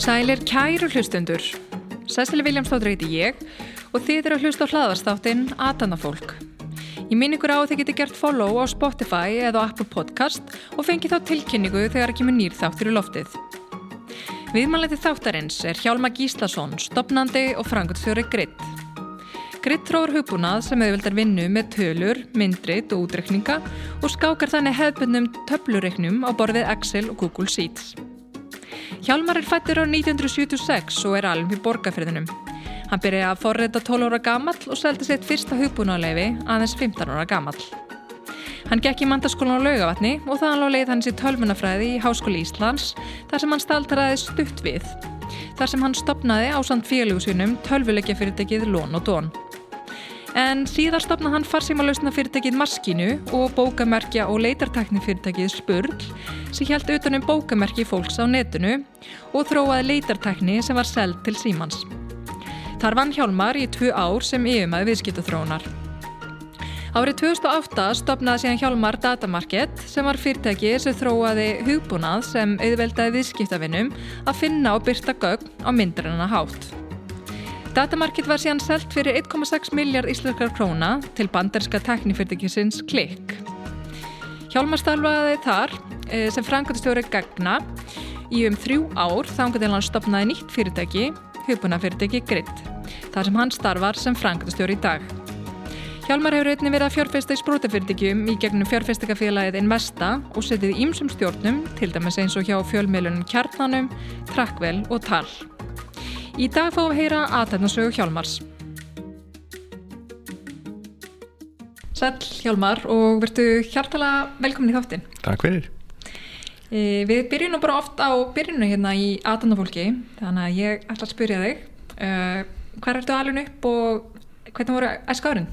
Sælir kæru hlustundur. Sæsili Viljámsdóttir heiti ég og þið eru að hlusta á hlaðarstáttinn Atanafólk. Ég minn ykkur á að þið geti gert follow á Spotify eða Apple Podcast og fengi þá tilkynningu þegar ekki með nýr þáttur í loftið. Viðmæleti þáttarins er Hjálma Gíslason, stopnandi og frangutstjóri Gritt. Gritt tróður hugbúnað sem auðvildar vinnu með tölur, myndrit og útrekninga og skákar þannig hefðbundnum töflureiknum á borðið Excel og Google Sheets. Hjálmar er fættur á 1976 og er alveg í borgarferðinum. Hann byrjaði að forreita 12 ára gamall og seldi sitt fyrsta hugbúnaðleifi aðeins 15 ára gamall. Hann gekk í mandaskólan á laugavatni og þannig á leið hans í tölvunafræði í Háskóli Íslands þar sem hann staltraði stutt við. Þar sem hann stopnaði á samt félugsunum tölvuleikja fyrirtekið Lón og Dón en síðar stopnað hann farsímalösna fyrirtækið Maskínu og bókamerkja og leitartakni fyrirtækið Spurl sem held utanum bókamerki fólks á netinu og þróaði leitartakni sem var seld til símans. Þar vann Hjálmar í tvu ár sem yfirmæði viðskiptathróunar. Árið 2008 stopnaði síðan Hjálmar Datamarket sem var fyrirtæki sem þróaði hugbúnað sem auðveldaði viðskiptavinnum að finna og byrta gögn á myndarinnar hátt. Datamarkið var síðan selt fyrir 1,6 miljard íslenskar króna til banderska teknifyrirtækisins Klikk. Hjálmar starfaði þar eh, sem frangatistjóri Gagna í um þrjú ár þangar til hann stopnaði nýtt fyrirtæki, hugbúnafyrirtæki Gritt, þar sem hann starfar sem frangatistjóri í dag. Hjálmar hefur einnig verið að fjárfesta í sprútafyrirtækjum í gegnum fjárfestikafélagið Investa og setið ímsum stjórnum, til dæmis eins og hjá fjölmiðlunum Kjarnanum, Trakkvel og Tal. Í dag fáum við heyra aðtæknarsögu Hjálmars. Sæl Hjálmar og verðu hjartala velkomin í þáttinn. Takk fyrir. E, við byrjum nú bara oft á byrjunu hérna í aðtæknafólki, þannig að ég ætla að spyrja þig. E, hvað ertu alveg upp og hvernig voru æskárin?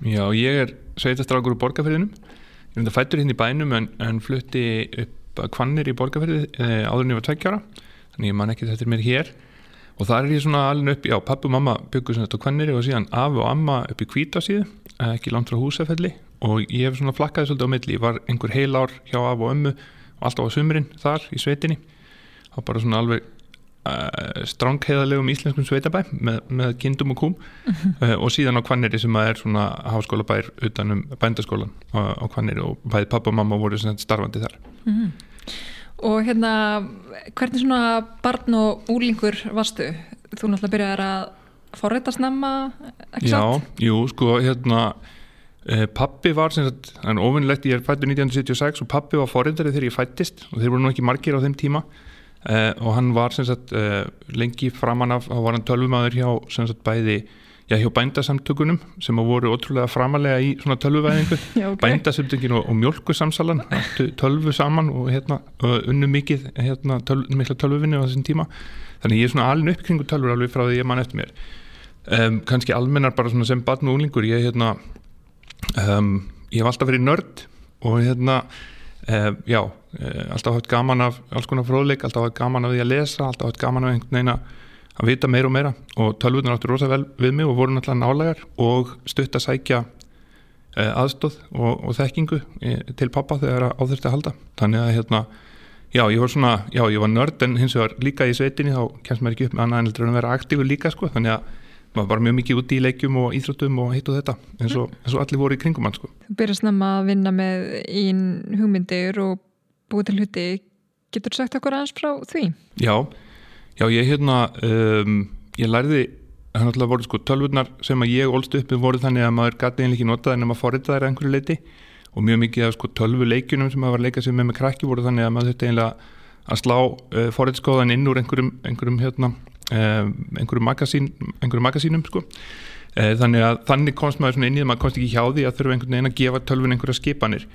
Já, ég er sveitastrákur úr borgarferðinum. Ég er þetta fættur hérna í bænum en, en flutti upp að kvannir í borgarferði e, áður en ég var tveggjára, þannig ég man ekki þetta er mér hér. Og það er ég svona alveg upp, já pappu og mamma byggur svona þetta kvenniri og síðan afi og amma upp í kvítasíðu, ekki langt frá húsafelli. Og ég hef svona flakkaði svolítið á milli, ég var einhver heil ár hjá afi og ömmu og alltaf á sumurinn þar í sveitinni. Og bara svona alveg uh, strángheðalegum íslenskum sveitabæ með, með kindum og kúm uh -huh. uh, og síðan á kvanniri sem er svona háskóla bær utanum bændaskólan á, á kvanniri og bæði pappa og mamma voru starfandi þar -huh. Og hérna, hvernig svona barn og úlingur varstu? Þú náttúrulega byrjaði að forreita snemma, ekki Já, satt? Já, jú, sko, hérna, eh, pappi var sem sagt, er ofinnlegt, ég er fættur 1976 og pappi var forreitari þegar ég fættist og þeir voru nú ekki margir á þeim tíma eh, og hann var sagt eh, lengi framan af, þá var hann tölvumadur hjá sagt bæði já, hjá bændasamtökunum sem voru ótrúlega framalega í svona tölvuvæðingu. Okay. bændasamtökin og, og mjölkusamsalan tölvu saman og hérna unnu mikið hérna, töl, mikla tölvuvinni á þessum tíma. Þannig ég er svona alveg upp kringu tölvur alveg frá því ég mann eftir mér. Um, kannski almennar bara svona sem barn og unglingur ég, hérna, um, ég hef alltaf verið nörd og hérna um, já, eh, alltaf haft gaman af alls konar fróðleik, alltaf haft gaman af því að lesa alltaf haft gaman af einhvern veginn að vita meira og meira. Og tölvunar áttur rosa vel við mig og voru náttúrulega nálegar og stutt að sækja uh, aðstóð og, og þekkingu uh, til pappa þegar á þurfti að halda. Þannig að hérna, já ég var svona já ég var nörd en hins vegar líka í sveitinni þá kemst maður ekki upp með annað en að vera aktífur líka sko. Þannig að maður var mjög mikið úti í leikjum og íþróttum og hitt og þetta eins og, eins og allir voru í kringum hann sko. Þú byrjast nefna að vinna með ín hugmyndir og búið til hluti getur sagt okkur aðeins frá því? Já Já, ég hérna, um, ég lærði, það er náttúrulega voru sko tölvurnar sem að ég ólst upp með voru þannig að maður gæti einlega ekki notað en að maður forrita þær einhverju leiti og mjög mikið af sko tölvuleikunum sem maður var að leika sig með með krakki voru þannig að maður þurfti einlega að slá uh, forritskóðan inn úr einhverjum, einhverjum hérna, uh, einhverjum magasín, magasínum sko. Uh, þannig að þannig komst maður inn í það, maður komst ekki hjá því að þurfa einhvern veginn að gefa tölvun einhverja skipanir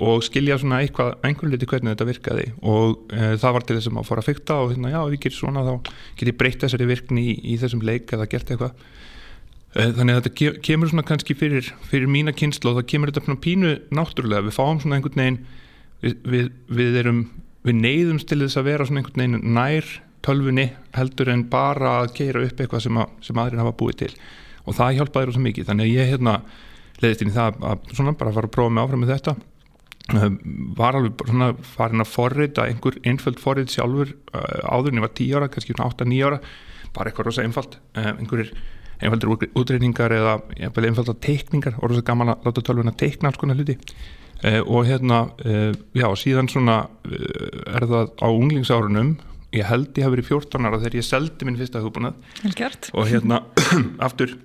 og skilja svona eitthvað, einhvern liti hvernig þetta virkaði. Og e, það var til þess að maður fór að fykta og hérna, já, ég gerir svona þá get ég breytt þessari virkni í, í þessum leik eða gert eitthvað. E, þannig að þetta kemur svona kannski fyrir, fyrir mína kynslu og það kemur þetta pínu náttúrulega, við fáum svona einhvern veginn við, við, við erum við neyðumst til þess að vera svona einhvern veginn nær tölfunni heldur en bara að keira upp eitthvað sem, að, sem aðrin hafa búið til. Og það hjálpaði svo mikið. Þannig að ég hérna leiðist inn í það að svona bara fara að prófa mig áfram með þetta. Um, var alveg svona farin að forrita einhver einföld forrit sjálfur uh, áður en ég var 10 ára, kannski 8-9 ára. Bara eitthvað rosa einfald um, einhverjir einfaldur útreiningar eða einfaldar teikningar og rosa gaman að láta tölvun að teikna alls konar hluti. Uh, og hérna uh, já, síðan svona er það á unglingsárunum ég held ég hef verið 14 ára þegar ég seldi minn fyrsta hugbúnað. Og hérna aftur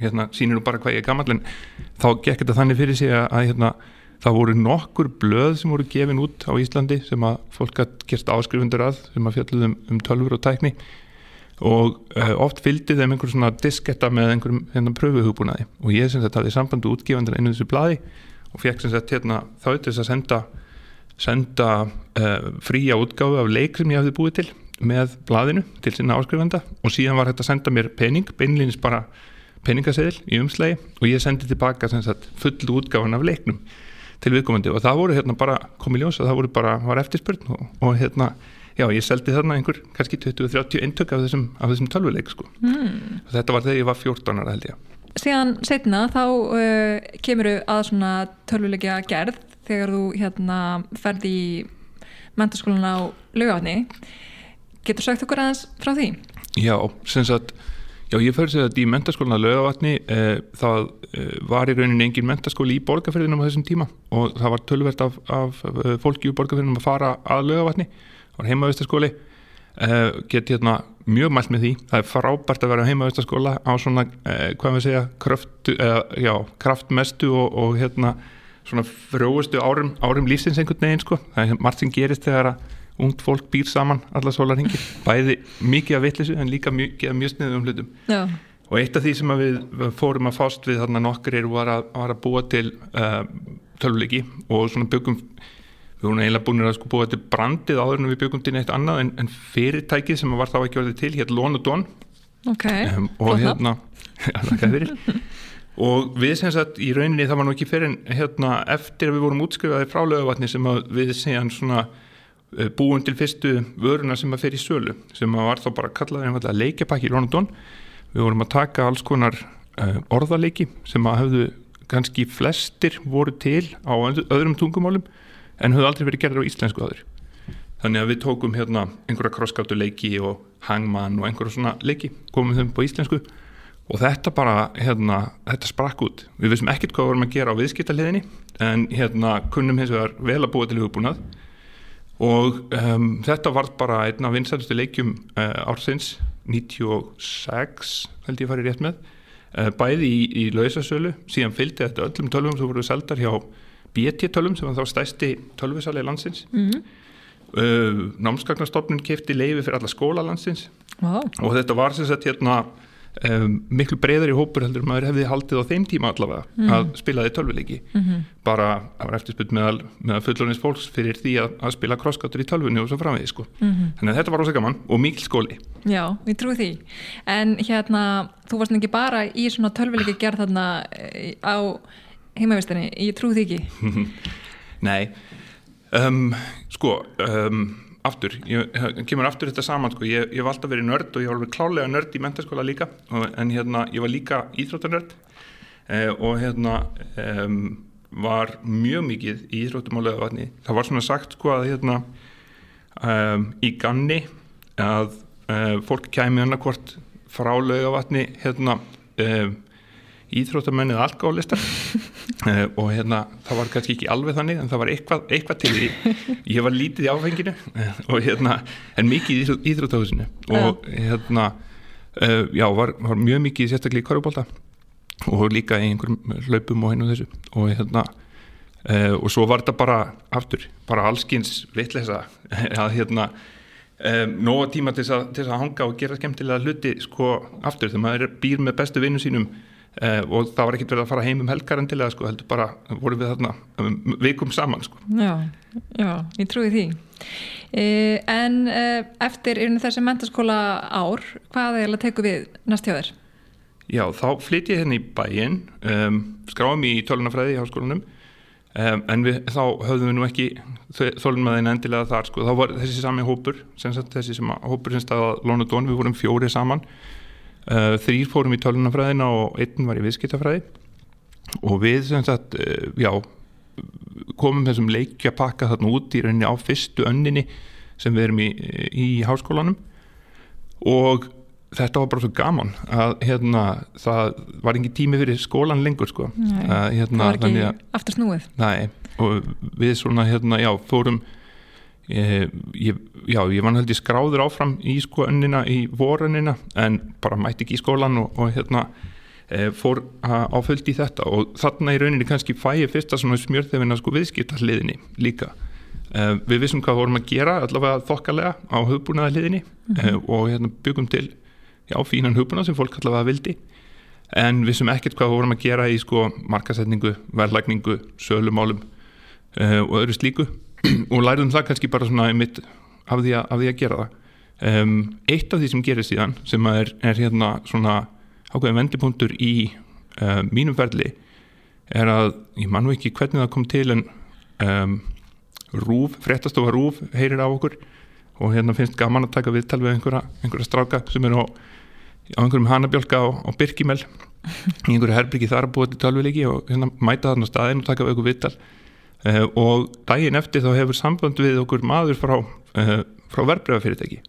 hérna sínir nú bara hvað ég er gammal en þá gekk þetta þannig fyrir sig að hérna það voru nokkur blöð sem voru gefin út á Íslandi sem að fólk hatt gerst áskrifundur að sem að fjalluðum um tölfur og tækni. Og uh, oft fylgdi þeim einhver svona disketta með einhverjum hérna pröfuhugbúnaði. Og ég sem sagt hafði samband og útgefandur einu þessu bladi og fekk sem sagt hérna þá til þess að senda senda uh, fría útgáfi af leik sem ég hafði búið til með bladinu til sinna áskrifanda og síðan var þetta að senda mér pening, beinlýnins bara peningaseðil í umslægi og ég sendi tilbaka sagt, full útgáfan af leiknum til viðkomandi og það voru hérna bara komið ljós og það voru bara, var eftirspurn og, og hérna, já ég seldi þarna einhver kannski 20-30 eintök af þessum, þessum tölvuleik sko mm. og þetta var þegar ég var 14 ára held ég Síðan setna þá uh, kemur að svona tölvuleikja gerð þegar þú hérna ferði í mentarskólan á lögafni getur sagt okkur aðeins frá því? Já, sem sagt Já, ég fyrir að í mentaskólinu að lögavatni eh, það eh, var í rauninni engin mentaskóli í borgarferðinum á þessum tíma og það var tölvert af, af eh, fólki í borgarferðinum að fara að lögavatni það var heimavistaskóli eh, get hérna mjög mælt með því. Það er frábært að vera heimavistaskóla á svona, eh, hvað við segja kraft, já, kraftmestu og, og hérna svona frjóustu árum, árum lífsins einhvern veginn sko, það er margt sem gerist þegar að ungt fólk býr saman alla sólarhingi bæði mikið af vittlisu en líka mikið af mjög sniðum hlutum. Já. og eitt af því sem við fórum að fást við þarna nokkur er var að, var að búa til uh, tölvleiki og svona byggum við vorum eiginlega búin að sko búa til brandið áður en við byggum til neitt annað en, en fyrirtækið sem var þá ekki orðið til hér Lón og Dón okay. um, og hérna og við sem sagt í rauninni það var nú ekki fyrir hérna eftir að við vorum útskrifaði frá lögavatni sem við séum svona Eh, búin til fyrstu vöruna sem að fer í sölu sem að var þá bara kallað einfallega leikjapakki í London við vorum að taka alls konar uh, orðaleiki sem að hafðu kannski flestir voru til á öðrum tungumálum en höfðu aldrei verið gerðir á íslensku aður þannig að við tókum hérna einhverja krosskáttu leiki og hangmann og einhverja svona leiki komum þeim på íslensku og þetta bara hérna, þetta sprakk út. Við vissum ekkert hvað vorum að gera á viðskiptaliðinni en hérna kunnum hins vegar vel að búa til hugbúnað og um, þetta var bara einn af vinsælustu leikjum uh, ársins 96 held ég farið rétt með uh, bæði í, í lausasölu síðan fylgdi þetta öllum tölvum sem voru seldar hjá BT tölvum sem var þá stæsti tölvisali landsins mm -hmm. uh, námskagnarstofnun kefti leifi fyrir alla skóla landsins wow. og þetta var sem sagt hérna Um, miklu breyðar í hópur heldur maður hefði haldið á þeim tíma allavega mm. að spila því tölvuleiki mm -hmm. bara að vera eftirsput með, með fullonins fólks fyrir því að, að spila krosskáttur í tölvunni og svo framvegi sko. -hmm. þannig að þetta var ósaka mann og mikil skóli Já, við trúum því en hérna, þú varst ekki bara í svona tölvuleiki gerð þarna eh, á heimavistinni, ég trú því ekki Nei um, sko um aftur, ég kemur aftur þetta saman sko. ég, ég var alltaf verið nörd og ég var alveg klálega nörd í mentaskóla líka en hérna ég var líka íþróttanörd eh, og hérna um, var mjög mikið í íþróttum á lögavatni það var svona sagt sko að hérna um, í ganni að uh, fólk kæmi annarkvort frá lögavatni hérna um, íþróttamennið alkálistar uh, og hérna það var kannski ekki alveg þannig en það var eitthvað, eitthvað til því ég var lítið í áfenginu uh, og hérna en mikið í íþróttahúsinu. Og hérna uh, já var, var mjög mikið sérstaklega í korfbólta og líka í einhverjum hlaupum og hennu þessu. Og hérna og svo var þetta bara aftur, bara allskins vitleisa að hérna Um, nóga tíma til þess að hanga og gera skemmtilega hluti sko aftur þegar maður býr með bestu vinnu sínum Uh, og það var ekkert verið að fara heim um helgar en til að sko, heldur bara, voru við þarna um, vikum saman sko. Já, já, ég trúi því uh, En uh, eftir þessi mentaskóla ár, hvað er að teka við næst hjá þér? Já, þá flytti ég hérna í bæin um, skráðum í tölunafræði í háskólanum um, en við, þá höfðum við nú ekki þeim endilega þar sko. þá var þessi sami hópur sem sagt, þessi sem hópur sem staði að Lónu Dón við vorum fjóri saman þrýr fórum í tölunafræðina og einn var í viðskiptafræði. Og við sem sagt, uh, já komum þessum leikja pakka þarna út í rauninni á fyrstu önninni sem við erum í, í háskólanum. Og þetta var bara svo gaman að hérna, það var ekki tími fyrir skólan lengur sko. Nei, að, hérna, það var ekki aftur snúið. Nei, og við svona hérna, já, fórum eh, ég, já, ég var held ég skráður áfram í sko önnina í vorunina en bara mætti ekki í skólan og, og hérna eh, fór a- á fullt í þetta. Og þarna í rauninni kannski fæ ég fyrsta svona smjörþefina sko viðskipta hliðinni líka. Eh, við vissum hvað vorum að gera allavega þokkalega á hugbúnaða hliðinni eh, og hérna byggum til já, fínan hugbúnað sem fólk allavega vildi. En vissum ekkert hvað vorum að gera í sko markasetningu, verðlækningu sölumálum uh, og öðru slíku og lærðum það kannski bara svona mitt af því að, af því að gera það. Um, eitt af því sem gerir síðan sem er, er hérna svona ákveðin vendipunktur í uh, mínum ferli er að ég man nú ekki hvernig það kom til en um, Rúf, fréttastofa Rúf heyrir á okkur og hérna finnst gaman að taka viðtal við einhverja, einhverja stráka sem eru á, á einhverjum hanabjálka á, á Birkimel í einhverju herbyggi þar að búa til tölvuleiki og hérna mæta þarna á staðinn og taka við einhver viðtal og daginn eftir þá hefur samband við okkur maður frá, uh, frá verbreyfafyrirtæki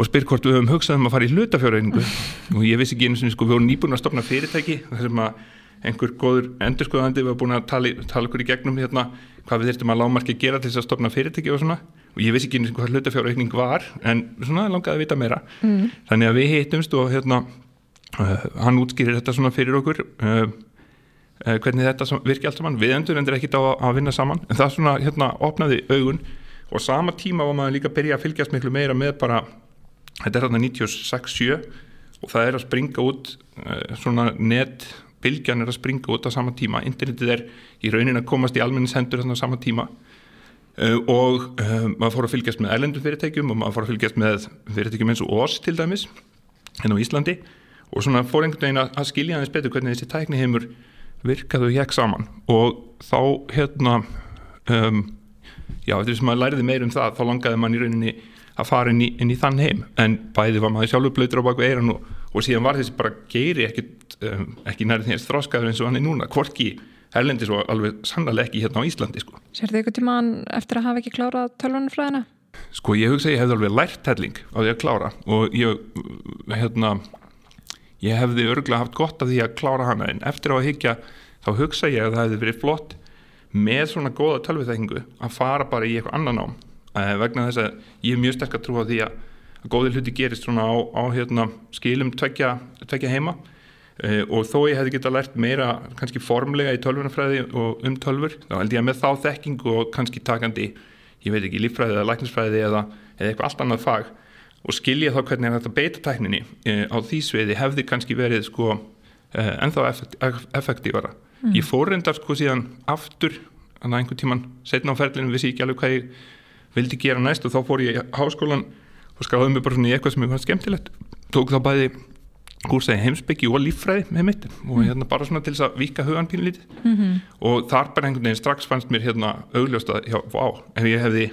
og spyr hvort við höfum hugsað um að fara í hlutafjárreiningu. Og ég vissi ekki einu sinni sko við vorum nýbúin að stopna fyrirtæki þar sem að einhver góður endurskoðandi var búin að tala, tala okkur í gegnum hérna hvað við þurftum að lámarki að gera til þess að stopna fyrirtæki og svona. Og ég vissi ekki einu sinni hvað hlutafjárreikning var en svona langaði að vita meira. Mm. þannig að við hittumst og hérna uh, hann útskýrir þetta svona fyrir okkur. Uh, hvernig þetta virki allt saman? Við endur endur ekkit á að, vinna saman. En það svona hérna opnaði augun. Og sama tíma var maður líka að byrja að fylgjast miklu meira með bara þetta er hérna 96-7 og það er að springa út uh, svona net bylgjan er að springa út á sama tíma. Internetið er í raunin að komast í almennis hendur þarna á sama tíma. Uh, og maður fór að fylgjast með erlendum fyrirtækjum og maður fór að fylgjast með fyrirtækjum eins og OS til dæmis hérna á Íslandi. Og svona fór einhvern veginn að skilja aðeins betur hvernig þessi tækni heimur virkaðu hjekk saman og þá hérna um, já, eftir sem maður læriði meir um það þá langaði mann í rauninni að fara inn í, inn í þann heim en bæði var maður sjálfur blöytur á baku eiran og, og síðan var þessi bara geiri ekkit, um, ekki nærið því að þróskaður eins og hann er núna hvorki erlendis og alveg sannlega ekki hérna á Íslandi sko. Sér þið ykkur tíman eftir að hafa ekki klárað tölvunarfræðina? Sko ég hugsa ég hefði alveg lært helling á því að klára og ég hérna ég hefði örgulega haft gott af því að klára hana en eftir á að higgja þá hugsa ég að það hefði verið flott með svona góða tölviþekkingu að fara bara í eitthvað annan ám eh, vegna þess að ég er mjög sterk að trúa því að, að góði hluti gerist svona á, á hérna, skilum tvekja, tvekja heima. Eh, og þó ég hefði getað lært meira kannski formlega í tölvunarfræði og um tölvur þá held ég að með þá þekkingu og kannski takandi ég veit ekki, líffræði eða læknisfræði eða, eða eitthvað allt annað fag og skilja þá hvernig er þetta beita tækninni e, á því sviði hefði kannski verið sko e, ennþá effekt, effektífara. Mm. Ég fór reyndar sko síðan aftur þannig að einhvern tíman setna á ferlinu vissi ég ekki alveg hvað ég vildi gera næst og þá fór ég í háskólan og skráði mig bara svona í eitthvað sem ég fannst skemmtilegt tók þá bæði kúrsaði heimsbyggi og líffræði með mitt og hérna bara svona til þess að vika hugan pínlítið Mm -hmm. og þar bara einhvern veginn strax fannst mér hérna augljóst að, já, vá, ef ég hefði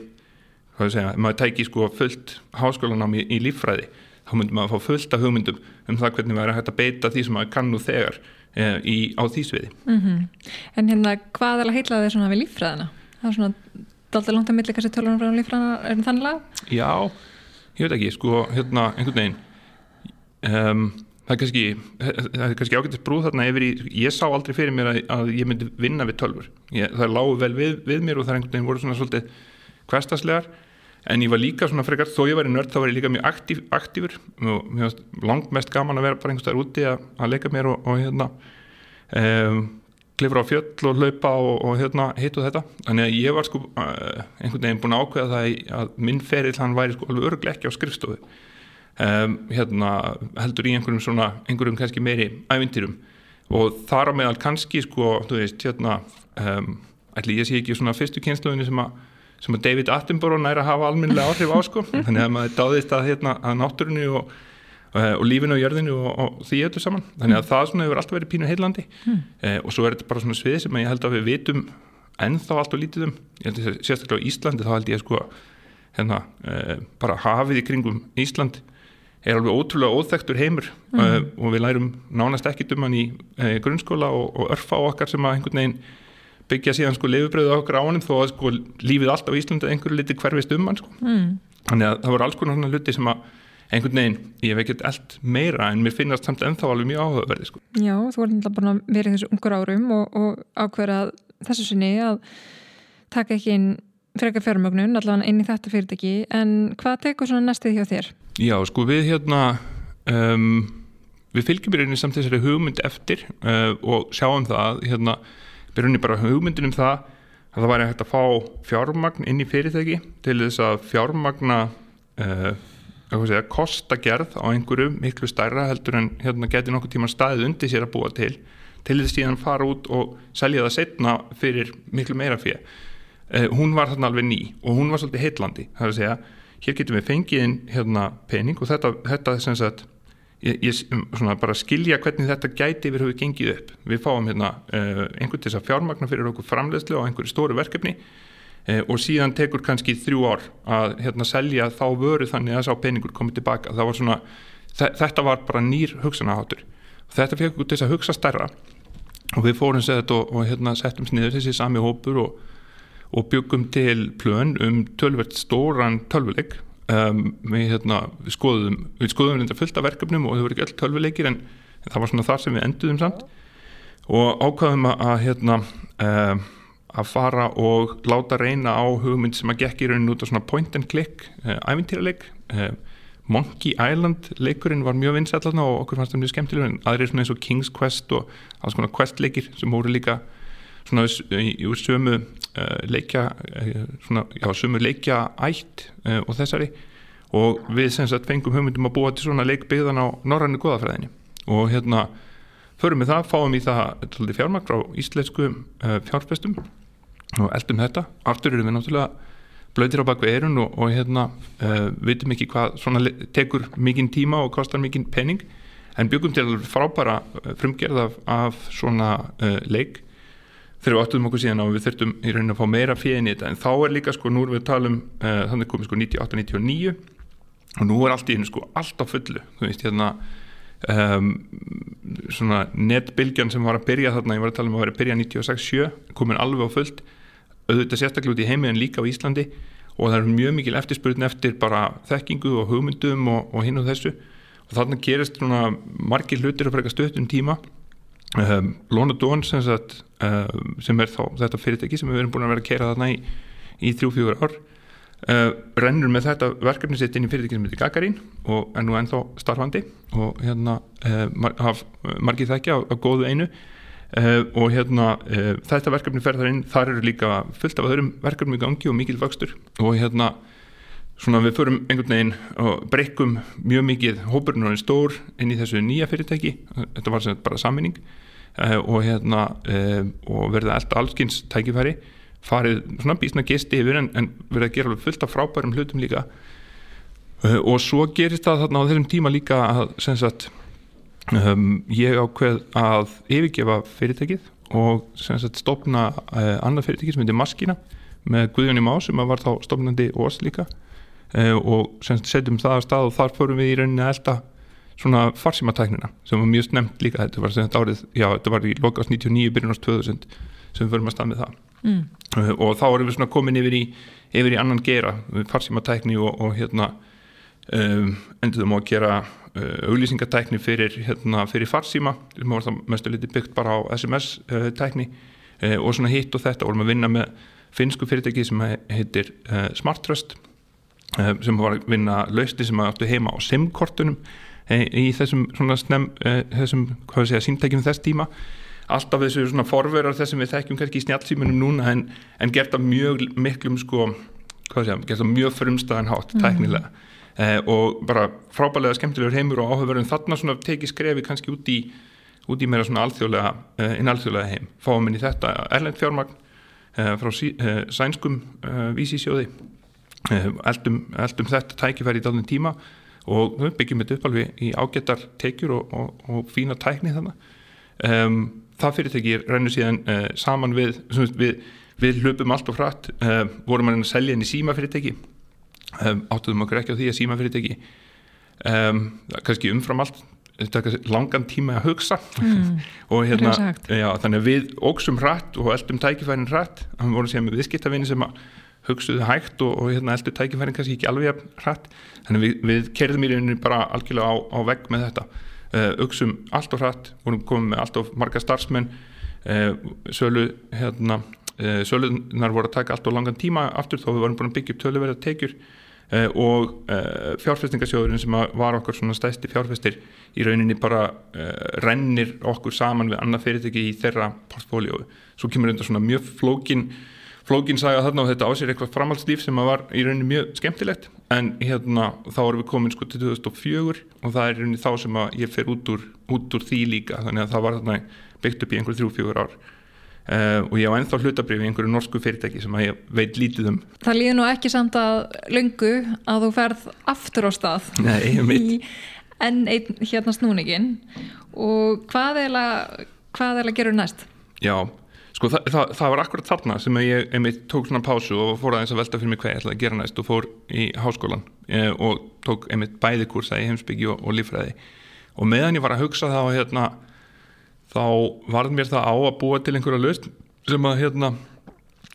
hvað ég segja, ef maður tæki sko fullt háskólanám í, í líffræði þá myndi maður fá fullt af hugmyndum um það hvernig maður er hægt að beita því sem maður kann nú þegar e, í, á því sviði. En hérna, hvað er að heitla þig svona við líffræðina? Það er svona daldið langt að milli kannski tölvunarfræðina og líffræðina er þannig lag? Já, ég veit ekki, sko, hérna einhvern veginn um, það er kannski það kannski ágættist brúð þarna yfir í ég sá aldrei fyrir mér að, að ég myndi vinna við tölfur, ég, það lágu vel við, við mér og það er einhvern veginn voru svona svolítið hverstaslegar, en ég var líka svona frekar, þó ég var í nörd, þá var ég líka mjög aktív, aktífur. Varst langt mest gaman að vera bara einhvers þar úti að, að leika mér og, og hérna um, klifra á fjöll og hlaupa og, og hérna hitt og þetta, þannig að ég var sko uh, einhvern veginn búin að ákveða það að minn ferill hann væri sko alveg örglega ekki á skrifstofu. Um, hérna, heldur í einhverjum svona einhverjum kannski meiri ævintýrum. Og þar á meðal kannski sko, þú veist, hérna um, ætli ég sé ekki svona fyrstu kynsluðinni sem að sem að David Attenborough næri að hafa almennilega áhrif á sko, þannig að maður dáðist að, hérna, að náttúrunni og, og, og lífinu og jörðinu og, og því öllu saman. Þannig að það svona hefur alltaf verið pínu heillandi. Mm. eh, og svo er þetta bara svona svið sem að ég held að við vitum ennþá allt og lítið um. Ég held að sérstaklega á Íslandi þá held ég sko hérna, uh, bara hafið í kringum Ísland er alveg ótrúlega óþektur heimur. Mm. uh, og við lærum nánast ekki um hann í uh, grunnskóla og, og örfa á okkar sem að einhvern veginn byggja síðan sko lifibröðu okkar á hann þó að sko lífið allt á Íslandi einhverju liti hverfist um hann sko mm. þannig að það voru alls konar hluti sem að einhvern veginn, ég hef ekkert allt meira en mér finnast samt ennþá alveg mjög áhugaverði sko. Já, þú var alltaf bara verið þessu ungur árum og, og ákverða þessu sinni að taka ekki inn frekar fjármögnun, allavega inn í þetta fyrirtæki en hvað tekur svona næstið hjá þér? Já, sko við hérna um, við fylgjum byrjunni samt þessari hugmynd eftir uh, og sjáum það hérna, byrjunni bara hugmyndin um það að það væri hægt að fá fjármagn inn í fyrirtæki til þess að fjármagna uh, segja, kostagerð á einhverju miklu stærra heldur en hérna geti nokkuð tíma staðið undir sér að búa til til þess að fara út og selja það setna fyrir miklu meira fyrir uh, hún var þarna alveg ný og hún var svolítið heitlandi það er að segja, hér getum við fengið inn hérna pening og þetta, þetta sem sagt ég, ég svona bara skilja hvernig þetta gæti við höfum gengið upp. Við fáum hérna uh, einhvern til þess að fjármagna fyrir okkur framlegslu á einhverju stóru verkefni Eh, og síðan tekur kannski þrjú ár að hérna, selja þá vöru þannig að að peningur komið tilbaka var svona, þetta var bara nýr hugsanaháttur. Þetta fekk út þess að hugsa stærra. Og við fórum sér og, og hérna, settum sniður þessi sami hópur og, og byggum til plön um tölvert stóran tölvuleik um, við, hérna, við skoðum við skoðum þetta fullt af verkefnum og þau voru ekki öll tölvuleikir en það var svona þar sem við enduðum samt. Og ákvaðum að hérna um, að fara og láta reyna á hugmynd sem að gekk í rauninu út á svona point and click uh, ævintýraleg uh, Monkey Island leikurinn var mjög vinsætlan og okkur fannst það mjög skemmtilega en aðrið svona eins og King's Quest og alls konar quest leikir sem voru líka svona í sömu uh, leikja svona, já, sömu leikja ætt og þessari. Og við sem sagt fengum hugmyndum að búa til svona leikbyggðan á norrannu goðafræðinni. Og hérna förum við það, fáum í það fjármagn frá íslensku fjárfestum og eldum þetta, aftur erum við náttúrulega blöytir á bakvið eirun og, og hérna uh, vitum ekki hvað svona tekur mikinn tíma og kostar mikinn penning en byggum til frábæra eh, frumgerð af, af svona uh, leik þegar við áttum okkur síðan og við þurftum í rauninu að fá meira fyrir þetta. En þá er líka sko, nú erum við að tala um uh, þannig komið sko 98-99 og nú er allt í hennu sko allt á fullu. Þú veist hérna um, svona netbylgjan sem var að byrja þarna, ég var að tala um að vera að byrja 96-7 komin alveg á fullt. Auðvitað sérstaklega út í heimi en líka á Íslandi. Og það er mjög mikil eftirspurðin eftir bara þekkingu og hugmyndum og, og hinn og þessu. Og þarna gerist svona margir hlutir að freka stöðtum tíma um, Lona Dón sem, sagt, um, sem er þá þetta fyrirtæki sem við erum búin að vera að kera þarna í, í þrjú-fjögur ár uh, rennur með þetta verkefni sitt inn í fyrirtæki sem heitir Gagarín og er nú ennþá starfandi og hérna uh, mar, margir þekkja á, á góðu einu. Uh, og hérna þetta verkefni fer þar inn, þar eru líka fullt af öðrum verkefni í gangi og mikil vöxtur. Og hérna svona við förum einhvern veginn og breykum mjög mikið. Hópurinn og einn stór inn í þessu nýja fyrirtæki. Þetta var sem bara saminning uh, og hérna og verða alltaf allskynns tækifæri. Farið svona bísna gesti yfir en, en verða að gera fullt af frábærum hlutum líka. Og svo gerist það þarna á þessum tíma líka að sagt Um, ég ákveð að yfirgefa fyrirtækið og sagt, stopna uh, annað fyrirtækið sem heitir Maskina með Guðjóni Má sem var þá stopnandi ós líka. uh, og sagt, setjum það að stað og þar fórum við í rauninni að elda svona farsímatæknina sem var mjög snemt líka. Þetta var, árið, já, þetta var í lokast 99 byrjun ást 2000 sem við fórum að stað með það. Mm. uh, og þá erum við komin yfir í, yfir í annan gera farsímatækni og, og hérna um, enduðum á að gera auglýsingatækni fyrir, hérna, fyrir farsíma sem var það mestu litið byggt bara á SMS-tækni uh, uh, og svona hitt og þetta vorum að vinna með finsku fyrirtæki sem heitir Smartrust uh, sem var að vinna lausti sem áttu heima á SIM-kortunum uh, í þessum svona snem, þessum, hvað við segja, símtækjum þess tíma. Alltaf þessu svona forverar þessum við þekkjum kannski í snjálfsímunum núna en, en gert af mjög miklum sko, hvað segja, gert af mjög frumstæðan hátt tæknilega. Mm -hmm eh, og bara frábælega skemmtilegur heimur og áhugaverðin þarna svona tekið skrefi kannski út í, út í meira svona alþjóðlega, eh, inn alþjóðlega heim. Fáum inn í þetta erlend fjármagn eh, frá sí, eh, sænskum eh, vísísjóði eh, eldum, eldum þetta tækifæri í dálun tíma og byggjum þetta upp alveg í ágættar tekjur og, og, og fína tækni þannig um, það fyrirtæki rennur síðan saman við, við við hlupum allt og hratt. Uh, vorum að selja henni símafyrirtæki. Um, áttuðum okkur ekki á því að símafyrirtæki um, kannski umfram allt þetta er langan tíma að hugsa. Mm. og hérna, já, þannig að við óksum hratt og eldum tækifærin hratt. Hann voru sér með viðskiptavinni sem að hugsuðu hægt og, og hérna eldu tækifærin kannski ekki alveg hratt. Þannig við, við kerðum í rauninni bara algjörlega á, á vegg með þetta. Uh, uksum allt og hratt, vorum komið með allt of marga starfsmenn. Uh, sölu hérna uh, sölunar voru að taka allt og langan tíma aftur þó við vorum búin að byggja upp töluverða tekjur. Og fjárfestingasjóðurinn sem var okkur svona stæsti fjárfestir í rauninni bara rennir okkur saman við annað fyrirtæki í þeirra portfóliói. Svo kemur þetta svona mjög flókin flókin saga þarna og þetta á sér eitthvað framhaldslíf sem að var í rauninni mjög skemmtilegt. En hérna þá erum við komin sko til 2004 og það er í rauninni þá sem að ég fer út úr, út úr því líka. Þannig að það var þarna byggt upp í einhver þrjú, fjögur ár. Uh, og ég á ennþá hlutabrif í einhverju norsku fyrirtæki sem að ég veit lítið um. Það líður nú ekki samt að löngu að þú ferð aftur á stað Nei, í enn einn hérna snúningin og að hvað er að gera næst? Já, sko það, það, það var akkurat þarna sem ég einmitt tók svona pásu og fór aðeins að velta fyrir mig hvað ég ætlaði að gera næst og fór í háskólan eh, og tók einmitt bæði kursa í heimsbyggi og, og lífræði og meðan ég var að hugsa þá hérna þá varð mér það á að búa til einhverja löst sem að hérna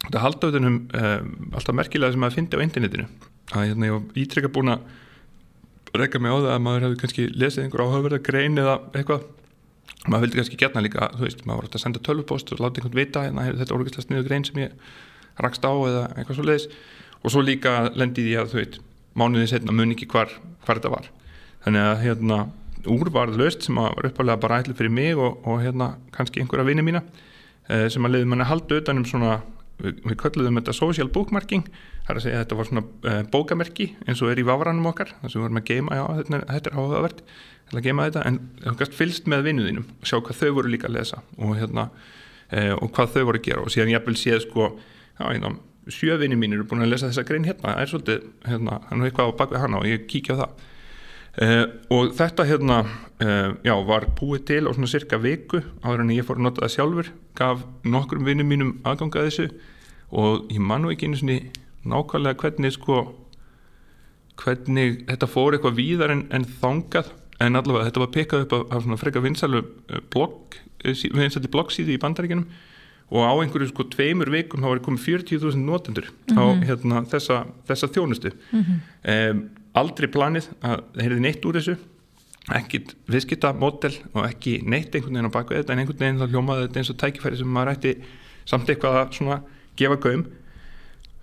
þetta halda utanum um, alltaf merkilega sem að fyndi á internetinu. Að hérna ég var ítrekka búin að rekka mig á það að maður hefði kannski lesið einhver áhugaverða grein eða eitthvað maður vildi kannski getna líka, þú veist, maður voru að senda tölvupost og láta einhvern vita, hérna, heyrðu, þetta er orðvæslega sniðu grein sem ég rakst á eða eitthvað svo leiðis og svo líka lendi því að, þú veit, mánuðið setna mun ekki hvar, hvar þetta var. Þannig að, hérna, úrvarð löst sem að var uppalega bara ætlu fyrir mig og, og hérna, kannski einhverja vini mína eh, sem að leiði manni að halda utan um svona við, við kölluðum þetta social bookmarking. Það er að segja að þetta var svona uh, bókamerki eins og er í vafranum okkar þar sem við vorum að geima, já þetta er áhugavert til að geima þetta en þú kannski fylgst með vinnuðinum og sjá hvað þau voru líka að lesa og, hérna, uh, og hvað þau voru að gera. Og síðan ég vil séð sko hérna, sjövinni mín eru búin að lesa þessa grein hérna. Það er svolítið, hérna, hann er eitthvað á bakvið hana og ég kíkja á það. Uh, og þetta hérna uh, já, var búið til á svona cirka viku áður en ég fór að nota það sjálfur gaf nokkrum vinnum mínum aðganga að þessu. Og ég man nú ekki einu svona nákvæmlega hvernig sko hvernig þetta fór eitthvað víðar en, en þangað en allavega þetta var pikkað upp af, af svona freka vinsalu blogg vinsali bloggsíðu í bandaríkinum og á einhverju sko tveimur vikum þá var komið 40.000 notendur mm -hmm. á hérna, þessa, þessa þjónustu mm -hmm. um, aldrei planið að það heyrði neitt úr þessu ekkit viðskiptamódel og ekki neitt einhvern veginn á baku þetta en einhvern veginn þá hljómaði þetta eins og tækifæri sem maður ætti samt eitthvað að svona gefa gaum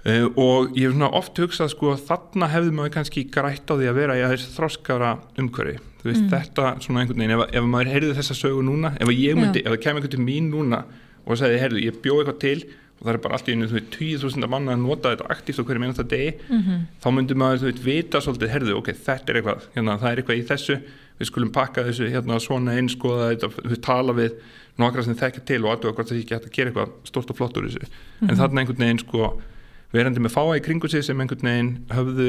uh, og ég hef svona oft hugsað sko þarna hefði maður kannski grætt á því að vera í aðeins þróskara umhverfi veist mm. þetta svona einhvern veginn ef, ef maður heyrði þessa sögu núna ef ég myndi, Já. ef það kemur einhvern til mín núna og sagði, heyrðu, ég bjóð eitthvað til og það er bara allt í einu, þú veit, 20.000 manna að nota þetta aktíft á hverju minnasta degi Mm -hmm. þá myndi maður, þú veit, vita svolítið, heyrðu, ok, þetta er eitthvað, hérna, það er eitthvað í þessu við skulum pakka þessu, hérna, svona einskoða þetta, við tala við nokkra sem þekkja til og aðtöða hvort það sé ekki hægt að gera eitthvað stort og flott úr þessu, en þarna einhvern veginn sko, verandi með fáa í kringu sig sem einhvern veginn höfðu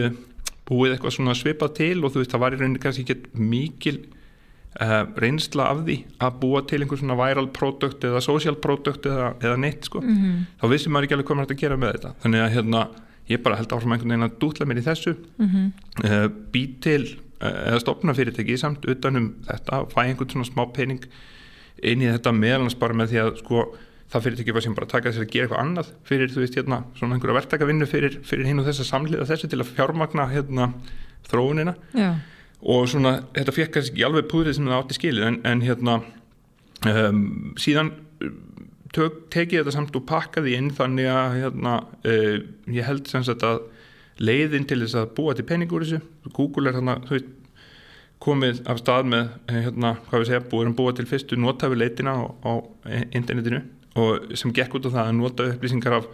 búið eitthvað svona svipað til og þú veist, það var í rauninni kannski ekki mikil uh, reynsla af því að búa til einhver svona viral product eða social product eða, eða neitt sko Mhm. þá vissum maður ekki alveg hvað maður ætti að gera með þetta þannig að hérna, ég bara held áfram einhvern veginn að dútla mér í þessu Mhm. uh, bý til uh, eða stopna fyrirtæki samt utanum þetta fæ einhvern svona smá pening inn í þetta meðalans bara með því að sko það fyrirtæki var sem bara að taka sér að gera eitthvað annað fyrir þú veist hérna svona einhverja verktakavinnu fyrir, fyrir hinn og þessa samliða þessu til að fjármagna hérna þróunina Já. og svona þetta fekk kannski ekki alveg púðrið sem það átti skilið en, en hérna um, síðan um, tök, tekið þetta samt og pakkaði inn þannig að hérna, uh, ég held sem sagt að leiðin til þess að búa til pening úr þessu Google er þannig að komið af stað með eh, hérna, hvað við segja, búið að búa til fyrstu notafi leitina á, á internetinu og sem gekk út á það að nota upplýsingar af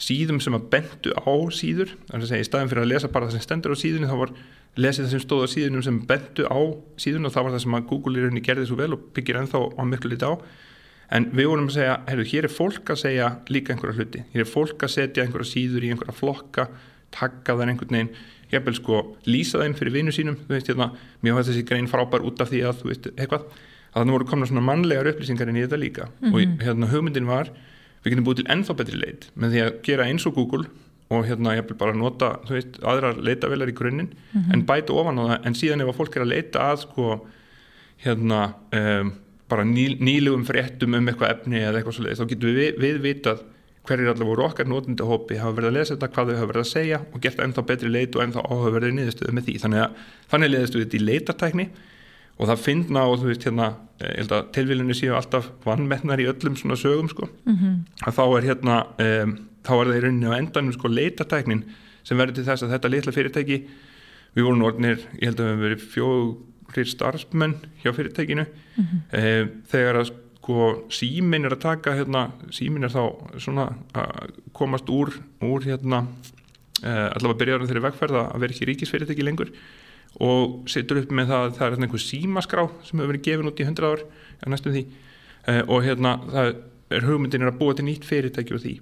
síðum sem að bentu á síður. Þannig að segja, í staðin fyrir að lesa bara það sem stendur á síðunni þá var lesið það sem stóð á síðunum sem bentu á síðun og það var það sem að Google í rauninni gerði svo vel og byggir ennþá á miklu liti á. En við vorum að segja, heyrðu, hér er fólk að segja líka einhverja hluti, hér er fólk að setja einhverja síður í einhverja flokka takka þær einhvern veginn. Vil sko lýsa þeim fyrir vinnu sínum þú veist, hérna, mér að þannig voru komna svona mannlegar upplýsingar inn í þetta líka. Og hérna hugmyndin var við getum búið til ennþá betri leit með því að gera eins og Google og hérna ég vil bara nota þú veist, aðrar leitavelar í grunninn en bæta ofan á það en síðan ef að fólk er að leita að sko hérna um, bara ný, nýlegum fréttum um eitthvað efni eða eitthvað svo leiðis þá getum við, við vitað hverjir allavega voru okkar notendahópi hafa verið að lesa þetta, hvað þau hafa verið að segja og gert ennþá betri leit og ennþá áhugaverðið niðurstöðu með því. Þannig að þannig leiðist við þetta í leitartækni og það finna og þú veist hérna að tilvílunni séu alltaf vannmennar í öllum svona sögum sko. Mhm. að þá er hérna um, þá er það í rauninni á endanum sko leitartæknin sem verður til þess að þetta litla fyrirtæki við vorum orðinir, ég held að við höfum verið fjórir starfsmenn hjá fyrirtækinu. Um, þegar að sko símin er að taka hérna, símin er þá svona að komast úr, úr hérna uh, allavega byrjarum þeirri vegferð að vera ekki ríkisfyrirtæki lengur og setur upp með það að það er einhver símaskrá sem hefur verið gefin út í 100 ár því. Uh, og hérna það er hugmyndin að búa til nýtt fyrirtæki og því.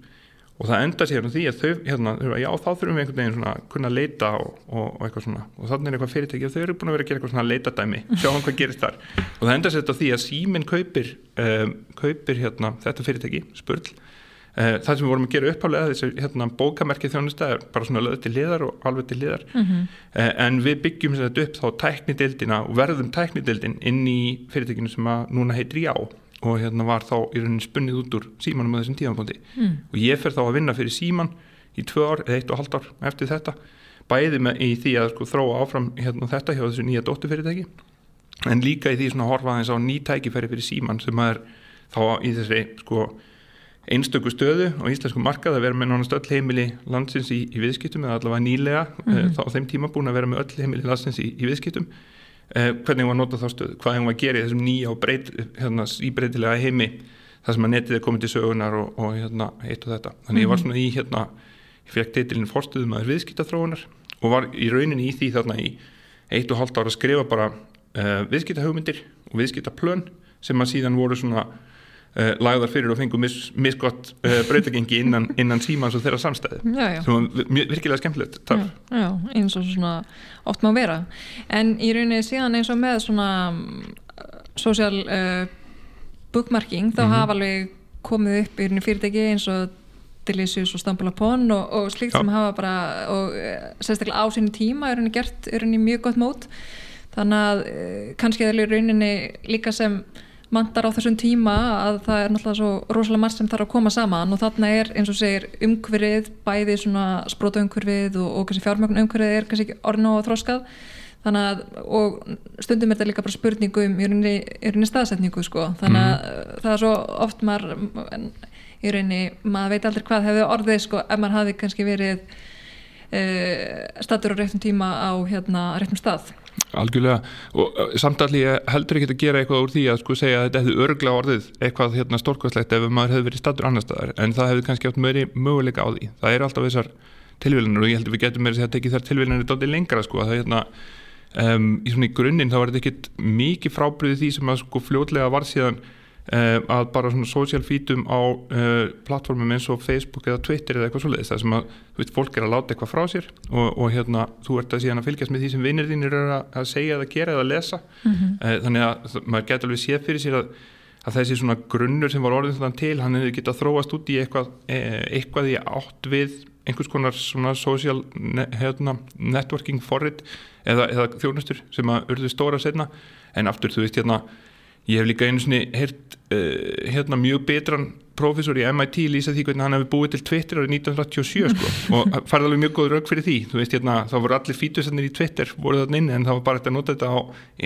Og það enda sér um því að þau hérna, já þá þurfum við einhvern veginn svona að kunna leita og, og, og eitthvað svona. Og þannig er eitthvað fyrirtæki og þau eru búin að vera að gera eitthvað svona leitadæmi. Sjáum hvað gerist þar. Og það enda sér þetta því að síminn kaupir um, kaupir hérna þetta fyrirtæki spurl það sem við vorum að gera upphálega þessi hérna bókamerkið þjónusta er bara svona löð til liðar og alveg til liðar Mhm. uh, en við byggjum þetta upp þá tæknidildina og verðum tæknidildin inn í fyrirtækinu sem að núna heitir Já og hérna var þá í rauninni spunnið út úr símanum á þessum tíðanbóndi Mm. og ég fer þá að vinna fyrir síman í tvö ár eða eitt og halvt ár eftir þetta bæði með í því að sko, þróa áfram hérna, þetta hjá þessu nýja dótturfyrirtæki en líka í því svona að horfa aðeins á ný tækifæri fyrir síman sem er þá í þessi sko einstöku stöðu og íslensku markað að vera með nánast öll heimili landsins í, í viðskiptum eða allavega nýlega mm Mhm. þá á þeim tíma búin að vera með öll heimili landsins í, í viðskiptum. Eh, hvernig var að nota þá stöðu, hvað hefum að gera í þessum nýja og breyt, hérna, íbreytilega heimi þar sem að netið er komið til sögunar og, og hérna, eitt og þetta? Þannig ég var svona í hérna, ég fekk titilin fórstuðum að viðskiptaþróunar og var í rauninni í því þarna í eitt og halvt ára að skrifa bara uh, viðskiptahugmyndir og viðskiptaplön sem að síðan voru svona uh, lagðar fyrir og fengu mis, misgott uh, brautagengi innan, innan símans og þeirra samstæði sem var virkilega skemmtilegt Já, já, eins og svona oft má vera. En í rauninni síðan eins og með svona mm, social uh, bookmarking þá Mhm. hafa alveg komið upp í rauninni fyrirtæki eins og Delicious og Stumble Upon og, og slíkt Já. sem hafa bara og uh, sérstaklega á sinni tíma er rauninni gert er rauninni mjög gott mót. Þannig að uh, kannski er í rauninni líka sem mandar á þessum tíma að það er náttúrulega svo rosalega margt sem þarf að koma saman og þarna er eins og segir umhverfið bæði svona spróta umhverfið og, og kannski fjármögn umhverfið er kannski ekki orðin og þróskað þannig að og stundum er þetta líka bara spurningum í rauninni, staðsetningu sko þannig að mm. það er svo oft maður í rauninni, maður veit aldrei hvað hefði orðið sko ef maður hafi kannski verið statur á réttum tíma á hérna réttum stað. Algjörlega. Og samt allir ég heldur ekki að gera eitthvað úr því að sko segja að þetta hefði örgla orðið eitthvað hérna stórkvæslegt ef maður hefði verið statur annar staðar en það hefði kannski átt meiri möguleika á því. Það er alltaf þessar tilvílanir og ég heldur við getum meira að tekið þær tilvílanir dálítið lengra sko að það hérna um, í í grunninn þá var þetta ekkit mikið frábriðið því sem að sko fljótlega var síðan að bara svona social feedum á uh, plattformum eins og Facebook eða Twitter eða eitthvað það sem að þú veist, fólk er að láta eitthvað frá sér og, og hérna, þú ert að síðan að fylgjast með því sem vinnir þínir eru að, að segja eða gera eða lesa. Mm uh, þannig að maður getur alveg séð fyrir sér að, að þessi svona grunnur sem var orðin þannig til, hann hefði getað þróast út í eitthvað, eh, eitthvað í átt við einhvers konar svona social ne, hérna, networking forrit eða, eða þjónustur sem að urðu stóra setna en aftur þú veist hérna ég hef líka einu svona heyrt uh, hérna mjög betran professor í MIT lýsa því hvernig hann hefði búið til Twitter árið 1987 sko. Og farið alveg mjög góð rauk fyrir því. Þú veist hérna þá voru allir fítusennir í Twitter voru þarna inni en það var bara hægt að nota þetta á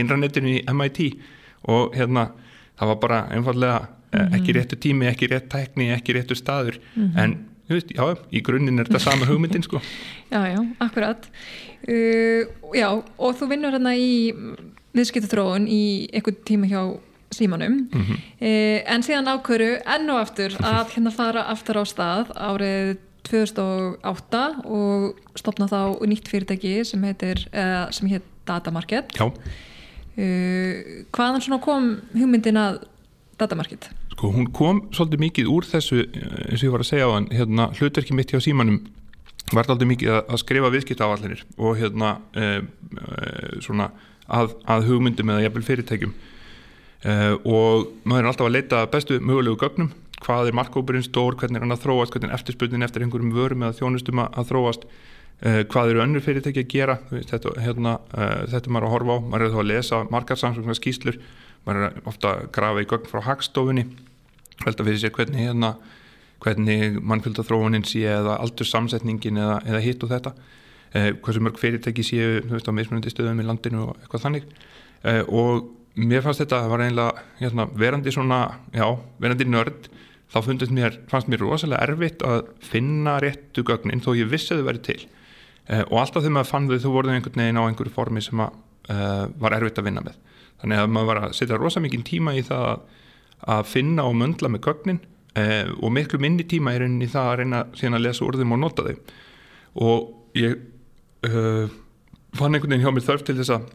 innranetinu í MIT og hérna það var bara einfallega mm ekki réttu tími, ekki rétt tækni, ekki réttu staður. En þú veist, já, í grunninn er þetta sama hugmyndin sko. Já, já, akkurat. Uh, Já, og þú vinnur hérna í viðskiptaþróun í einhvern tíma hjá símanum. Mm uh, en síðan ákvöru enn og aftur að hérna fara aftur á stað árið 2008 og stopna þá nýtt fyrirtæki sem heitir, uh, sem heit Datamarket. Uh, hvaðan svona kom hugmyndin að Datamarket? sko hún kom svolítið mikið úr þessu eins og ég var að segja á hann, hérna hlutverki mitt hjá símanum var svolítið mikið að, að skrifa viðskiptaáallinir og hérna e, e, svona að, að hugmyndum eða jafnvel fyrirtækjum. E, og maður er alltaf að leita bestu mögulegu gögnum. Hvað er markkópurinn stór, hvernig er hann að þróast? Hvernig er eftirspurnin eftir einhverjum vörum eða þjónustum að, þróast? Uh, hvað eru önnur fyrirtæki að gera? Þetta, hérna, uh, þetta er maður að horfa á. Maður er þá að lesa markarsamsvöngna skýslur maður er ofta að grafa í gögn frá hagstofunni. Velta fyrir sér hvernig hérna, hvernig mannfjöldathróunin sé eða aldursamsetningin eða, eða hitt og þetta. uh, hversu mörg fyrirtæki séu veist, á mismunandi stöðum í landinu og eitthvað þannig. Og mér fannst þetta að var einlega hérna, verandi svona, já, verandi nörd þá mér, fannst mér rosalega erfitt að finna réttu gögnin þó ég vissi að þau verið til. Eh, og alltaf þegar maður fann þau þú voruð einhvern veginn á einhverju formi sem að, eh, var erfitt að vinna með. Þannig að maður var að setja rosalega mikið tíma í það að, finna og möndla með gögnin eh, og miklu minni tíma er inn í það að reyna síðan að lesa þeim og nota þau. Og ég eh, fann einhvern veginn hjá mér þörf til þess að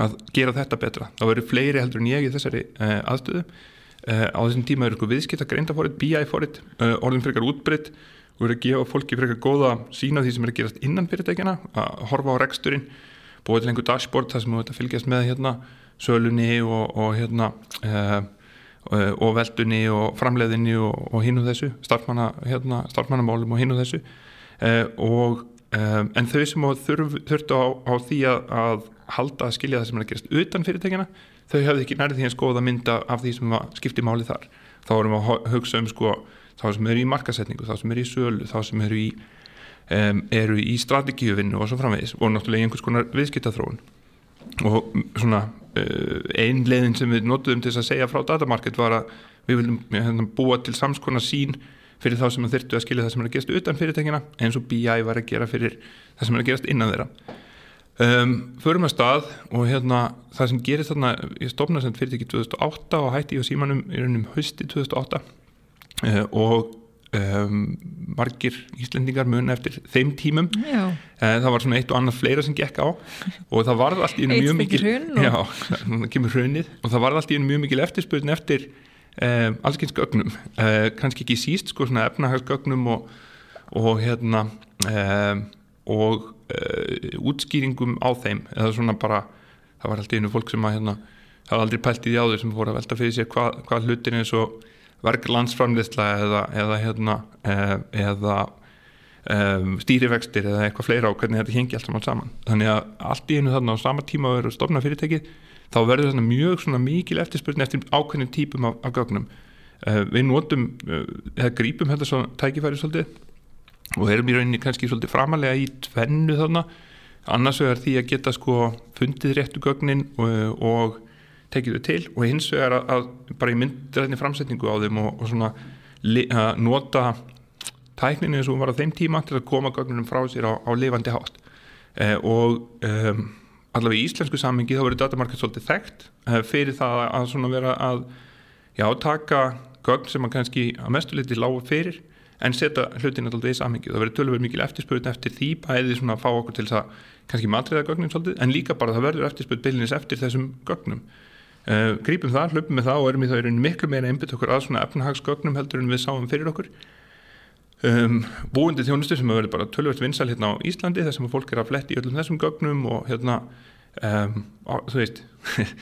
að gera þetta betra. Það verður fleiri heldur en ég í þessari uh, aðstöðu. Uh, á þessum tíma eru eitthvað viðskipt að greinda fórið, BI fórið, uh, orðin frekar útbreytt og eru að gefa fólki frekar góða sína því sem er að gerast innan fyrirtækjana, að horfa á reksturinn, búið til einhver dashboard þar sem þú ert að fylgjast með hérna sölunni og, og hérna og veldunni og framleiðinni og, og hinn og þessu, starfmanna, hérna, starfmannamálum og hinn og þessu og Um, en þau sem þurftu á, á því að, að halda að skilja það sem er að gerast utan fyrirtækina þau hafði ekki nærið því að skoða mynda af því sem skipti máli þar. Þá erum við að hugsa um sko þá sem eru í markasetningu, þá sem eru í sölu þá sem eru í, um, eru í strategíuvinnu og svo framvegis og náttúrulega einhvers konar viðskiptathróun og svona uh, ein leiðin sem við notuðum til að segja frá datamarket var að við viljum hérna, búa til samskona sín fyrir þá sem þurftu að skilja það sem er að gerast utan fyrirtækina eins og BI var að gera fyrir það sem er að gerast innan þeirra. Um, förum að stað og hérna það sem gerist þarna, ég stofnaði sem fyrirtæki 2008 og hætti ég á símanum í raunum hösti 2008 uh, og um, margir íslendingar mun eftir þeim tímum. Uh, það var svona eitt og annað fleira sem gekk á og það var allt í mjög mikil og... já, það kemur hrunnið og það var allt í mjög mikil eftirspurn eftir Um, allskyns gögnum. Uh, kannski ekki síst sko svona efnahagsgögnum og, og hérna um, og uh, útskýringum á þeim. Eða svona bara það var alltaf einu fólk sem að hérna það var aldrei pælt í því áður sem voru að velta fyrir sér hvað hva hlutin eins og verk landsframleysla eða, eða hérna uh, eða um, stýrivextir eða eitthvað fleira á hvernig þetta hengi allt saman. Þannig að allt í einu þarna á sama tíma verður stofna fyrirtækið þá verður þetta mjög mikil eftirspurning eftir ákveðnum típum af, af gögnum. Uh, við notum uh, eða grípum þetta svo tækifæri svolítið og erum í rauninni kannski svolítið framalega í tvennu þarna. Annars vegar því að geta sko fundið réttu gögnin og, og tekið þau til og hins vegar að, að bara í myndræðinni framsetningu á þeim og, og svona að nota tækninu eins og var á þeim tíma til að koma gögnunum frá sér á, á lifandi hátt. Uh, og um, allavega í íslensku sammingi þá verður datamarkað svolítið þekkt uh, fyrir það að svona vera að já, taka gögn sem að kannski að mestu liti lága fyrir en setja hlutin alltaf í sammingi það verður tölverð mikil eftirspöðun eftir því bæði svona að fá okkur til það kannski matriða gögnin svolítið en líka bara það verður eftirspöðun byllinis eftir þessum gögnum. Uh, grípum það, hlupum með það og erum í það miklu meira einbit okkur að svona efnahagsgögnum heldur en við sáum fyrir okkur Um, búindi þjónustu sem hefur verið bara tölvöld vinsal hérna á Íslandi þar sem fólk er að fletti í öllum þessum gögnum og hérna um, á, þú veist uh,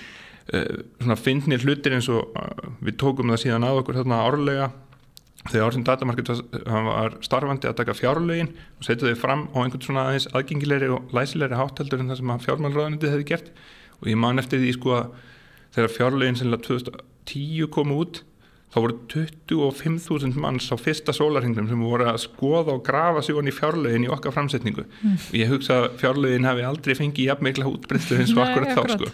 svona finnir hlutir eins og uh, við tókum það síðan að okkur þarna árlega þegar sem datamarked var starfandi að taka fjárlögin og setja þau fram á einhvern svona aðeins aðgengilegri og læsilegri hátteldur en það sem að fjármálraðanandi hefði gert. Og ég man eftir því sko að þegar fjárlögin sem 2010 kom út þá voru 25.000 manns á fyrsta sólarhengum sem voru að skoða og grafa sig í fjárlegin í okkar framsetningu mm. og ég hugsa að fjárlegin hefði aldrei fengið jafnveikla útbreyðstu eins og akkurat þá sko.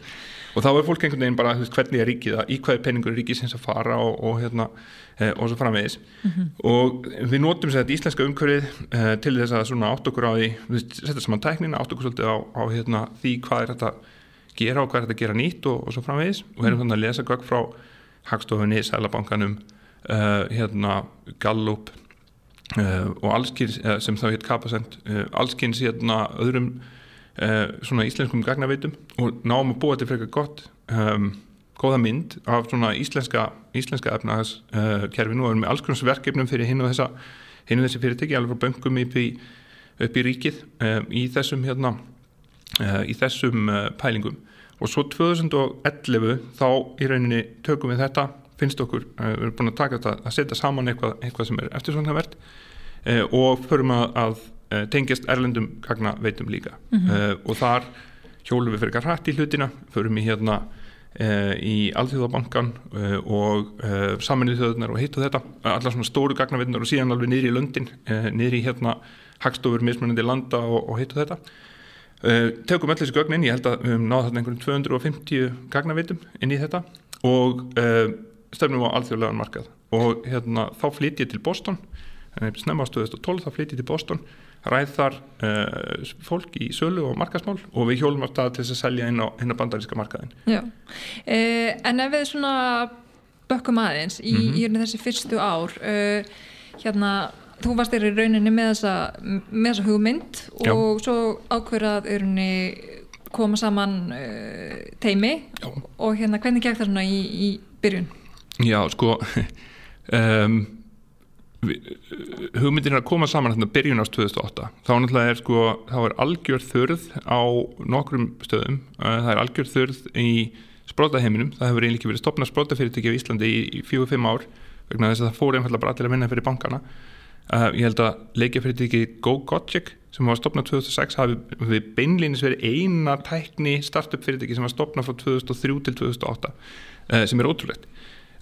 og þá er fólk einhvern veginn bara veist, hvernig er ríkið það, í peningur er ríkið sem að fara og, og, hérna, eh, og svo framvegis mm -hmm. og við notum sér þetta íslenska umhverfið eh, til þess að svona átt okkur á því setja saman tæknina, átt okkur svolítið á, á hérna, því hvað er þetta gera og hvað er þetta gera nýtt og, og svo framvegis og erum þannig að lesa gögg frá Hagstofunni, Sælabankanum uh, hérna Gallup uh, og allskins uh, sem þá heit Kapasend allskins hérna öðrum svona íslenskum gagnaveitum. Og náum að búa til frekar gott um, góða mynd af svona íslenska íslenska efnaðaskerfi nú erum við alls konar verkefnum fyrir hinn og þessa hinn og þessi fyrirtæki alveg frá böngum upp í, upp í ríkið um, í þessum hérna í þessum pælingum og svo 2011 þá í rauninni tökum við þetta finnst okkur, uh, við erum búin að taka þetta að setja saman eitthvað, eitthvað sem er eftirsvonavert uh, og förum að, að uh, tengjast erlendum gagna veitum líka. Mhm. og þar hjólum við fyrir eitthvað hrætt í hlutina förum í hérna uh, í Alþjóðabankan uh, og saminnið þjóðunar og hitt og þetta. Allar svona stóru gagnaveitunar og síðan alveg niður í löndin uh, niður í hérna hagstofur mismunandi landa og, og hitt og þetta tökum öll þessi gögn inn, ég held að við höfum náð þarna einhverjum 250 gagnaveitum inn í þetta og uh, stefnum á alþjóðlegan markað. Og hérna, þá flytt ég til Boston uh, snemma á 2012 þá flytt ég til Boston ræð þar uh, fólk í sölu og markaðsmál og við hjólum stað til þess að selja inn á, á bandaríska markaðin Já, eh, en ef við svona bökkum aðeins í, Mhm. í hérna þessi fyrstu ár uh, hérna, þú varst þér í rauninni með þessa, með þessa hugmynd Já. og svo ákveður að rauninni koma saman uh, teimi Já. og hérna hvernig gekk það svona í, í byrjun? Já, sko um, hugmyndin er að koma saman hérna byrjun ást 2008 þá náttúrulega er sko, þá er algjör þörð á nokkrum stöðum Uh, það er algjör þörð í sprótaheiminum, það hefur ekki verið stopnað sprótafyrirtæki á Íslandi í, í fjögur fimm ár vegna þess að það fór einfallega bara allir að vinna fyrir bankana uh, ég held að leikjafyrirtæki GoGogic sem var stopnað 2006 hafi beinlýnis verið eina tækni startup fyrirtæki sem var stopnað frá 2003 til 2008 uh, sem er ótrúlegt.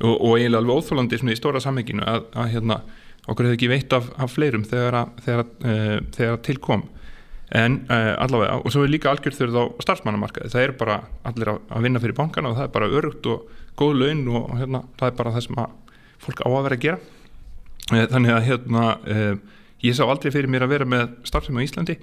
Og, og eiginlega alveg óþólandi í stóra samhenginu að, að hérna, okkur hefði ekki veitt af, af fleirum þegar, að, þegar, að, uh, þegar að til kom. En uh, allavega, og svo er líka algjörð þurfið á starfsmannamarkaði, það er bara allir að, vinna fyrir bankana og það er bara örugt og góð laun og, hérna, það er bara það sem fólk á að vera að gera þannig að hérna uh, ég sá aldrei fyrir mér að vera með starfsemi á Íslandi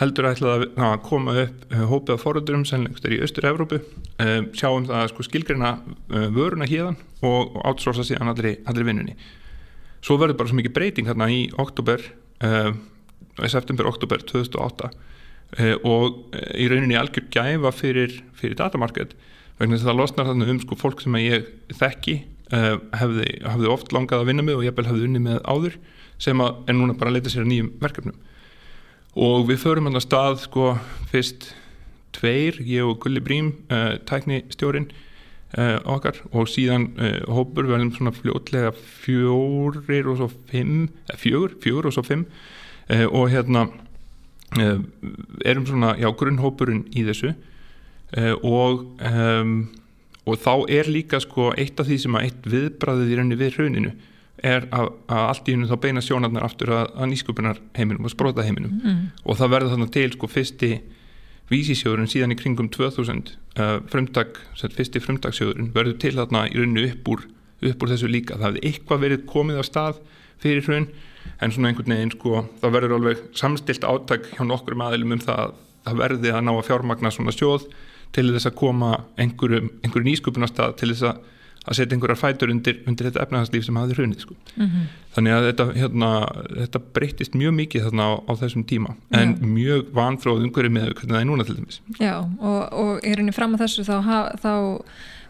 heldur að ætla að, koma upp uh, hópið af foröldurum sennlegstur í Östur-Evrópu uh, sjáum það að sko skilgreina uh, vöruna hérðan og, outsourca síðan allir, allir vinnunni. Svo verður bara svo mikið breyting hérna í oktober september-oktober 2008 uh, og í rauninni algjör gæfa fyrir, fyrir datamarked vegna þess að það losnar þarna um sko fólk sem ég þekki hefði, hefði oft langað að vinna með og ég hefði unni með áður sem að er núna bara leita sér að nýjum verkefnum. Og við förum að stað sko fyrst tveir, ég og Gulli Brím uh, tæknistjórin uh, okkar. Og síðan uh, hópur verðum svona fljótlega fjórir og svo fimm, eh, fjögur, fjögur og svo fimm. Og hérna erum svona, já, grunnhópurinn í þessu. Uh, og um, og þá er líka sko eitt af því sem að eitt viðbræðið í rauninni við hruninu er að, að allt í hennu þá beina sjónarnar aftur að, að nýsköpunar heiminum og spróta heiminum Mm. og það verður þarna til sko fyrsti vísisjóðurinn síðan í kringum 2000 uh, frumtak, fyrsti frumtaksjóðurinn verður til þarna í rauninu upp úr, upp úr þessu líka, það hefði eitthvað verið komið á stað fyrir hrun en svona einhvern veginn sko, það verður alveg samstilt áttak hjá nokkur aðilum um það að það verði að ná að fjármagna svona sjóð til þess að koma einhverjum, einhverjum nýsköpunarstað til þess að að setja einhverjar fætur undir, undir þetta efnahagslíf sem hafði hrunið sko. Mhm. þannig að þetta, hérna, þetta breytist mjög mikið þarna á, á þessum tíma en Já. mjög vanfróð umhverju með hvernig það er núna til dæmis Já, og, og í rauninni fram að þessu þá, ha- þá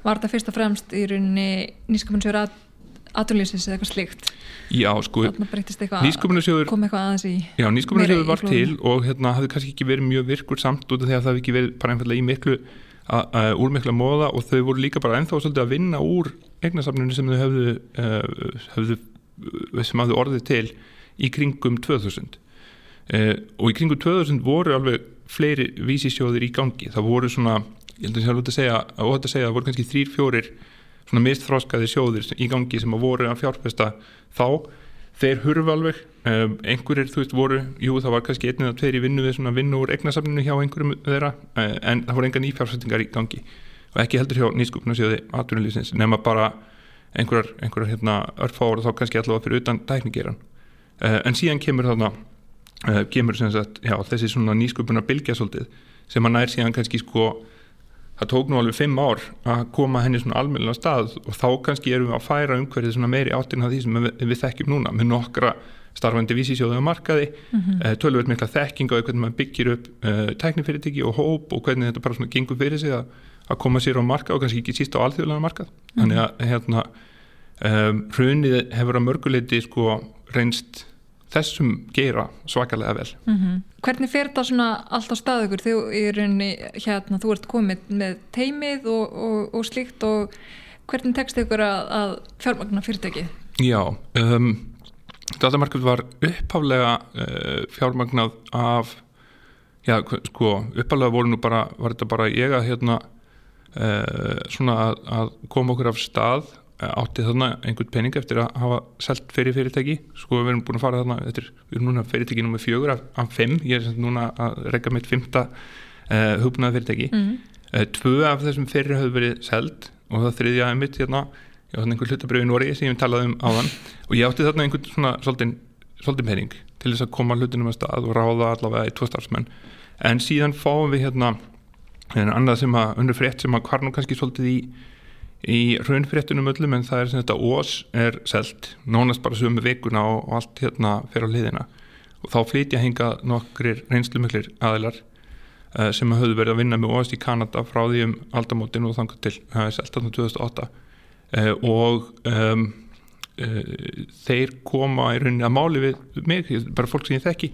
var þetta fyrst og fremst í rauninni nýskapunsjóður aðurlýsins eða eitthvað slíkt? Já, sko, nýsköpunarsjóður kom eitthvað aðeins í Já, nýsköpunarsjóður var til og hérna hafði kannski ekki verið mjög virkur samt út af því að það hafði ekki verið bara einfallega í miklu úr mikla móða og þau voru líka bara ennþá svolítið að vinna úr eignasafninu sem þau höfðu, uh, höfðu uh, sem hafðu orðið til í kringum 2000 uh, og í kringum 2000 voru alveg fleiri vísisjóðir í gangi. Það voru svona, ég held að sjálf að segja að óhætt að segja að það voru kannski þrýr, fjórir svona mistþróskaði sjóðir í gangi sem að voru að fjárfesta þá þeir hurfu alveg. Um, einhverjir, þú veist, voru, jú það var kannski einn eða tveir í vinnu við svona vinnu úr eignasafninu hjá einhverjum þeirra, uh, en það voru enga nýfjárfestingar í gangi. Og ekki heldur hjá nýskupunarsjóði atvinnulífsins, nema bara einhverjar, einhverjar hérna örfáur þá kannski allavega fyrir utan tæknigeran uh, en síðan kemur þarna uh, kemur sem sagt, já, þessi svona nýskupunar bylgja svolítið, sem að nær síðan kannski sko það tók nú alveg fimm ár að koma henni svona almennilega stað og þá kannski erum við að færa umhverfið svona meiri áttina því sem við, við þekkjum núna með nokkra starfandi vísisjóðu á markaði mm. -hmm. tölvöld mikla þekking á hvernig maður byggir upp uh, tæknifyrirtæki og hóp og hvernig þetta bara svona gengur fyrir sig að, að koma sér á markað og kannski ekki síst á alþjóðlega markað þannig að hérna um, hrunið hefur að mörguleiti sko reynst þessum geira svakalega vel. Mm Hvernig fer þetta svona allt á stað ykkur? Rauninni, hérna, þú ert komið með teimið og, og, og slíkt og hvernig tekst ykkur að, að fjármagna fyrirtækið? Já, um, datamarkað var upphaflega uh, fjármagnað af já, sko, upphaflega voru nú bara var þetta bara ég að hérna uh, svona að, að koma okkur af stað átti þarna einhvern pening eftir að hafa selt fyrir fyrirtæki. Sko við erum búin að fara þarna eftir, við erum núna fyrirtæki nummið fjögur af, af fimm, ég er núna að reyka mitt fymta uh, hugbúnaða fyrirtæki mm -hmm. uh, tvö af þessum fyrir hafðu verið selt og það þriðja er mitt hérna, ég var einhver hlutabröð í Nóri sem ég talaði um áðan. Og ég átti þarna einhvern svona svolítið, pening til þess að koma hlutinum að stað og ráða allavega í tvo starfsmenn. En síðan fáum við hérna annað í raunfréttunum öllum en það er sem þetta ós er selt, nánast bara sömu vikuna og, og allt hérna fyrir á liðina og þá flytja hinga nokkrir reynslumiklir aðilar uh, sem hafðu verið að vinna með ós í Kanada frá því um aldamótin og þangar til það er selt áttum 2008 uh, og um, uh, þeir koma í rauninni að máli við mig, bara fólk sem ég þekki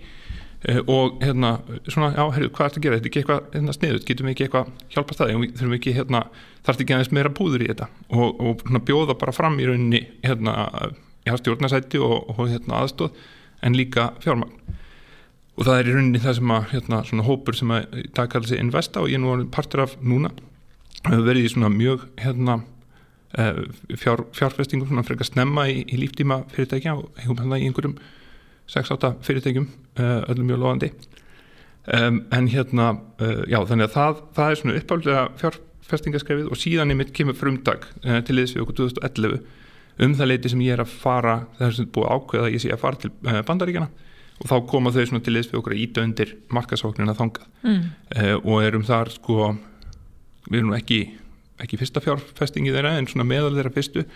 og hérna, svona, já, herru, hvað er þetta að gera? Þetta er ekki eitthvað hérna, sniðut, getum við ekki eitthvað hjálpa það, þurfum við ekki, hérna þarf ekki aðeins meira búður í þetta? Og, og hérna, bjóða bara fram í rauninni hérna, já, stjórnarsætti og, og hérna aðstóð, en líka fjármagn. Og það er í rauninni það sem að, hérna, svona hópur sem að það kallar sig Investa og ég er nú partur af núna, hefur verið í svona mjög, hérna uh, fjár, fjárfestingum, svona frekar snemma í, í líftíma fyrirtækja og hérna í einhverjum 6-8 fyrirtækjum uh, öllum mjög loðandi um, en hérna, uh, já þannig að það, það er svona uppáldlega fjárfestingaskrefið og síðan er mitt kemur frumdag uh, til liðs við okkur 2011 um það leiti sem ég er að fara það er svona búið ákveða að ég sé að fara til bandaríkjana og þá koma þau svona til liðs við okkur að íta undir markasóknina þangað. Mm. og erum þar sko við erum ekki, ekki fyrsta fjárfestingi þeirra en svona meðal þeirra fyrstu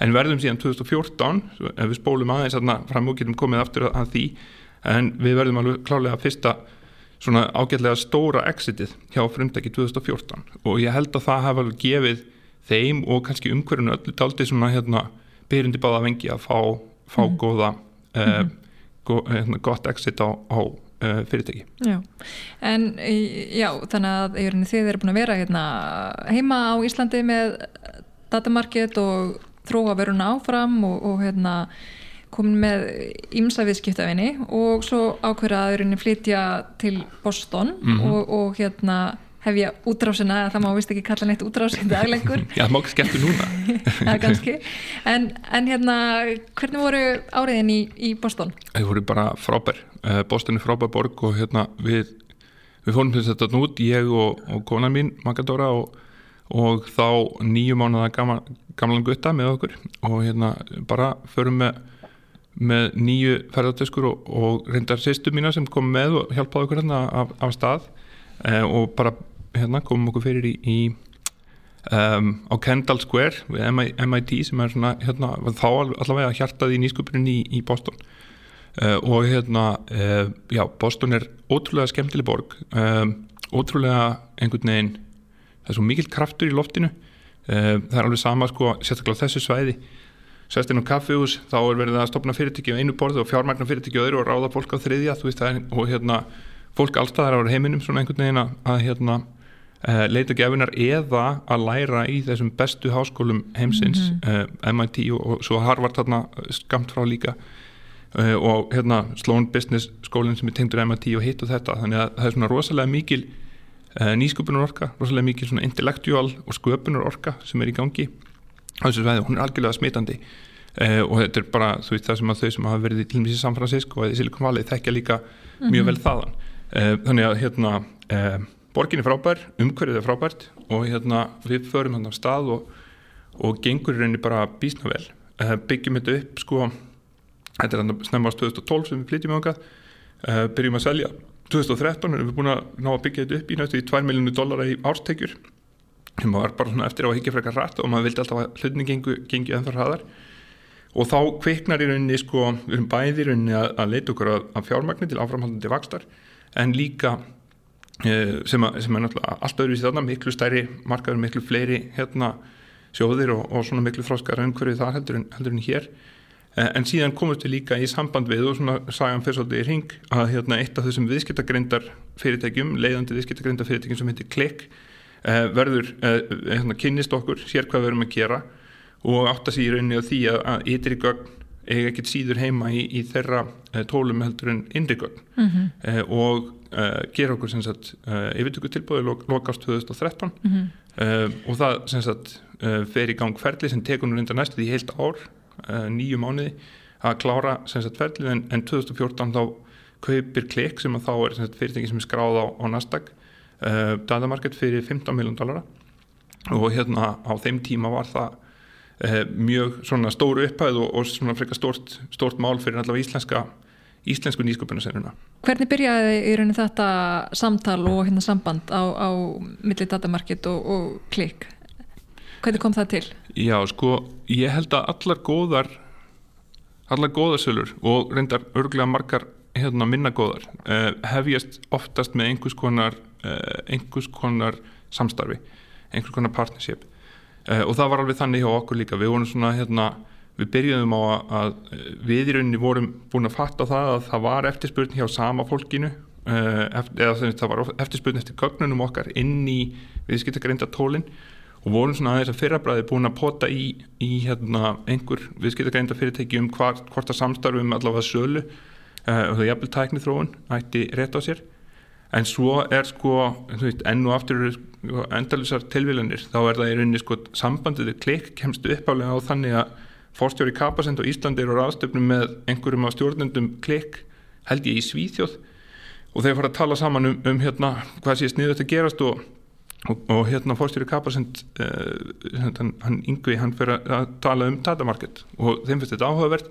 en verðum síðan 2014 ef við spólum aðeins aðna fram og getum komið aftur að því en við verðum alveg klálega fyrsta svona ágætlega stóra exitið hjá frumdæki 2014 og ég held að það hafa alveg gefið þeim og kannski umhverjunu öllu taldi svona hérna byrjundi báða vengi að fá, fá mm. góða mm -hmm. uh, go, hérna, gott exit á, á uh, fyrirtæki Já, en já þannig að þið eru búin að vera hérna, heima á Íslandi með datamarked og þróa veruna áfram og, og hérna, komin með ímsa viðskiptafinni og svo ákverðaðurinn flytja til Boston mm -hmm. og, og hérna hef ég útrásina, það má vist ekki kalla neitt útrásina daglengur. Já, það má ekki skemmtu núna. Það kannski. En, en hérna, hvernig voru áriðin í, í Boston? Það voru bara frábær. Eh, Boston er frábær borg og hérna við, við fórum til þetta nút, ég og, og konan mín, Magadóra og, og þá nýju mánuða gamlan gutta með okkur og hérna bara förum með, með nýju ferðartöskur og, og reyndar sýstu mína sem kom með og hjálpaði okkur hérna af, af stað eh, og bara hérna komum okkur fyrir í, í um, á Kendall Square við MIT sem er svona hérna þá allavega hjartað í nýskupurinn í, í Boston. Eh, og hérna eh, já, Boston er ótrúlega skemmtileg borg ótrúlega einhvern veginn það er svo mikil kraftur í loftinu það er alveg sama sko, sérstaklega þessu svæði sérst inn á kaffihús, þá er verið að stopna fyrirtæki á einu borðu og fjármagnar fyrirtæki á öðru og ráða fólk á þriðja, þú veist það er og hérna, fólk allstaðar á heiminum svona einhvern veginn að hérna uh, leita gefinar eða að læra í þessum bestu háskólum heimsins mm -hmm. uh, MIT og, og svo Harvard þarna skamt frá líka uh, og hérna Sloan Business skólinn sem er tengdur MIT og hitt og þetta, þannig að það er svona rosalega mikil Eh, nýsköpunar orka, rosalega mikið svona intellectual og sköpunar orka sem er í gangi á þessu sveiði, hún er algjörlega smitandi. Eh, og þetta er bara þú veist það sem að þau sem hafa verið í San Francisco og í Silicon Valley þekkja líka mm -hmm. mjög vel þaðan. Eh, þannig að hérna eh, borgin er frábær, umhverfið er frábært og hérna við förum hann á stað og, og gengur í rauninni bara bísna vel. Eh, byggjum þetta upp sko þetta er snemma á 2012 sem við flytjum á okkar eh, byrjum að selja 2013 erum við búin að ná að byggja þetta upp í næstu í 2 miljónu dólara í árstekjur. Sem var bara svona eftir á að higgja frekar rætt og maður vildi alltaf að hlutinni gengi, gengi ennþá hraðar. Og þá kviknar í rauninni sko, við erum bæði í rauninni að, að leita okkur að, að fjármagnir til áframhaldandi vakstar en líka e, sem, að, sem er náttúrulega allt öðru í þarna, miklu stærri markaður, miklu fleiri hérna sjóðir og, og svona miklu þróskar umhverfið þar heldur en, heldur en hér. Eh, en síðan komumst við líka í samband við og svona sagan fyrir svolítið í ring að hérna, eitt af þessum viðskiptagreindar fyrirtækjum, leiðandi viðskiptagreindar fyrirtækjum sem heitir Klikk eh, verður, eh, hérna, kynnist okkur, sér hvað við erum að gera og átt að sé í rauninni á því að, að ytri gögn eiga ekkert síður heima í, í þeirra tólum heldur en innri gögn mm -hmm. og gera okkur sem sagt yfirtöku tilbúið lokast 2013 mm -hmm. og það sem sagt fer í gang ferli sem tekur nú reynda næstu því heilt ár nýju mánuði að klára ferli en, en 2014 þá kaupir klik sem að þá er fyrirtæki sem er skráð á, á Nasdaq datamarket fyrir 15 miljón dollara og hérna á þeim tíma var það eh, mjög svona stóru upphæð og, og svona frekar stort, stort mál fyrir allavega íslenska íslensku nýsköpunarseruna. Hvernig byrjaði í raunin þetta samtal og hérna samband á, á milli datamarkit og, og klik? Hvernig kom það til? Já, sko, ég held að allar góðar allar góðarsölur og reyndar örglega margar hérna minna góðar eh, hefjast oftast með einhvers konar eh, einhvers konar samstarfi einhvers konar partnership. Uh, og það var alveg þannig hjá okkur líka. Við vorum svona hérna við byrjuðum á að, við í rauninni vorum búin að fatta það að það var eftirspurn hjá sama fólkinu uh, eða það var eftirspurn eftir gögnunum okkar inn í viðskiptagreinda tólinn og vorum svona aðeins að fyrrabræði búin að pota í, í hérna, einhver viðskiptagreinda fyrirtæki um hvort, hvort að samstarfum allavega sölu uh, og það jafnvel tækni þróun ætti rétt á sér. En svo er sko veist, enn og aftur endalusar tilvílanir þá er það í rauninni sko sambandið klikk kemst uppálega á þannig að fórstjóri Kapasend og Íslandi eru á aðstöfnum með einhverjum á stjórnendum klikk held ég í Svíþjóð. Og þeir fara að tala saman um, um hérna hvað sé sniðut að gerast og, og, og hérna fórstjóri Kapasend uh, hann, hann yngvi hann fyrir að tala um datamarket og þeim finnst þetta áhugavert.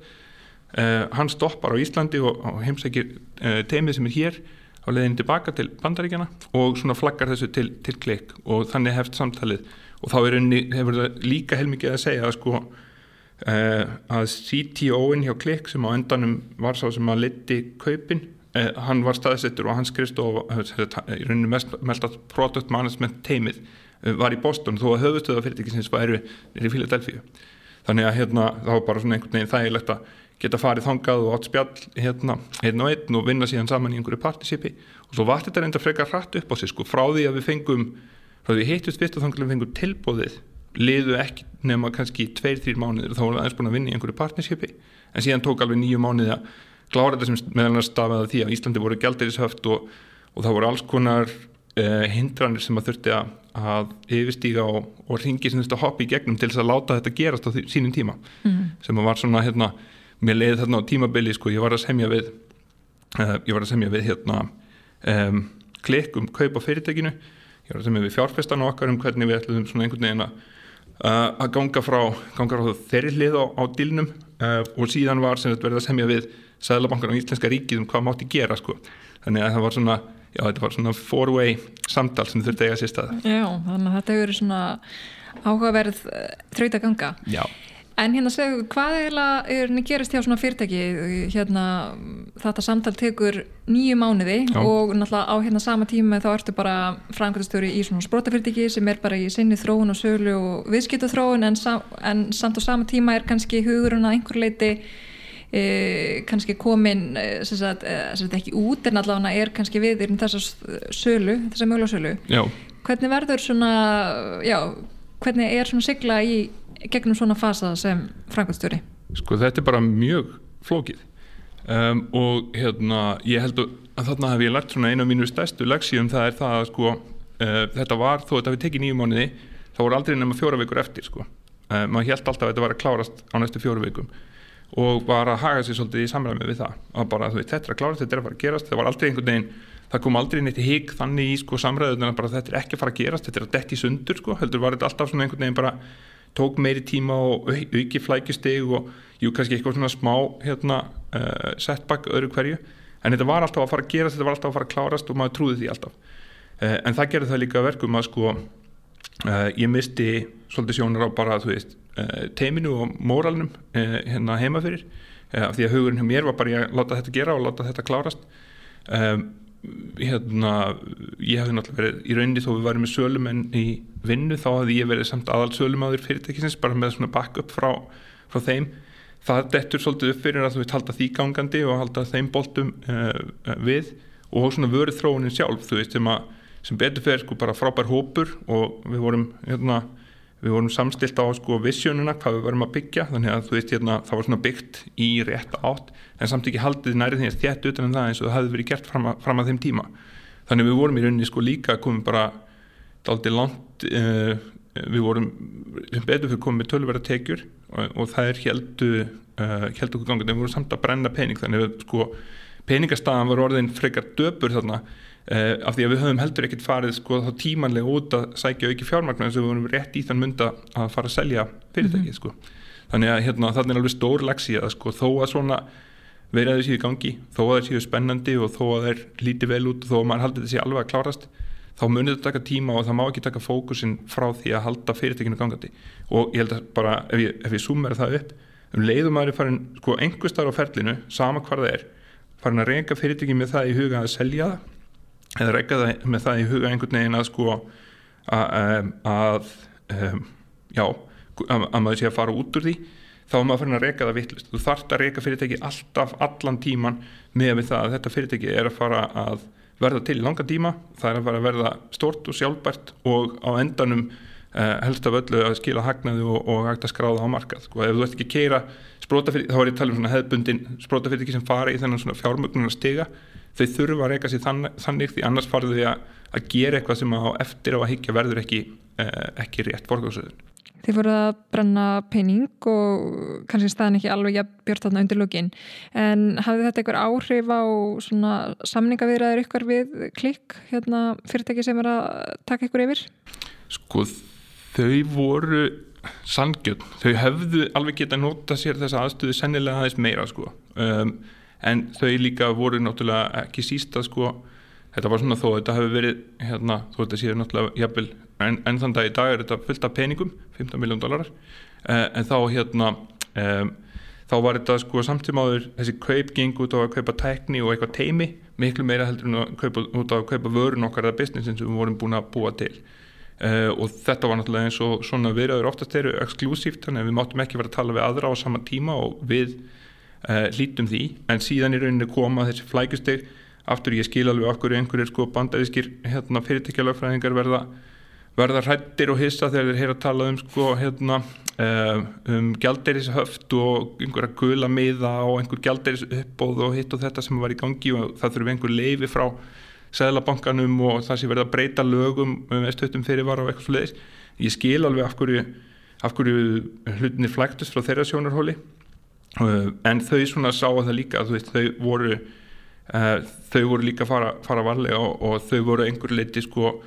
Uh, hann stoppar á Íslandi og, og heimsækir uh, teimið sem er hér á leðinu tilbaka til bandaríkjana og svona flaggar þessu til, til klikk og þannig hefst samtalið. Og þá er unni, hefur það líka heilmikið að segja að sko að CTO-in hjá klikk sem á endanum var sá sem að liti kaupin, uh, hann var staðsettur og hans skristof í rauninu mest, að product management teimið uh, var í Boston þó að höfustöða fyrirtækisins væri í Philadelphia þannig að hérna þá var bara svona einhvern veginn þægilegt að geta farið þangað og átt spjall hérna einn og einn og vinna síðan saman í einhverju participi. Og svo var þetta reynda frekar hratt upp á sig sko frá því að við fengum frá því við hittust fyrst að við fengum tilbóðið liðu ekki nema kannski 2-3 mánuðir þá vorum við aðeins búin að vinna í einhverju participi. En síðan tók alveg nýju mánuði að klára þetta sem meðal að stafaða því að Íslandi voru gældeirishöft og, og það voru alls konar uh, hindranir sem að þurfti að, að yfirstíga og, og ringi sem þurfti að hoppa í gegnum til þess að láta þetta gerast á því, sínum tíma. Mm. sem að var svona hérna mér leiði þarna á tímabili sko, ég var að semja við uh, ég var að semja við hérna um, klikk um kaup á fyrirtekinu ég var að semja við fjárfestan og okkar um hvernig við ætlum svona einhvern veginn að uh, að ganga frá, ganga frá þeirri hlið á, á dílnum. Uh, og síðan var sem þetta verið að semja við Sæðlabankan og Íslenska ríkið um hvað mátti gera sko. Þannig að það var svona já þetta var svona four-way samtal sem þurfti eiga sér stað. Já, þannig að þetta hefur verið svona áhugaverð þraut að ganga Já. En hérna segðu, hvað er henni gerist hjá svona fyrirtæki, hérna þetta samtal tekur nýju mánuði Já. og náttúrulega á hérna sama tíma þá ertu bara framkvæmstjóri í svona sprótafyrirtæki sem er bara í sinni þróun og sölu og viðskiptu þróun en, en samt á sama tíma er kannski hugurinn að einhver leiti kannski komin e, sem sagt, e, sem sagt ekki út en allavega er kannski við í þessar sölu, þessar mögulega sölu. Já. Hvernig verður svona, já, hvernig er svona sigla í gegnum svona fasa sem frangvöldstjóri? Sko þetta er bara mjög flókið um, og hérna ég held að þarna hef ég lært svona einu af mínu stærstu leksíum það er það að sko uh, þetta var þó þetta við tekið nýju mánuði þá voru aldrei nema fjóra vikur eftir sko uh, maður held alltaf að þetta var að klárast á næstu fjóru vikum og var að haga sér svolítið í samræmi við það. Að bara þú veit þetta er að klárast, þetta er að fara að gerast það var aldrei einhvern veginn, það kom aldrei neitt hík þannig í sko samræðun að bara þetta er ekki að fara að gerast þetta er að detti sundur sko, heldur var þetta alltaf svona einhvern veginn bara tók meiri tíma og auki flækjusteg og jú kannski eitthvað svona smá hérna, uh, setback öðru hverju. En þetta var alltaf að fara að gera þetta var alltaf að fara að klárast og maður trúði því alltaf. Uh, en það veist teiminu og móralnum hérna heima fyrir. Af því að hugurinn hjá mér var bara að láta þetta gera og láta þetta klárast. Hérna, ég hefði náttúrulega verið í rauninni þó við varum með sölumenn í vinnu þá hefði ég verið samt aðal sölumadur fyrirtækisins bara með svona backup frá, frá þeim. Það dettur svolítið upp fyrir að þú veit halda því gangandi og halda þeim boltum við og svona vörð þróunin sjálf þú veist sem, að, sem betur fyrir sko bara frábær hópur og við vorum hérna við vorum samstilt á sko visjónuna hvað við varum að byggja þannig að þú veist hérna það var svona byggt í rétt átt en samt ekki haldið nærið því að þétt utan en það eins og það hefði verið gert fram að, fram að þeim tíma. Þannig við vorum í rauninni sko líka komum bara aldrei langt uh, við vorum betur fyrir komið með tölverða tekjur og, og það er heldu uh, heldu okkur gangið en við vorum samt að brenna pening þannig að sko peningastafan var orðin frekar döpur þarna Uh, af því að við höfum heldur ekkert farið sko þá tímanlega út að sækja auki fjármagnar eins og við vorum rétt í þann mynda að fara að selja fyrirtækið mm -hmm. sko þannig að hérna þannig er alveg stór leksi að sko þó að svona verið að þessi í gangi þó að það séu spennandi og þó að það er lítið vel út og þó að mann haldi þessi alveg að klárast þá munir þetta taka tíma og það má ekki taka fókusin frá því að halda fyrirtækinu gangandi og ég held að bara ef ég, ef ég sumera það upp um leiðum að það er farin sko eða regga það með það í huga einhvern veginn að sko að, að já, að, að maður sé að fara út úr því þá er maður farin að reyka það vittlust þú þarft að reyka fyrirtæki alltaf allan tíman með við það að þetta fyrirtæki er að fara að verða til í langa tíma. Það er að fara að verða stort og sjálfbært og á endanum uh, helst af öllu að skila hagnaði og, og hægt að skráða á markað sko, ef þú ert ekki að keira þá er ég að tala um hefðbundin sprótafyrirtæki sem fara í þennan fjármögnunar stiga þau þurfa að reyka sér þann, þannig því annars farðu þau að, að gera eitthvað sem á eftir á að higgja verður ekki, eh, ekki rétt forgáðsöðun. Þið voru að brenna pening og kannski staðin ekki alveg að björta þarna undir lókin en hafði þetta einhver áhrif á samningaviðraður ykkur við klikk hérna, fyrirtæki sem er að taka ykkur yfir? Sko þau voru sangjöld, þau hefðu alveg geta nota sér þessa aðstöðu sennilega aðeins meira sko um, en þau líka voru náttúrulega ekki sísta sko, þetta var svona þó þetta hefur verið, hérna, þó þetta séu náttúrulega jafnvel, en, en þann dag í dag er þetta fullt af peningum, 15 miljón dólarar eh, en þá hérna eh, þá var þetta sko samtímaður þessi kaup ging út á að kaupa tekni og eitthvað teimi, miklu meira heldur en að kaupa út á að kaupa vörun okkar eða businessin sem við vorum búin að búa til. Uh, og þetta var náttúrulega eins og svona viðraður oftast eru exklusíft þannig að við máttum ekki vera að tala við aðra á sama tíma og við uh, lítum því en síðan í rauninni koma þessi flækusteg aftur ég skil alveg okkur einhverjir sko bandarískir hérna, fyrirtækjalagfræðingar verða, verða hrættir og hissa þegar þeir heyra að tala um sko hérna uh, um gjaldeirishöft og einhverja gula miða og einhver gjaldeiris uppbóð og hitt og þetta sem var í gangi og það þurfum einhver leifi frá Sæðlabankanum og það sem verða að breyta lögum um stöttum fyrirvara og eitthvað sluðis ég skil alveg af hverju, af hverju hlutinni flæktust frá þeirra sjónarhóli en þau svona sá að það líka veist, þau voru uh, þau voru líka fara, fara varlega og, og þau voru einhver leiti sko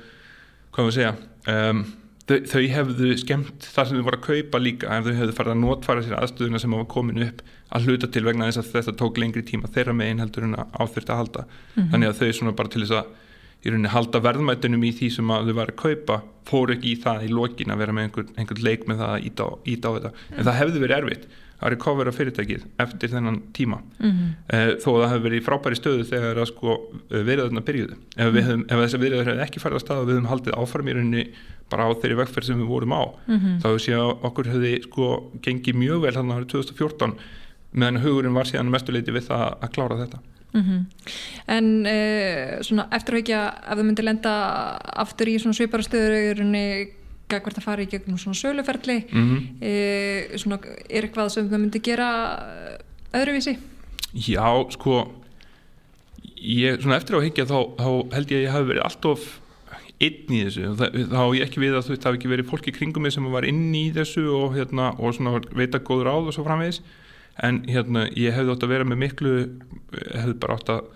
hvað maður segja um, þau, þau hefðu skemmt það sem þau voru að kaupa líka ef þau hefðu farið að notfæra sér aðstöðuna sem hafa komin upp að hluta til vegna þess að þetta tók lengri tíma þeirra megin heldur en að áþurft að halda. Mm -hmm. þannig að þau svona bara til þess að í rauninni halda verðmættunum í því sem að þau var að kaupa fóru ekki í það í lokin að vera með einhver, einhver leik með það að íta á, íta á þetta. En það hefðu verið erfitt að recovera fyrirtækið eftir þennan tíma mm -hmm. uh, þó að það hefur verið í frábæri stöðu þegar að sko eh, viðræðurna byrjuðu ef, mm -hmm. ef þessi viðræður hefði ekki farið að staða við hefum haldið áfarmýrunni bara á þeirri vegferð sem við vorum á mm -hmm. þá sé að okkur hefði sko gengið mjög vel hann árið 2014 meðan hugurinn var síðan mestuleiti við það að klára þetta mhm. En uh, svona eftirhaukja ef það myndi lenda aftur í svona svipara stöður hvert að fara í gegnum svona söluferli mm -hmm. e, svona, er eitthvað sem það myndi gera öðruvísi? Já, sko ég, svona eftir á higgja þá, þá held ég að ég hafi verið alltof inn í þessu, þá há ég ekki við að þú veist, það hafi ekki verið fólki kringum mig sem var inn í þessu og hérna, og svona veita góður áð og svo framvegis, en hérna ég hefði átt að vera með miklu hefði bara átt að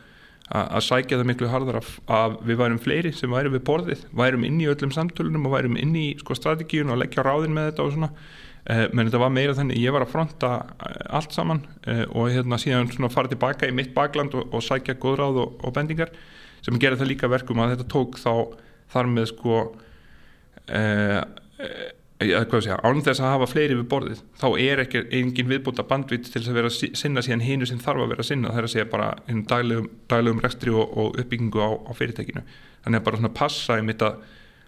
að sækja það miklu harðar að, að við værum fleiri sem værum við borðið, værum inn í öllum samtölunum og værum inn í sko, strategíun og leggja ráðin með þetta og svona. Eh, menn þetta var meira þannig, ég var að fronta eh, allt saman eh, og hérna síðan fara tilbaka í mitt bakland og, og sækja góðráð og, og bendingar sem gera það líka verkum að þetta tók þá þar með sko eh, ánum þess að hafa fleiri við borðið þá er ekki engin viðbúta bandvít til að vera sinna síðan hínu sem þarf að vera sinna. Það er að segja bara daglegum, daglegum rekstri og, og uppbyggingu á, á fyrirtekinu þannig að bara svona passa í mitt að,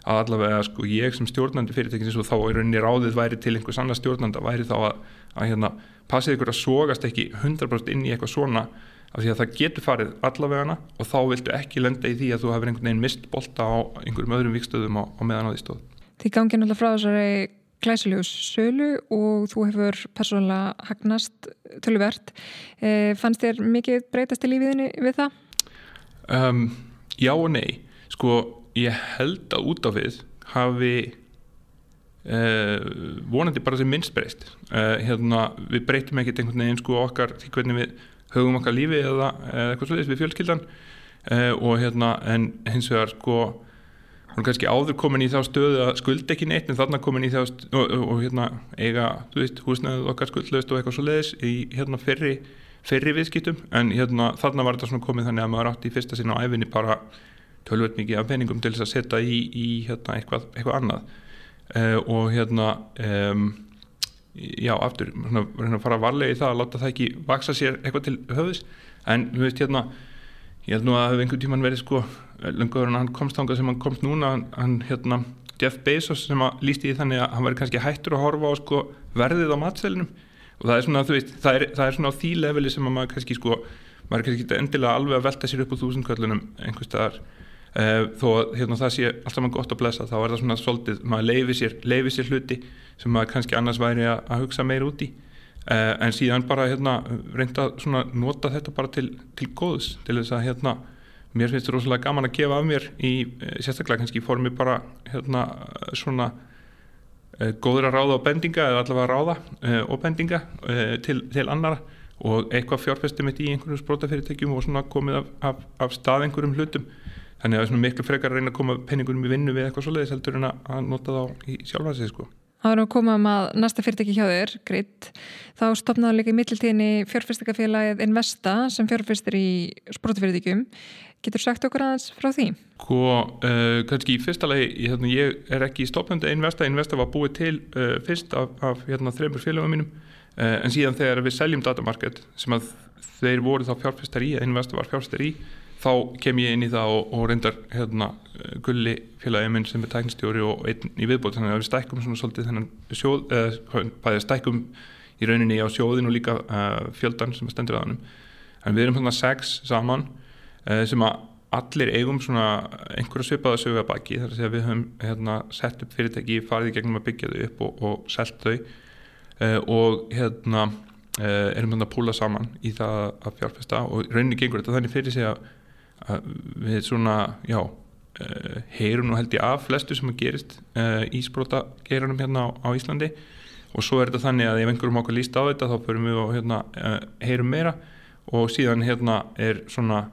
allavega sko ég sem stjórnandi fyrirtekinu og þá er rauninni ráðið væri til einhvers annars stjórnanda væri þá að, að hérna, passið ykkur að sógast ekki 100% inn í eitthvað svona af því að það getur farið allavegana og þá viltu ekki lenda í því að þú hefur einhvern veginn mist bolta á einhverjum öðrum vikstöðum á, á meðan á því stóð Þið gangið náttúrulega frá þessari glæsilegus sölu og þú hefur persónulega hagnast tölvert. E, fannst þér mikið breytast í lífiðinni við það? Um, já og nei. Sko, ég held að út af við hafi uh, vonandi bara sem minnst breyst. Uh, hérna, við breytum ekkert einhvern veginn sko okkar því hvernig við höfum okkar lífi eða, eða eitthvað svolítið við fjölskyldan uh, og hérna, en hins vegar sko hún er kannski áður komin í þá stöðu að skuld ekki neitt en þarna komin í þá stöðu og, og, og hérna eiga, þú veist, húsnæðið okkar skuldlaust og eitthvað svo leiðis í hérna fyrri, fyrri viðskiptum. En hérna þarna var þetta svona komið þannig að maður átti í fyrsta sinna á æfinni bara tölvöld mikið af peningum til þess að setja í, í hérna eitthvað, eitthvað annað. Uh, og hérna um, já, aftur, svona, hérna fara varlega í það að láta það ekki vaksa sér eitthvað til höfðis en, þú veist, hérna ég held nú að einhvern tíman verið sko lengur en hann komst ánga sem hann komst núna hann, hérna Jeff Bezos sem að lísti í þannig að hann væri kannski hættur að horfa á sko verðið á matselinum og það er svona þú veist það er, það er svona á því leveli sem að maður kannski sko maður er kannski endilega alveg að velta sér upp úr þúsundkvöldunum einhvers staðar. Uh, þó að hérna, það sé alltaf maður gott að blessa þá er það svona svolítið, maður leifi sér, leifi sér hluti sem maður kannski annars væri að, að hugsa meir út í. Uh, en síðan bara hérna reynda að nota þetta bara til, til góðs til þess að hérna mér finnst þetta rosalega gaman að gefa af mér í eh, sérstaklega kannski í formi bara hérna svona e, góður að ráða og bendinga eða allavega ráða e, og bendinga e, til, til annara og eitthvað fjárfestum mitt í einhverjum sprótafyrirtækjum og svona komið af, af, af stað einhverjum hlutum þannig að það er svona miklu frekar að reyna að koma penningunum í vinnu við eitthvað svoleiðis heldur en að nota þá í sjálfansið sko Það var að koma um að næsta fyrirtæki hjá þér, Grit, þá stopnaðu líka í mittiltíðinni fjárfyrstikafélagið Investa sem fjárfyrstir í sprótafyrirtækjum. Getur sagt okkur aðeins frá því? Sko, uh, kannski í fyrsta lagi, hérna, ég er ekki stopnandi Investa, Investa var búið til uh, fyrst af, af hérna, þreymur félagum mínum, uh, en síðan þegar við seljum datamarked sem að þeir voru þá fjárfyrstar í, Investa var fjárfyrstar í, þá kem ég inn í það og, og reyndar hérna, gulli félagið minn sem er tæknistjóri og einn í viðbót þannig að við stækkum svona svolítið þennan sjóð eða stækkum í rauninni á sjóðin og líka fjöldan sem stendur að hann en við erum svona sex saman sem að allir eigum svona einhverja svipaða sögu að baki þar að segja við höfum hérna, sett upp fyrirtæki farið í gegnum að byggja þau upp og, og selt þau. Uh, og hérna erum við að púla saman í það að fjárfesta og rauninni gengur þetta þannig fyrir sig að við svona, já uh, heyrum nú held ég af flestu sem að gerist uh, í spróta geirunum hérna á, á Íslandi. Og svo er þetta þannig að ef einhverjum okkur líst á þetta þá förum við og hérna uh, heyrum meira. Og síðan hérna er svona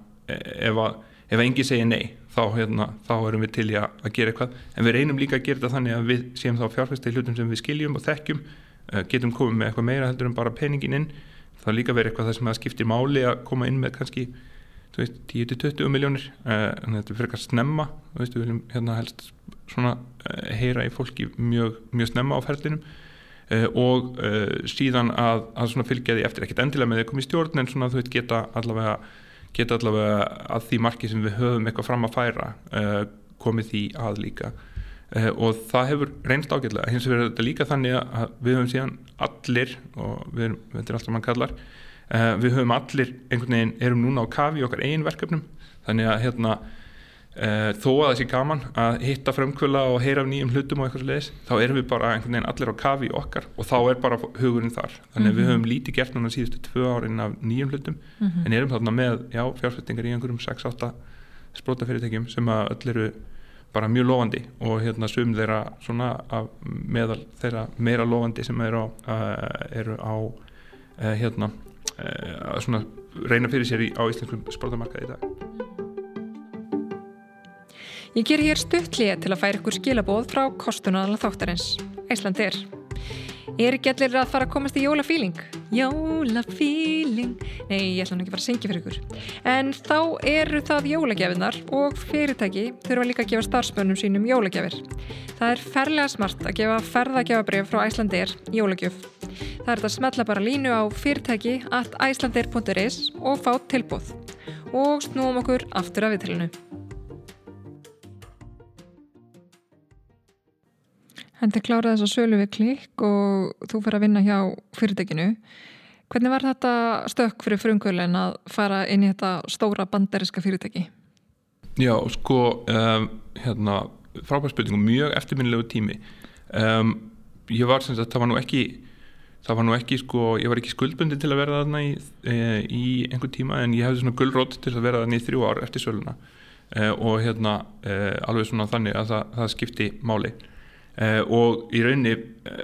ef að, ef engi segir nei þá, hérna, þá erum við til í að, að gera eitthvað. En við reynum líka að gera þetta þannig að við séum þá fjárfæsti hlutum sem við skiljum og þekkjum getum komið með eitthvað meira heldur en bara peningin inn. Það líka verið eitthvað það sem að skiptir máli að koma inn með kannski 10-20 miljónir en þetta fyrir að snemma. Við viljum hérna helst svona uh, heyra í fólki mjög, mjög snemma á ferlinum. Og síðan að, að fylgja því eftir. Ekkert endilega með því að koma í stjórn en svona þú veit geta allavega geta allavega að því marki sem við höfum eitthvað fram að færa komið því að líka. Og það hefur reynst ágætlega. Hins vegar þetta líka þannig að við höfum síðan allir og við erum, þetta er alltaf mann kallar Uh, við höfum allir einhvern veginn, erum núna á kafi okkar eigin verkefnum. Þannig að hérna uh, þó að það sé gaman að hitta frumkvöla og heyra af nýjum hlutum og eitthvað sliðis þá erum við bara einhvern veginn allir á kafi í okkar og þá er bara hugurinn þar þannig að við mhm. höfum lítið gert núna síðustu tvö árin af nýjum hlutum mm -hmm. en erum þarna með já, fjárfæstingar í einhverjum 6-8 sprótafyrirtækjum sem að öll eru bara mjög lofandi og hérna sum þeirra svona meðal þeirra meira lofandi sem eru á, uh, eru á hérna Eh, að svona reyna fyrir sér í, á íslenskum sportamarkaði í dag Ég ger hér stuttlið til að færa ykkur skilabóð frá kostunarala þáttarins Æslandir Er ekki allir að fara að komast í jólafíling? Jólafíling Nei, ég ætla nú ekki að fara að syngja fyrir ykkur En þá eru það jólagjafinnar og fyrirtæki þurfa líka að gefa starfsbönnum sínum jólagjafir Það er ferlega smart að gefa ferðagjafabrif frá Æslandir jólagjöf Það er að smetla bara línu á fyrirtæki at icelandair.is og fá tilbúð. Og snúum okkur aftur af viðtælinu. Hendi klára þess að sölu við klikk og þú fyrir að vinna hjá fyrirtækinu. Hvernig var þetta stökk fyrir frumkvölin að fara inn í þetta stóra banderiska fyrirtæki? Já, sko, um, hérna, frábærspiltingum, mjög eftirminnilegu tími. Um, ég var sem sagt, það var nú ekki það var nú ekki sko, ég var ekki skuldbundin til að vera þarna í, e, í einhver tíma en ég hefði svona gullrótt til að vera þarna í þrjú ár eftir söluna e, og hérna e, alveg svona þannig að það, það skipti máli e, og í rauninni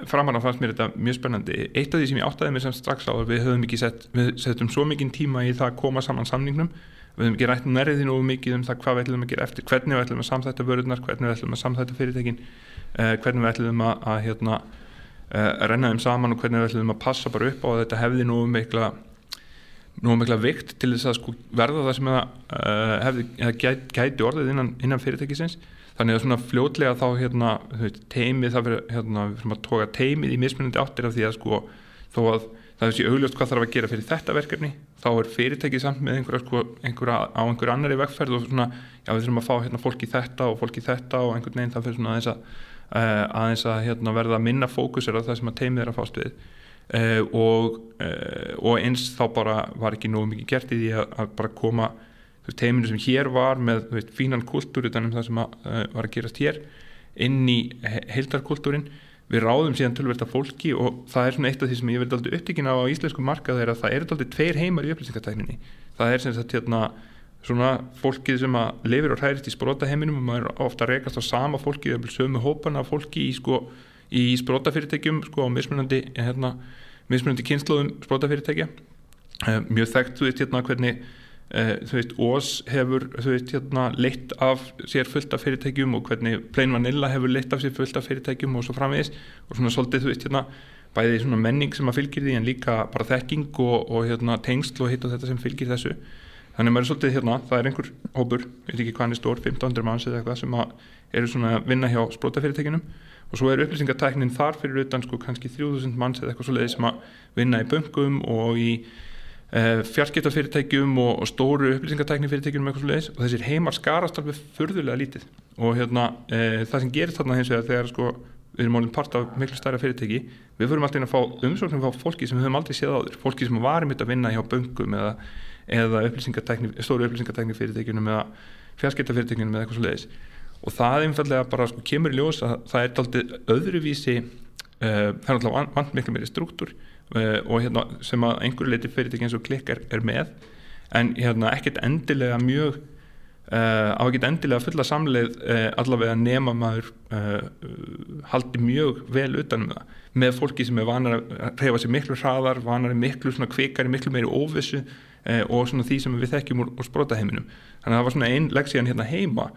framann á fannst mér þetta mjög spennandi. Eitt af því sem ég áttaði mig sem strax á við höfum ekki sett, við settum svo mikið tíma í það að koma saman samningnum. Við höfum ekki rætt nærðið nú mikið um það hvað við ætlum að gera eftir hvernig við ætlum að samþætta vörurnar hvernig við ætlum að samþætta fyrirtekin hvernig við ætlum að, að hérna uh, renna þeim saman og hvernig við ætlum að passa bara upp á að þetta hefði nú mikla nú mikla vikt til þess að sko verða það sem það uh, hefði, gæti orðið innan, innan fyrirtækisins þannig að svona fljótlega þá hérna, teimið það fyrir hérna, við fyrir að tóka teimið í mismunandi áttir af því að sko þó að það er sér augljóst hvað þarf að gera fyrir þetta verkefni þá er fyrirtækið samt með einhverja, sko, einhverja á einhverju annari vegferð og svona já við þurfum að fá hérna fólk í þetta og fólk í þetta og einhvern veginn það fyrir svona þess að uh, aðeins að hérna, verða minna fókusir á það sem að teimið er að fást við. Uh, og, uh, og eins þá bara var ekki nógu mikið gert í því að, að bara koma teiminu sem hér var með veist, fínan kultúr utan um það sem að, var að gerast hér inn í heildarkultúrin. Við ráðum síðan tölverta fólki og það er svona eitt af því sem ég vil aldrei upptíkina á íslensku markað er að það er aldrei tveir heimar í upplýsingartækninni það er sem sagt hérna svona fólkið sem að lifir og hærist í sprótaheiminum og maður ofta rekast á sama fólkið eða sömu hópana fólki í, sko, í sprótafyrirtækjum sko á mismunandi, hérna, mismunandi kynsluðum sprótafyrirtækja uh, mjög þekkt, þú veist hérna hvernig uh, þú veist, Ós hefur þú veist hérna leitt af sér fullt af fyrirtækjum og hvernig Plain Vanilla hefur leitt af sér fullt af fyrirtækjum og svo framvegis. Og svona svolítið þú veist hérna bæði svona menning sem að fylgir því en líka bara þekking og, og hérna tengsl og hitt og þetta sem fylgir þessu. Þannig að maður er svolítið hérna, það er einhver hópur, ég veit ekki hvað hann er stór 1500 manns eða eitthvað sem eru svona að vinna hjá sprótafyrirtekinum og svo er upplýsingartæknin þar fyrir utan sko kannski 3000 manns eða eitthvað svolítið sem að vinna í böngum og í e, eh, fjarskiptafyrirtækjum og, og stóru upplýsingartæknifyrirtækjum eitthvað svolítið og þessir heimar skarast alveg förðulega lítið. Og hérna e, það sem gerist þarna hins vegar þegar sko við erum álinn part af miklu stærra fyrirtæki við fyrir alltaf inn að fá umsóknum frá fólki sem við höfum aldrei séð áður, fólki sem varum að vinna hjá böngum eða eða upplýsingartækni, stóru upplýsingartækni fyrirtækjunum eða fjarskiptafyrirtækjunum eða eitthvað svo leiðis og það einfallega bara sko, kemur í ljós að það er aldrei öðruvísi uh, það er alltaf vant miklu meiri struktúr og hérna, sem að einhverju leiti fyrirtæki eins og klikk er, er með. En hérna, ekkert endilega mjög Uh, á ekki endilega fulla samleið uh, allavega nema maður uh, haldi mjög vel utanum það. Með fólki sem er vanar að reyfa sér miklu hraðar, vanar miklu kvikari, miklu meiri óvissu eh, og svona því sem við þekkjum úr, úr sprótaheiminum þannig að það var svona einn leksíðan hérna heima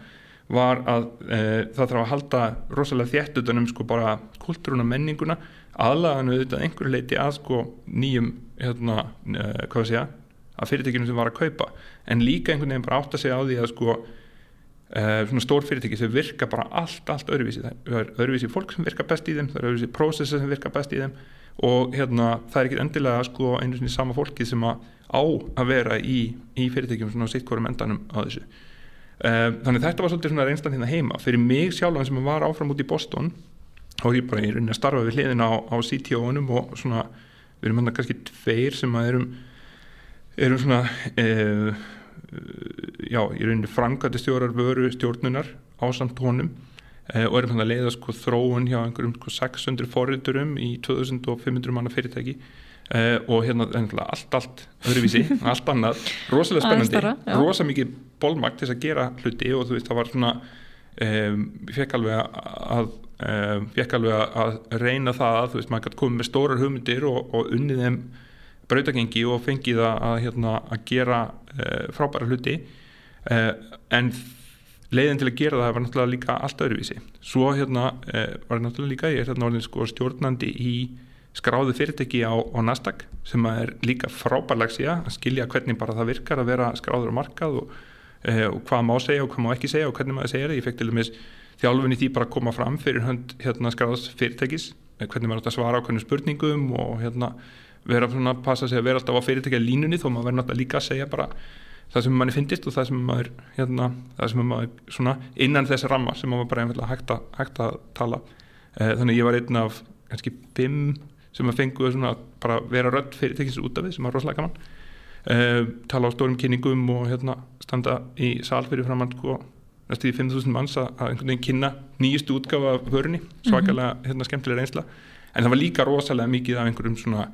var að eh, það þarf að halda rosalega þétt utanum sko bara kultúruna menninguna aðlaðanu auðvitað einhverju leiti að sko nýjum hérna, eh, hvað sé ég að fyrirtekjum sem var að kaupa. En líka einhvern veginn bara átt að segja á því að sko Uh, svona stór fyrirtæki sem virka bara allt, allt öðruvísi. Það er öðruvísi fólk sem virka best í þeim það er öðruvísi prósessa sem virka best í þeim og hérna það er ekki endilega sko einu svona sama fólki sem að á að vera í, í fyrirtækjum svona sitt hverjum endanum á þessu. Uh, þannig þetta var svolítið svona reynslan hérna heima. Fyrir mig sjálfan sem var áfram út í Boston og ég bara í rauninni að starfa við hliðina á, á CTO-unum og svona við erum hérna kannski tveir sem að erum erum svona uh, já, í rauninni frangandi stjórar vöru stjórnunar á samt honum uh, og erum hann að leiða sko þróun hjá einhverjum sko 600 forriturum í 2500 manna fyrirtæki Uh, og hérna allt, allt öðruvísi, allt annað. Rosalega spennandi, rosalega mikið bólmakt til þess að gera hluti og þú veist það var svona um, fekk alveg að fekk alveg að reyna það að þú veist maður komið með stórar hugmyndir og, og unnið þeim brautagengi og fengið að, hérna, að gera uh, frábæra hluti uh, en leiðin til að gera það var náttúrulega líka allt öðruvísi svo hérna var náttúrulega líka ég er hérna orðin sko stjórnandi í skráðu fyrirtæki á, á Nasdaq sem er líka frábærlegs í að skilja hvernig bara það virkar að vera skráður á markað og, og hvað má segja og hvað má ekki segja og hvernig maður segja það. Ég fekk til dæmis þjálfunni því bara að koma fram fyrir hönd hérna, skráðs fyrirtækis, hvernig maður átt að svara á hvernig spurningum og hérna, vera svona að passa sig að vera alltaf á fyrirtækja línunni þó maður verður náttúrulega líka að segja bara það sem manni finnist og það sem maður, hérna, það sem maður svona, innan þess ramma sem maður bara hægt að, hægt að tala. E, þannig ég var einn af kannski fimm sem að fengu að bara vera rödd fyrirtekins út af því sem var rosalega gaman uh, tala á stórum kynningum og hérna, standa í sal fyrir framann sko, næstu í 5.000 manns að einhvern veginn kynna nýjust útgafa af vörunni, svakalega hérna, skemmtilega reynsla. En það var líka rosalega mikið af einhverjum svona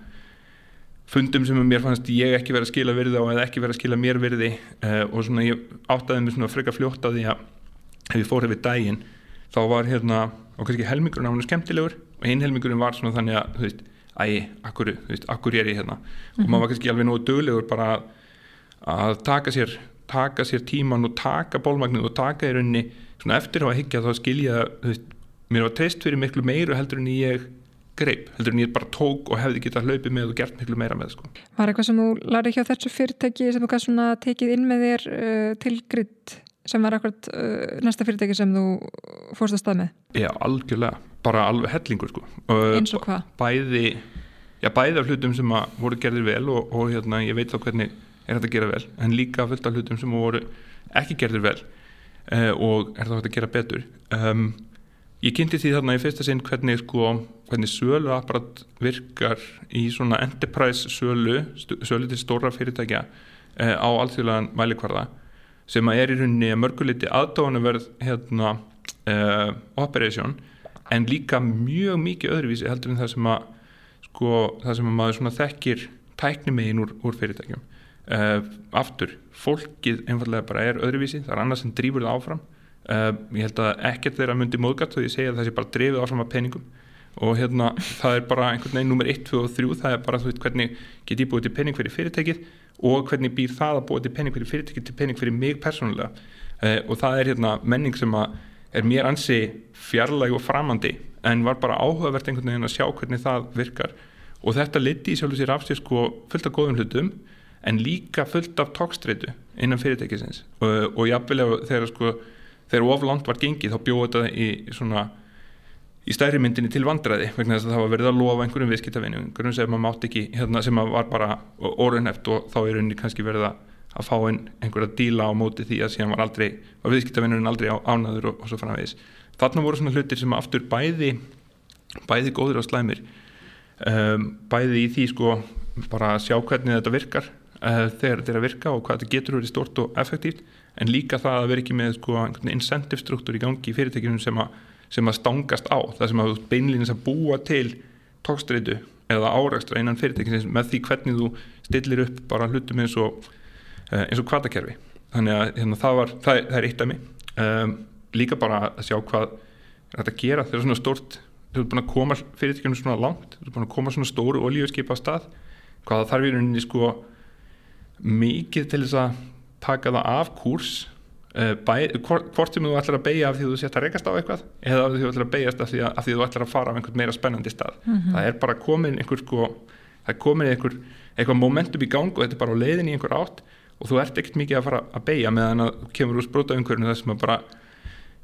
fundum sem mér fannst ég ekki verið að skila virði á eða ekki verið að skila mér virði uh, og svona ég áttaði mig svona frekar fljótt á því að ef ég fór hefur daginn þá var hérna og kannski helmingurinn á hann skemmtilegur og hinn helmingurinn var svona þannig að þú veist, æ, akkur, þú veist, akkur er ég hérna? Mm -hmm. og maður var kannski alveg nógu döglegur bara að, að taka sér taka sér tíman og taka bólmagnið og taka í rauninni svona eftir á að higgja þá skilja, veist, mér var treyst fyrir miklu meiru heldur en ég greip, heldur en ég bara tók og hefði getað hlaupið með og gert miklu meira með sko. Var eitthvað sem þú larið hjá þessu fyrirtæki sem þú kannski svona tekið inn með þér uh, til gritt sem var akkurat uh, næsta fyrirtæki sem þú fórst að stað með? Já, algjörlega, bara alveg hellingur sko. Eins og hvað? Bæði, já bæði af hlutum sem voru gerðir vel og, og hérna ég veit þá hvernig er þetta að gera vel, en líka fullt af hlutum sem voru ekki gerðir vel uh, og er það að gera betur. Um, ég kynnti því þarna í fyrsta sinn hvernig sko, hvernig sölu apparat virkar í svona enterprise sölu, sölu til stóra fyrirtækja uh, á allþjóðlegan vælikvarða sem að er í rauninni að mörguleiti aðdáðanverð hérna uh, operation en líka mjög mikið öðruvísi heldur en það sem að sko það sem að maður svona þekkir tæknimegin úr, úr fyrirtækjum uh, aftur, fólkið einfallega bara er öðruvísi, það er annað sem drýfur það áfram. Uh, ég held að ekkert þeirra myndi móðgat þó ég segja að það sé bara drefið áfram af peningum. Og hérna það er bara einhvern veginn nummer 1, 2 og 3 það er bara þú veit hvernig get ég búið til pening fyrir fyrirtækið og hvernig býr það að búið til pening fyrir fyrirtækið til pening fyrir mig persónulega. Uh, og það er hérna menning sem að er mér ansi fjarlæg og framandi en var bara áhugavert einhvern veginn að sjá hvernig það virkar. Og þetta liti í sjálf og sér af sér sko fullt af góðum hlutum en líka fullt af tókstreitu innan fyrirtækisins og, og jáfnvel þegar sko þegar oflant var gengið þá bjóði þetta í svona í stærri myndinni til vandræði vegna þess að það var verið að lofa einhverjum viðskiptavinni einhverjum sem maður mátt ekki, hérna, sem var bara orðunheft og þá er rauninni kannski verið að fá einhverja díla á móti því að síðan var aldrei, var viðskiptavinnurinn aldrei ánaður og, og svo framvegis. Þarna voru svona hlutir sem aftur bæði bæði góður á slæmir um, bæði í því sko bara að sjá hvernig þetta virkar uh, þegar þetta er að virka og hvað þetta getur verið stort og effektíft en líka það að vera ekki með sko incentive struktúr í gangi í fyrirtækjum sem sem að stangast á. Það sem að beinlýnins að búa til tókstreitu eða árakstra innan fyrirtækins með því hvernig þú stillir upp bara hlutum eins og eh, eins og kvatakerfi þannig að hérna, það, var, það, það er eitt af mig um, líka bara að sjá hvað þetta gera þegar svona stort þú ert búin að koma fyrirtækjum svona langt þú ert búin að koma svona stóru olíuskipa á stað hvaða þarf í rauninni sko mikið til þess að taka það af kurs Eh, bæ, hvort sem þú ætlar að beigja af því þú sett að rekast á eitthvað eða af því þú ætlar að beigjast af því, af því þú ætlar að fara af einhvern meira spennandi stað mm -hmm. það er bara komin einhver sko, það er komin einhver eitthvað momentum í gang og þetta er bara á leiðin í einhver átt og þú ert ekkert mikið að fara að beigja meðan að kemur úr spróta umhverfinu þess að bara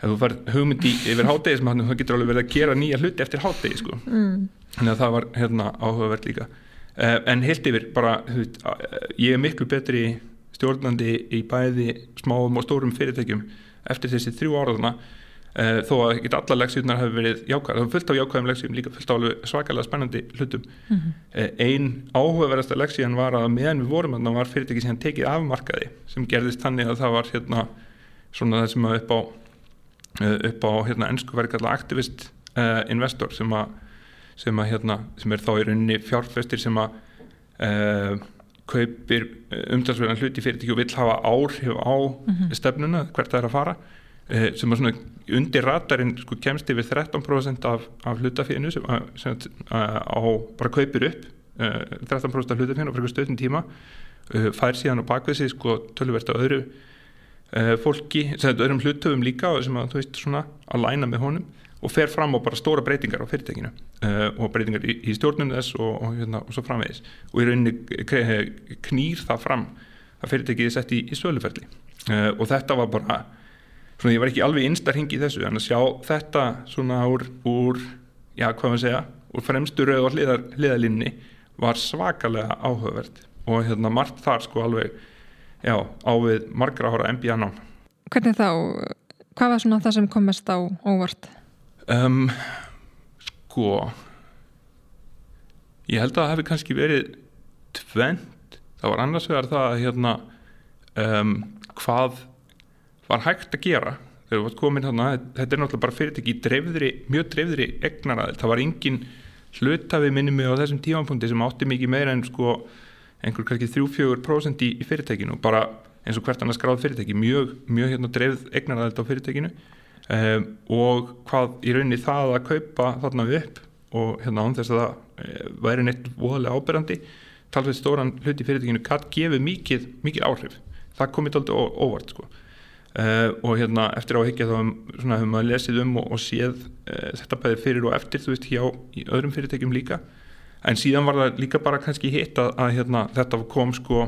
ef þú fær hugmyndi yfir hátegi sem þá getur alveg verið að gera nýja hluti eftir hátegi sko. mm. þannig að það var hérna, áhugavert líka en heilt yfir bara, heit, ég er miklu betri stjórnandi í bæði smáum og stórum fyrirtækjum eftir þessi þrjú áraðuna uh, þó að ekki alla leksíðunar hafi verið jákvæð, var fullt á jákvæðum leksíðum líka fullt á svakalega spennandi hlutum mm -hmm. uh, ein áhugaverðasta leksíðan var að meðan við vorum það var fyrirtæki sem tekið afmarkaði sem gerðist þannig að það var hérna svona það sem að upp á uh, upp á hérna ennsku verið kalla aktivist investor sem að sem að hérna, sem er þá í rauninni fjárfestir sem að kaupir eh, umtalsverðan hluti fyrirtæki og vill hafa áhrif á mm -hmm. stefnuna, hvert það er að fara eh, sem að svona undir ratarinn sko kemst yfir 13% af, af hlutafíðinu sem, að, sem að, á bara kaupir upp 13% af hlutafíðinu á fyrir stöðnum tíma fær síðan á bakvið sig sko tölverst á öðru fólki, sem þetta öðrum hlutöfum líka sem að þú veist svona að læna með honum og fer fram á bara stóra breytingar á fyrirtekinu uh, og breytingar í, í stjórnum þess og, og, hérna, og svo framvegis. Og í rauninni knýr það fram að fyrirtekið er sett í, í söluferli. Uh, og þetta var bara svona ég var ekki alveg einstar hingi í þessu en að sjá þetta svona úr, úr já hvað maður segja úr fremstu rauð og hliðar, hliðalinni var svakalega áhugavert. Og hérna margt þar sko alveg já á við margra ára MBA nám. Hvernig þá, hvað var svona það sem kom mest á óvart? Um, sko ég held að það hefði kannski verið tvent, það var annars vegar það að hérna um, hvað var hægt að gera þegar við varum komin þarna. Þetta er náttúrulega bara fyrirtæki dreifðri, mjög dreifðri egnaraðil, það var engin hlutafi minni mig á þessum tímanpunkti sem átti mikið meira en sko einhver kannski 3-4% í, í fyrirtækinu. Bara eins og hvert annars skráð fyrirtæki. Mjög, mjög hérna dreifð egnaræðild á fyrirtækinu um, og hvað í rauninni það að kaupa þarna upp og hérna án þess að það e, væri neitt voðalega ábyrrandi talveg stóran hluti í fyrirtækinu kann gefið mikið, mikið áhrif. Það komið alltaf óvart sko. Uh, og hérna eftir áhyggja þá hefur maður lesið um og, og séð uh, þetta bæði fyrir og eftir þú veist hjá í öðrum fyrirtækjum líka. En síðan var það líka bara kannski hitt að, að hérna, þetta kom sko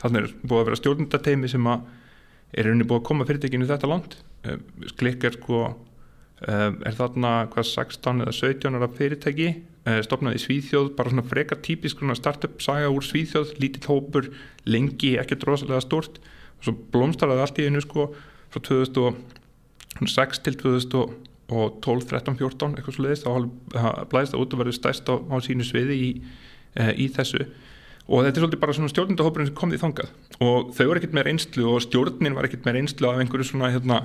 þannig er búið að vera stjórnundateimi sem að er rauninni búið að koma fyrirtækinu þetta land uh, klikk er sko er þarna hvað 16 eða 17 ára fyrirtæki stopnaði í Svíþjóð bara svona freka típisk startup saga úr Svíþjóð, lítill hópur lengi, ekkert rosalega stort og svo blómstaraði allt í einu sko frá 2006 til 2012, 13, 14 eitthvað svo leiðist, þá blæðist það út og verður stæst á, á sínu sviði í, í þessu. Og þetta er svolítið bara svona stjórnundahópurinn sem kom því þangað. Og þau var ekkert með reynslu og stjórnin var ekkert með reynslu af einhverju svona hérna,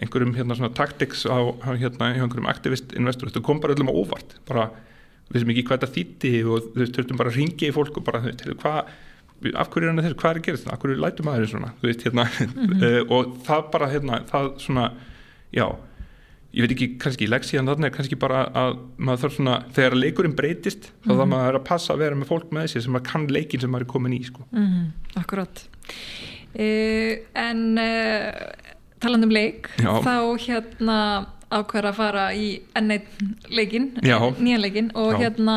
einhverjum hérna svona tactics á, hérna einhverjum aktivist investor, þetta kom bara öllum á óvart bara við sem ekki hvað þetta þýtti og þau þurftum bara að ringja í fólk og bara, hvað af hverju er hann þessu, hvað er að gera þetta af hverju lætu maður svona veist, hérna, mm -hmm. og það bara hérna, það svona, já ég veit ekki, kannski leksíðan þarna kannski bara að maður þarf svona þegar leikurinn breytist, þá mm -hmm. þarf maður að passa að vera með fólk með þessi sem maður kann leikin sem maður er komin í sko. mm -hmm. Akkurát uh, en uh, taland um leik já. þá hérna ákveður að fara í ennætt leikin, nýjan leikin og já. hérna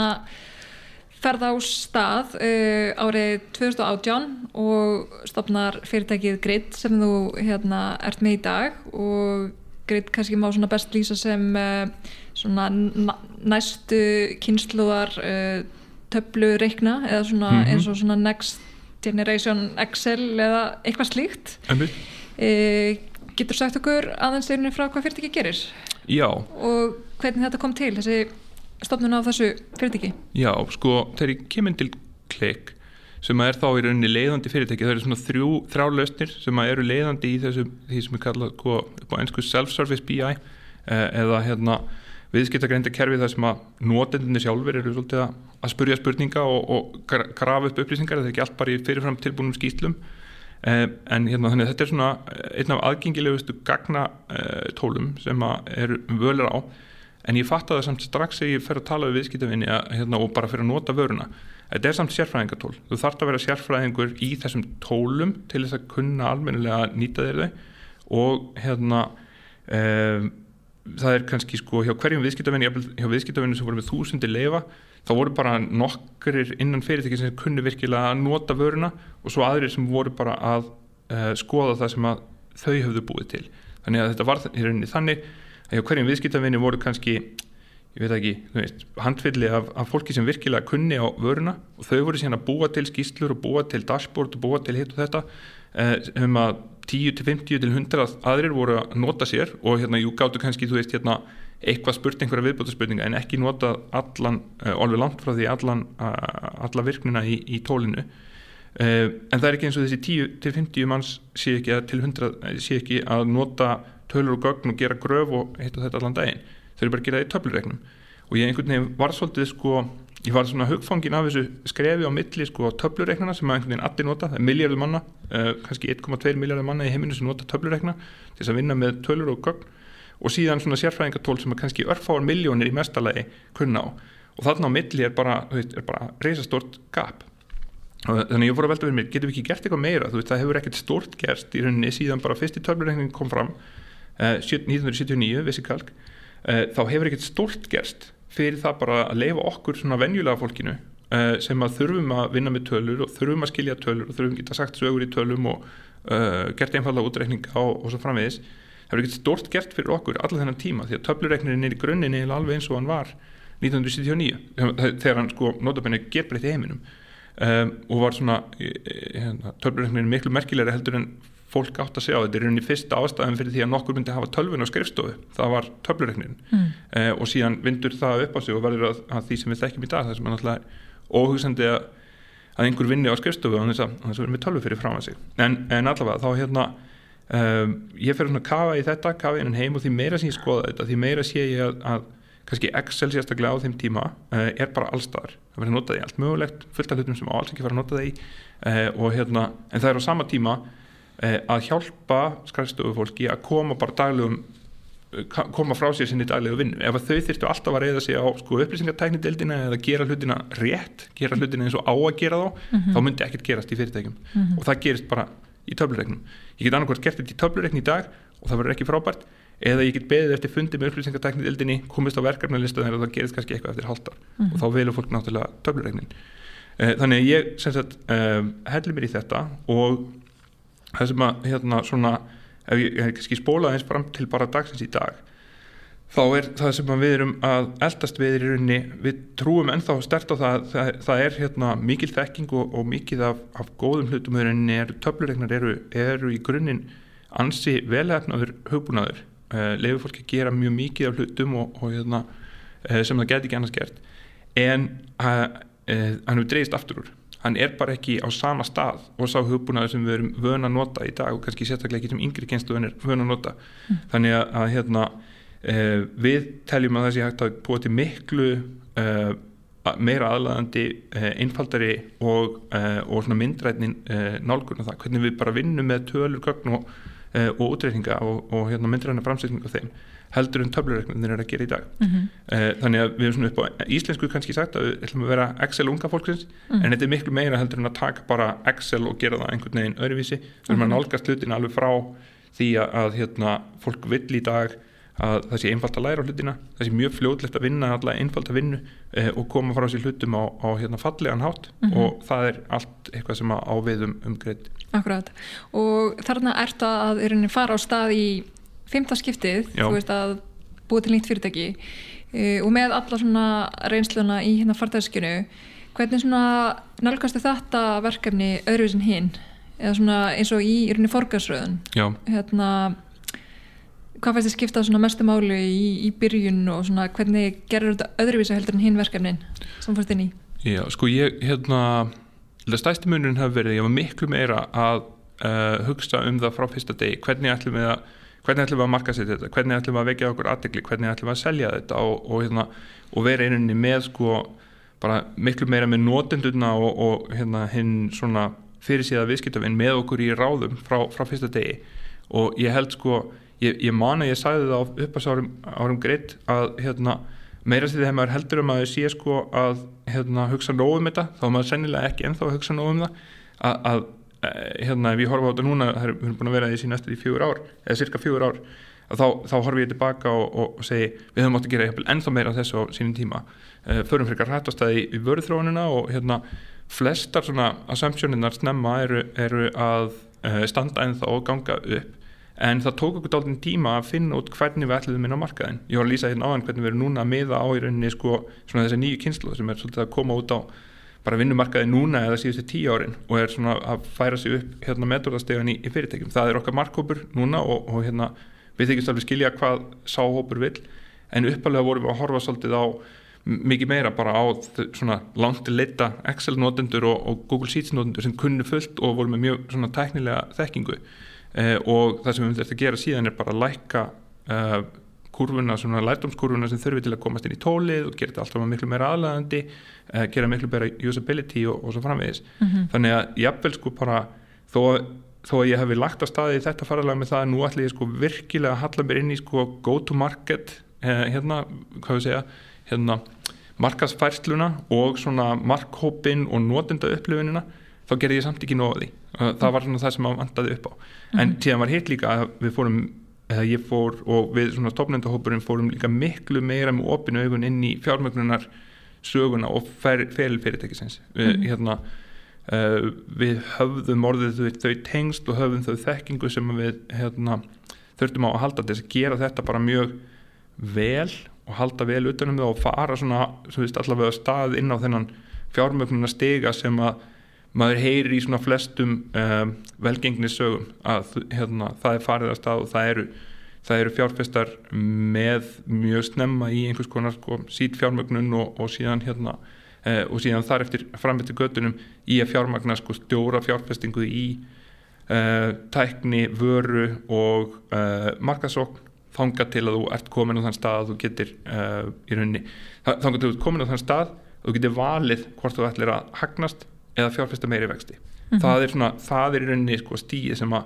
ferð á stað uh, árið 2018 og stopnar fyrirtækið Grid sem þú hérna ert með í dag og Grid kannski má svona best lýsa sem uh, svona næstu kynsluðar uh, töflu reikna eða svona mm -hmm. eins og svona Next Generation Excel eða eitthvað slíkt uh, Getur sagt okkur aðeins einnig frá hvað fyrirtækið gerir? Já og hvernig þetta kom til þessi stofnun af þessu fyrirtæki? Já, sko, þegar ég kemur til klikk sem er þá í rauninni leiðandi fyrirtæki það eru svona þrjú, þrjá lausnir sem eru leiðandi í þessu, því sem er kallað sko, upp á einsku self-service BI eh, eða hérna viðskiptagreinda kerfi þar sem að notendinni sjálfur eru svolítið að spurja spurninga og, og grafa upp upplýsingar það er ekki allt bara í fyrirfram tilbúinum skýslum eh, en hérna þannig þetta er svona einn af aðgengilegustu gagna eh, tólum sem að eru völar á. En ég fatt að það samt strax þegar ég fer að tala við viðskiptavinni hérna, og bara fyrir að nota vöruna. Þetta er samt sérfræðingatól. Þú þarfst að vera sérfræðingur í þessum tólum til þess að kunna almennilega nýta þeir þau. Og hérna um, það er kannski sko hjá hverjum viðskiptavinni hjá viðskiptavinni sem voru með þúsundi leifa þá voru bara nokkurir innan fyrirtæki sem kunni virkilega að nota vöruna og svo aðrir sem voru bara að uh, skoða það sem að þau höfðu búið til. Þannig að þetta var rauninni þannig að hverjum viðskiptavinni voru kannski ég veit ekki, veist, handfylli af, af fólki sem virkilega kunni á vöruna og þau voru síðan að búa til skýslur og búa til dashboard og búa til hitt og þetta eh, um að 10 til 50 til 100 aðrir voru að nota sér og hérna, jú gáttu kannski, þú veist, hérna eitthvað spurt einhverja viðbútaspurninga en ekki nota allan, uh, alveg langt frá því allan, alla virknina í, í tólinu. Uh, en það er ekki eins og þessi 10 til 50 manns sé ekki að til 100 sé ekki að nota tölur og gögn og gera gröf og hitt og þetta allan daginn. Þau eru bara að gera það í töfluregnum og ég einhvern veginn var svolítið sko ég var svona hugfangin af þessu skrefi á milli sko töfluregnana sem að einhvern veginn allir nota það er miljardur manna, uh, kannski 1,2 miljardur manna í heiminu sem nota töfluregna til þess að vinna með tölur og gögn og síðan svona sérfræðingatól sem að kannski örfáar miljónir í mestalagi kunna á. Og þarna á milli er bara, er bara reysastort gap. Þannig ég fór að velta við mér, getum við ekki gert eitthvað meira? Þú veit, það hefur ekkert stort gerst í rauninni síðan bara fyrst í töfluregning kom fram 1979, eh, vissi kalk. Eh, þá hefur ekkert stórt gerst fyrir það bara að leifa okkur svona venjulega fólkinu eh, sem að þurfum að vinna með tölur og þurfum að skilja tölur og þurfum geta sagt sögur í tölum og uh, gert einfalda útreikninga og, og svo framvegis hefur ekkert stórt gert fyrir okkur allar þennan tíma því að töflureiknirinn er í grunninni alveg eins og hann var 1979 þegar hann sko notabenni gerbreytti heiminum. Um, og var svona hérna, töflureiknirinn miklu merkilegri heldur en fólk átt að segja á þetta. Er rauninni fyrsta ástæðan fyrir því að nokkur myndi hafa tölvun á skrifstofu, það var töflureiknin mm. eh, og síðan vindur það upp á sig og verður að, að því sem við þekkjum í dag það sem er náttúrulega óhugsandi að, að einhver vinni á skrifstofu og þess að það verður með tölvu fyrir fram að sig. En, en allavega þá hérna um, ég fer svona að kafa í þetta, kafa innan heim og því meira sem ég skoða þetta, því meira sé ég að, að kannski Excel sérstaklega á þeim tíma uh, er bara allstaðar, það verður notað í allt mögulegt fullt af hlutum sem alls ekki fara að nota það í uh, og hérna, en það er á sama tíma uh, að hjálpa skræðstofu fólki að koma bara daglegum koma frá sér sinni daglegu vinnu ef þau þurftu alltaf að reyða sig á sko, upplýsingartæknidildina eða gera hlutina rétt gera hlutina eins og á að gera þá mm -hmm. þá myndi ekkert gerast í fyrirtækjum mm -hmm. og það gerist bara í töflureiknum. Ég get annarkvært gert þetta í töflureikni í dag og það verður ekki frábært eða ég get beðið eftir fundi með upplýsingartæknidildinni komist á verkefnarlistu að það gerist kannski eitthvað eftir haldar mm -hmm. og þá velur fólk náttúrulega töflureiknin. Eh, þannig að ég sagt, uh, helli mér í þetta og það sem að hérna svona ef ég, ég kannski spóla eins fram til bara dagsins í dag þá er það sem við erum að eldast við í rauninni, við trúum ennþá stert á það, það, það er hérna mikil þekking og, og mikið af, af góðum hlutum í rauninni, er, töflureiknar eru, eru í grunninn ansi velhæfnaður hugbúnaður, uh, lefur fólki að gera mjög mikið af hlutum og, og hérna, uh, sem það geti ekki annars gert. En uh, hann hefur dreist aftur úr. Hann er bara ekki á sama stað og sá hugbúnaður sem við erum vöna að nota í dag og kannski sérstaklega ekki sem yngri kynstuðin er vöna að nota. Mm. þannig að, að hérna, e, við teljum að það sé hægt að búa til miklu e, meira aðlæðandi, e, einfaldari og, og myndrætnin nálgun og það, hvernig við bara vinnum með tölur, gögn og, og útreikninga og, og hérna, myndrætna framsýkning af þeim heldur en töflureiknir er að gera í dag mm -hmm. þannig að við erum svona upp á íslensku kannski sagt að við ætlum að vera Excel unga fólksins mm -hmm. en þetta er miklu meira heldur en að taka bara Excel og gera það einhvern veginn öðruvísi við erum að mhm. nálgast hlutin alveg frá því að hérna, fólk vill í dag að það sé einfalt að læra á hlutina það sé mjög fljóðlegt að vinna alltaf einfalt að vinna eh, og koma frá sér hlutum á, á hérna, fallegan hátt mm -hmm. og það er allt eitthvað sem á viðum umgreitt Akkurát og þarna ert að fara á stað í fymta skiptið, Já. þú veist að búið til nýtt fyrirtæki uh, og með alla svona reynsluna í hérna fartæðskinu, hvernig svona nálgastu þetta verkefni öðruvísin hinn, eða svona eins og í í rauninni forgarsröðun hérna hvað fæst þið skiptað svona mestu málu í, í byrjun og svona hvernig gerur þetta öðruvísa heldur en hinn verkefnin sem fannst inn í? Já, sko ég, hérna stæsti munurinn hefur verið, ég var miklu meira að uh, hugsa um það frá fyrsta degi, hvernig ætlum við að hvernig ætlum við að marka sér þetta, hvernig ætlum við að vekja okkur aðdegli, hvernig ætlum við að selja þetta? Og, og, hérna, og vera eininni með sko bara miklu meira með notendurna og, og hérna hinn svona fyrir síðan viðskiptafinn með okkur í ráðum frá, frá fyrsta degi. Og ég held sko, ég, ég man að ég sagði það á uppasárum árum greitt að hérna meira því þegar maður heldur um að þau sé sko að hérna hugsa nóg um þetta, þá er maður sennilega ekki ennþá að hugsa nóg um það að, að Eh, hérna ef ég horfa á þetta núna það er, búin að vera sín eftir í fjögur ár eða cirka fjögur ár þá, þá horfi ég tilbaka og, og, og segi við höfum átt að gera ennþá meira þessu á sínum tíma. Uh, förum fyrir rættastæði í vörðþróunina og hérna flestar svona assumptioninnar snemma eru, eru að uh, standa ennþá og ganga upp en það tók okkur dálítinn tíma að finna út hvernig við ætlum inn á markaðin ég var að lýsa hérna áðan hvernig við erum núna að miða á í rauninni sko svona þessi nýju kynslu sem er svolítið að koma út á bara vinnumarkaði núna eða síðustu tíu árin og er svona að færa sig upp hérna meðdórðastegan í, í fyrirtækjum. Það er okkar markkópur núna og, og hérna við þykist alveg skilja hvað sáhópur vil en uppalega vorum við að horfa svolítið á mikið meira bara á svona langt leita Excel notendur og, og Google Sheets notendur sem kunnu fullt og voru með mjög svona tæknilega þekkingu eh, og það sem við þetta að gera síðan er bara að lækka eh, kurvuna, svona lærdómskurvuna sem þurfi til að komast inn í tólið og gera þetta alltaf miklu meira aðlæðandi, uh, gera miklu meira usability og, og svo framvegis mm -hmm. þannig að jáfnvel sko bara þó, þó að ég hef lagt á staði í þetta faralega með það að nú ætla ég sko virkilega að halla mér inn í sko go to market uh, hérna, hvað við segja hérna, markasfærsluna og svona markhópin og notenda upplifinina þá gerði ég samt ekki nóði það var svona það sem maður vandaði upp á. En tíðan var hitt líka að við fórum eða ég fór og við svona stopnendahópurinn fórum líka miklu meira með opinu augun inn í fjármögnunar söguna og fel fyrirtækisins við, mm hérna, uh, við höfðum orðið þau, þau tengst og höfðum þau þekkingu sem við hérna, þurftum á að halda þess að gera þetta bara mjög vel og halda vel utanum það og fara svona, svo veist, allavega stað inn á þennan fjármögnunar stiga sem að maður heyrir í svona flestum um, velgengnisögum að hérna, það er farið að stað og það eru, það eru fjárfestar með mjög snemma í einhvers konar sko, sít fjármögnun og, og síðan hérna uh, og síðan þar eftir framveitur göttunum í að fjármagna sko, stjóra fjárfestingu í uh, tækni, vöru og uh, markasókn þanga til að þú ert komin á þann stað að þú getur í rauninni, þanga til að þú ert komin á þann stað að þú getur valið hvort þú ætlir að hagnast eða fjárfesta meiri vexti mm -hmm. það, er svona, það er í rauninni sko, stíi sem að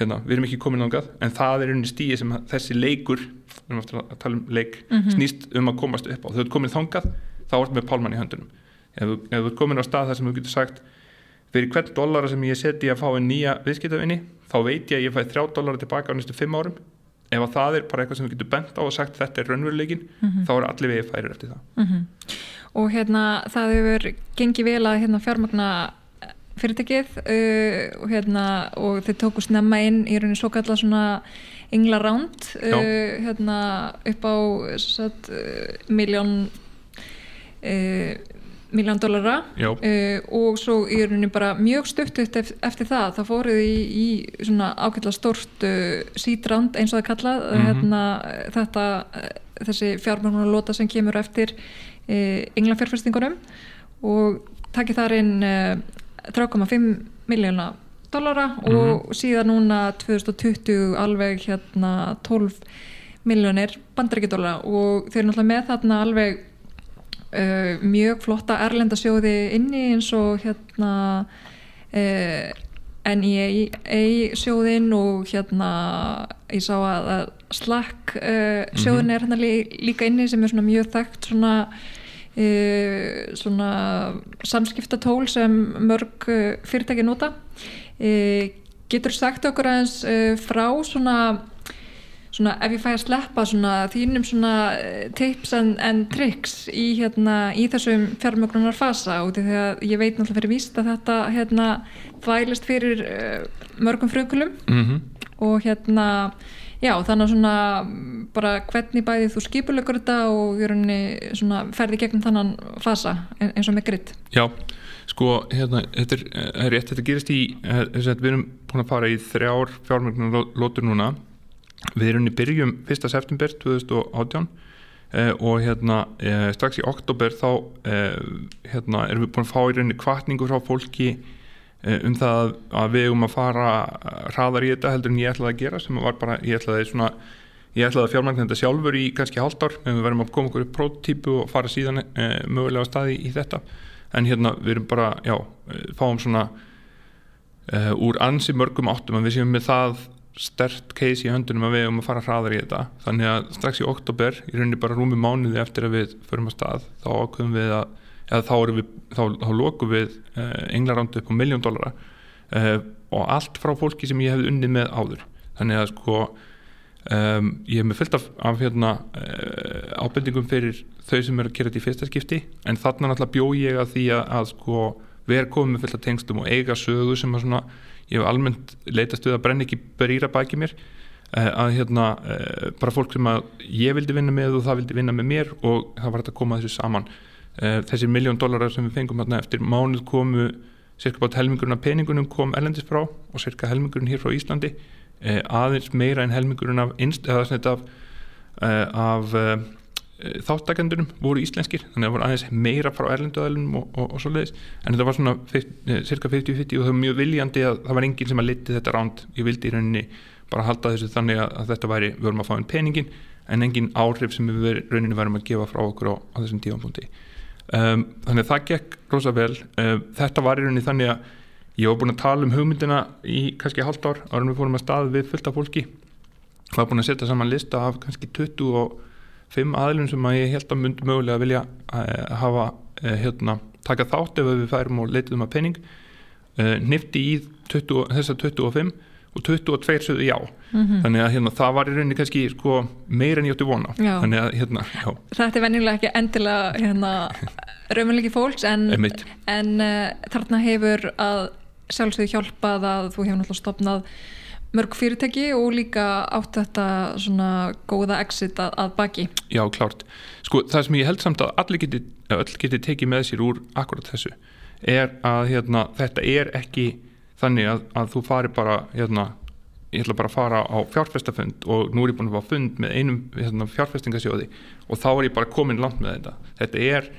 hérna, við erum ekki komin ángað en það er í rauninni stíi sem að þessi leikur við erum að tala um leik mm -hmm. snýst um að komast upp á, þú ert komin þangað þá ert með pálmann í höndunum ef þú, þú ert komin á stað þar sem þú getur sagt fyrir hvern dollara sem ég seti að fá einn nýja viðskiptavinni þá veit ég að ég fæ þrjá dollara tilbaka á næstu fimm árum ef að það er bara eitthvað sem við getum bent á og sagt þetta er raunveruleikin, mm -hmm. þá er allir vegið færir eftir það mm -hmm. Og hérna það hefur gengið vel að hérna, fjármagna fyrirtækið uh, og, hérna, og þeir tóku snemma inn í rauninu svo kalla svona engla ránd uh, hérna, upp á uh, miljón miljón dollara. Og svo í rauninni bara mjög stutt eftir, eftir það þá fóruð í, í svona ákveðla stort uh, sídrand eins og það kallað. Mm -hmm. hérna, þetta þessi fjármjörnulota sem kemur eftir englafjárfærstingunum og takir þar inn 3,5 miljóna dollara mm -hmm. og síðan núna 2020 alveg hérna 12 miljónir bandarækjadólara og þeir eru náttúrulega með þarna alveg uh, mjög flotta erlendasjóði inni eins og hérna uh, NEA sjóðin og hérna ég sá að Slack uh, sjóðin mm -hmm. er hérna líka inni sem er svona mjög þekkt svona Uh, svona samskiptatól sem mörg uh, fyrirtæki nota uh, getur sagt okkur aðeins frá svona svona ef ég fæ að sleppa svona þínum svona eh, tips en, en triks í hérna í þessum fjármögnunar fasa og því að ég veit náttúrulega fyrir víst að þetta hérna þvælist fyrir uh, mörgum frökulum mm -hmm. og hérna já þannig að svona bara hvernig bæði þú skipulegur þetta og svona, ferði gegnum þannan fasa eins og með gritt Já, sko hérna þetta er, er rétt, þetta gerist í eh, við erum búin að fara í þrjár fjármögnunar lótur núna við erum í byrjum 1. september 2018 eh, og hérna eh, strax í oktober þá eh, hérna, erum við búin að fá í rauninni kvartningu frá fólki eh, um það að við erum að fara hraðar í þetta heldur en ég ætlaði að gera sem var bara, ég ætlaði svona ég ætlaði að fjármækna þetta sjálfur í kannski ár en við verðum að koma okkur upp prototípu og fara síðan eh, mögulega staði í þetta en hérna við erum bara, já, fáum svona úr ansi mörgum áttum en við séum með það stert case í höndunum að við erum að fara hraðar í þetta. Þannig að strax í oktober í rauninni bara rúmi mánuði eftir að við förum að stað þá ákveðum við að eða þá, við, þá, þá lokum við eh, englarándu upp á miljón dollara eh, og allt frá fólki sem ég hef unnið með áður. Þannig að sko um, ég hef með fullt af, af hérna, eh, ábendingum fyrir þau sem eru að gera þetta í fyrsta skipti en þarna náttúrulega bjó ég að því að, að sko, við erum komið með fullt af tengstum og eiga sögu sem að svona ég hef almennt leitast við að brenna ekki berýra baki mér eh, að hérna eh, bara fólk sem að ég vildi vinna með og það vildi vinna með mér og það var hægt að koma þessu saman. Eh, þessir miljón dólarar sem við fengum hérna eftir mánuð komu cirka bát helmingurinn af peningunum kom ellendis frá og cirka helmingurinn hér frá Íslandi aðeins meira en helmingurinn af, af, af Eh, þáttakendurum voru íslenskir þannig að það voru aðeins meira frá erlenduðalunum og, og, og svo leiðis en þetta var svona eh, cirka 50-50 og það var mjög viljandi að það var enginn sem að liti þetta ránd ég vildi í rauninni bara halda þessu þannig að, að þetta væri, við vorum að fá einn peningin en enginn áhrif sem við veri, rauninni varum að gefa frá okkur á, á þessum tífampunkti um, þannig að það gekk rosa vel. Um, þetta var í rauninni þannig að ég var búin að tala um hugmyndina í kannski halvt ár árum við fórum að stað við fullt af fólki var búin að setja saman lista af kannski 20 og fimm aðlun sem að ég held að myndi mögulega vilja uh, hafa uh, hérna, taka þátt ef við færum og leitiðum að penning uh, nifti í 20, þessa 25 og 22 sögðu já. Mm -hmm. þannig að hérna, það var í rauninni kannski sko, meira en ég átti vona að, hérna, Þetta er vennilega ekki endilega hérna, raunverulegi fólks en, en þarna hefur að sjálfsögðu hjálpað að þú hefur náttúrulega stopnað mörg fyrirtæki og líka átt þetta svona góða exit að, að baki. Já, klárt. Sko það sem ég held samt að allir geti, geti tekið með sér úr akkurat þessu er að hérna, þetta er ekki þannig að, að þú fari bara hérna, ég ætla bara að fara á fjárfestafund og nú er ég búin að fá fund með einum hérna, fjárfestingasjóði og þá er ég bara komin langt með þetta. Þetta er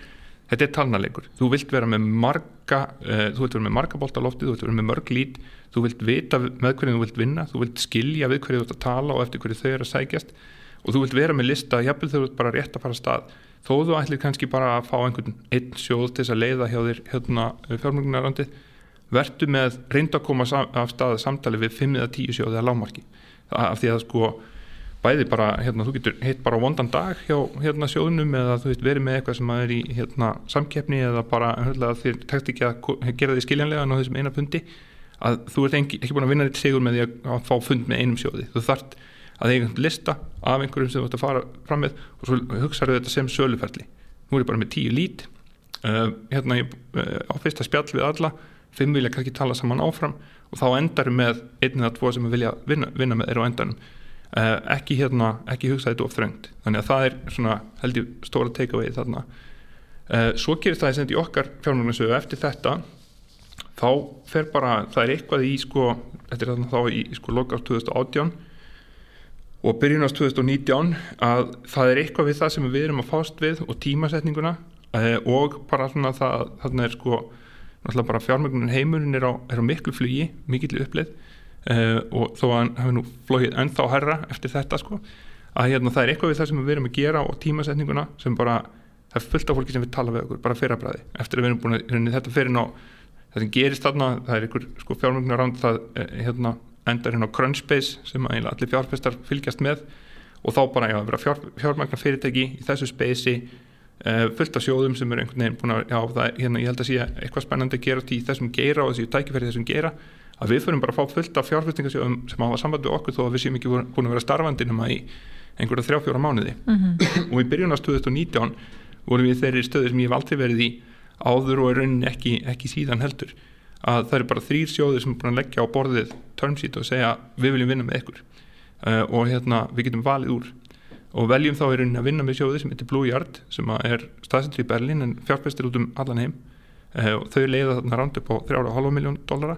þetta er talnalegur, þú vilt vera með marga uh, þú vilt vera með marga bólta lofti þú vilt vera með mörg lít, þú vilt vita með hverju þú vilt vinna, þú vilt skilja við hverju þú vilt að tala og eftir hverju þau eru að sækjast. Og þú vilt vera með lista, jafnvel þau vilt bara rétt að fara að stað, þó þú ætlir kannski bara að fá einhvern einn sjóð til þess að leiða hjá þér hérna fjármögnarlandið vertu með reynda að koma af stað samtali við 5-10 sjóði að lámarki af því að sko bæði bara, hérna, þú getur hitt bara vondan dag hjá hérna sjóðunum eða þú veist verið með eitthvað sem er í hérna samkeppni eða bara, hérna, þér tekst ekki að gera því skiljanlega á þessum eina pundi að þú ert ekki, ekki búin að vinna þitt sigur með því að, að fá fund með einum sjóði. Þú þart að eiga lista af einhverjum sem þú ætti að fara fram með og svo hugsaðu þetta sem söluferli. Nú er ég bara með tíu lít. Uh, hérna ég, uh, á fyrsta spjall við alla fimm vilja kannski tala saman áfram og þá endar með einn eða tvo sem vilja vinna, vinna með þeirra á endanum. Uh, ekki hérna, ekki hugsa þetta of þröngt. Þannig að það er svona held ég stóra take-away þarna. Uh, svo gerist það í okkar fjármjörnusögu eftir þetta þá fer bara, það er eitthvað í sko, þetta er þarna þá í sko lokast 2018 og byrjunast 2019 að það er eitthvað við það sem við erum að fást við og tímasetninguna uh, og bara svona það, þarna er sko náttúrulega bara fjármögnunin heimurinn er á, er á miklu flugi, mikill uppleið uh, og þó að hann hefur nú flóið ennþá herra eftir þetta sko að hérna það er eitthvað við það sem við erum að gera og tímasetninguna sem bara, það er fullt af fólki sem við tala við okkur, bara fyrrabræði eftir að við erum búin að, þetta fyrir ná það sem gerist þarna, það er einhver sko fjármögnunar ránd, það eh, hérna endar hérna á Crunchbase sem allir fjárfestar fylgjast með og þá bara já, að fjár, fjármagnar fyrirtæki í þessu spacei uh, fullt af sjóðum sem eru einhvern veginn búin að, já, það, hérna, ég held að sé eitthvað spennandi að gera í þessum geira og þessu tækifæri þessum geira að við förum bara að fá fullt af fjárfestingasjóðum sem hafa samband við okkur þó að við séum ekki búin að vera starfandi nema í einhverja þrjá-fjóra mánuði mm -hmm. og í byrjunast 2019 vorum við þeirri stöði sem ég hef aldrei verið í áður og er rauninni ekki, ekki síðan heldur. Að það eru bara þrýr sjóðir sem er búin að leggja á borðið termsheet og segja við viljum vinna með ykkur. Uh, og hérna við getum valið úr. Og veljum þá í rauninni að vinna með sjóði sem heitir Blue Yard sem er staðsendri í Berlin en fjárfæstir út um allan heim. Uh, og þau leiða þarna ránd upp á 3,5 miljón dollara.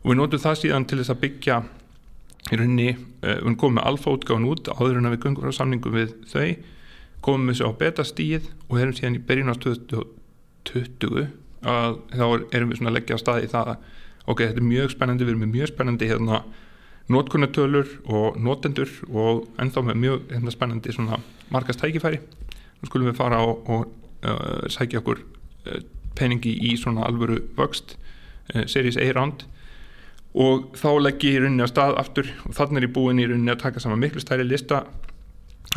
Og við nótum það síðan til þess að byggja í rauninni, uh, við komum með alfa útgáðan út áður en að við gungum á samningu við þau komum við sér á betastíð og erum síðan í berjunars 20 að þá erum við svona að leggja á staði það að ok, þetta er mjög spennandi, við erum með mjög spennandi hérna notkunnatölur og notendur og ennþá með mjög hérna spennandi svona markast tækifæri þá skulum við fara og, og uh, sækja okkur uh, peningi í svona alvöru vöxt uh, series A-round og þá legg ég í rauninni á stað aftur og þannig er ég búin í rauninni að taka saman miklu stærri lista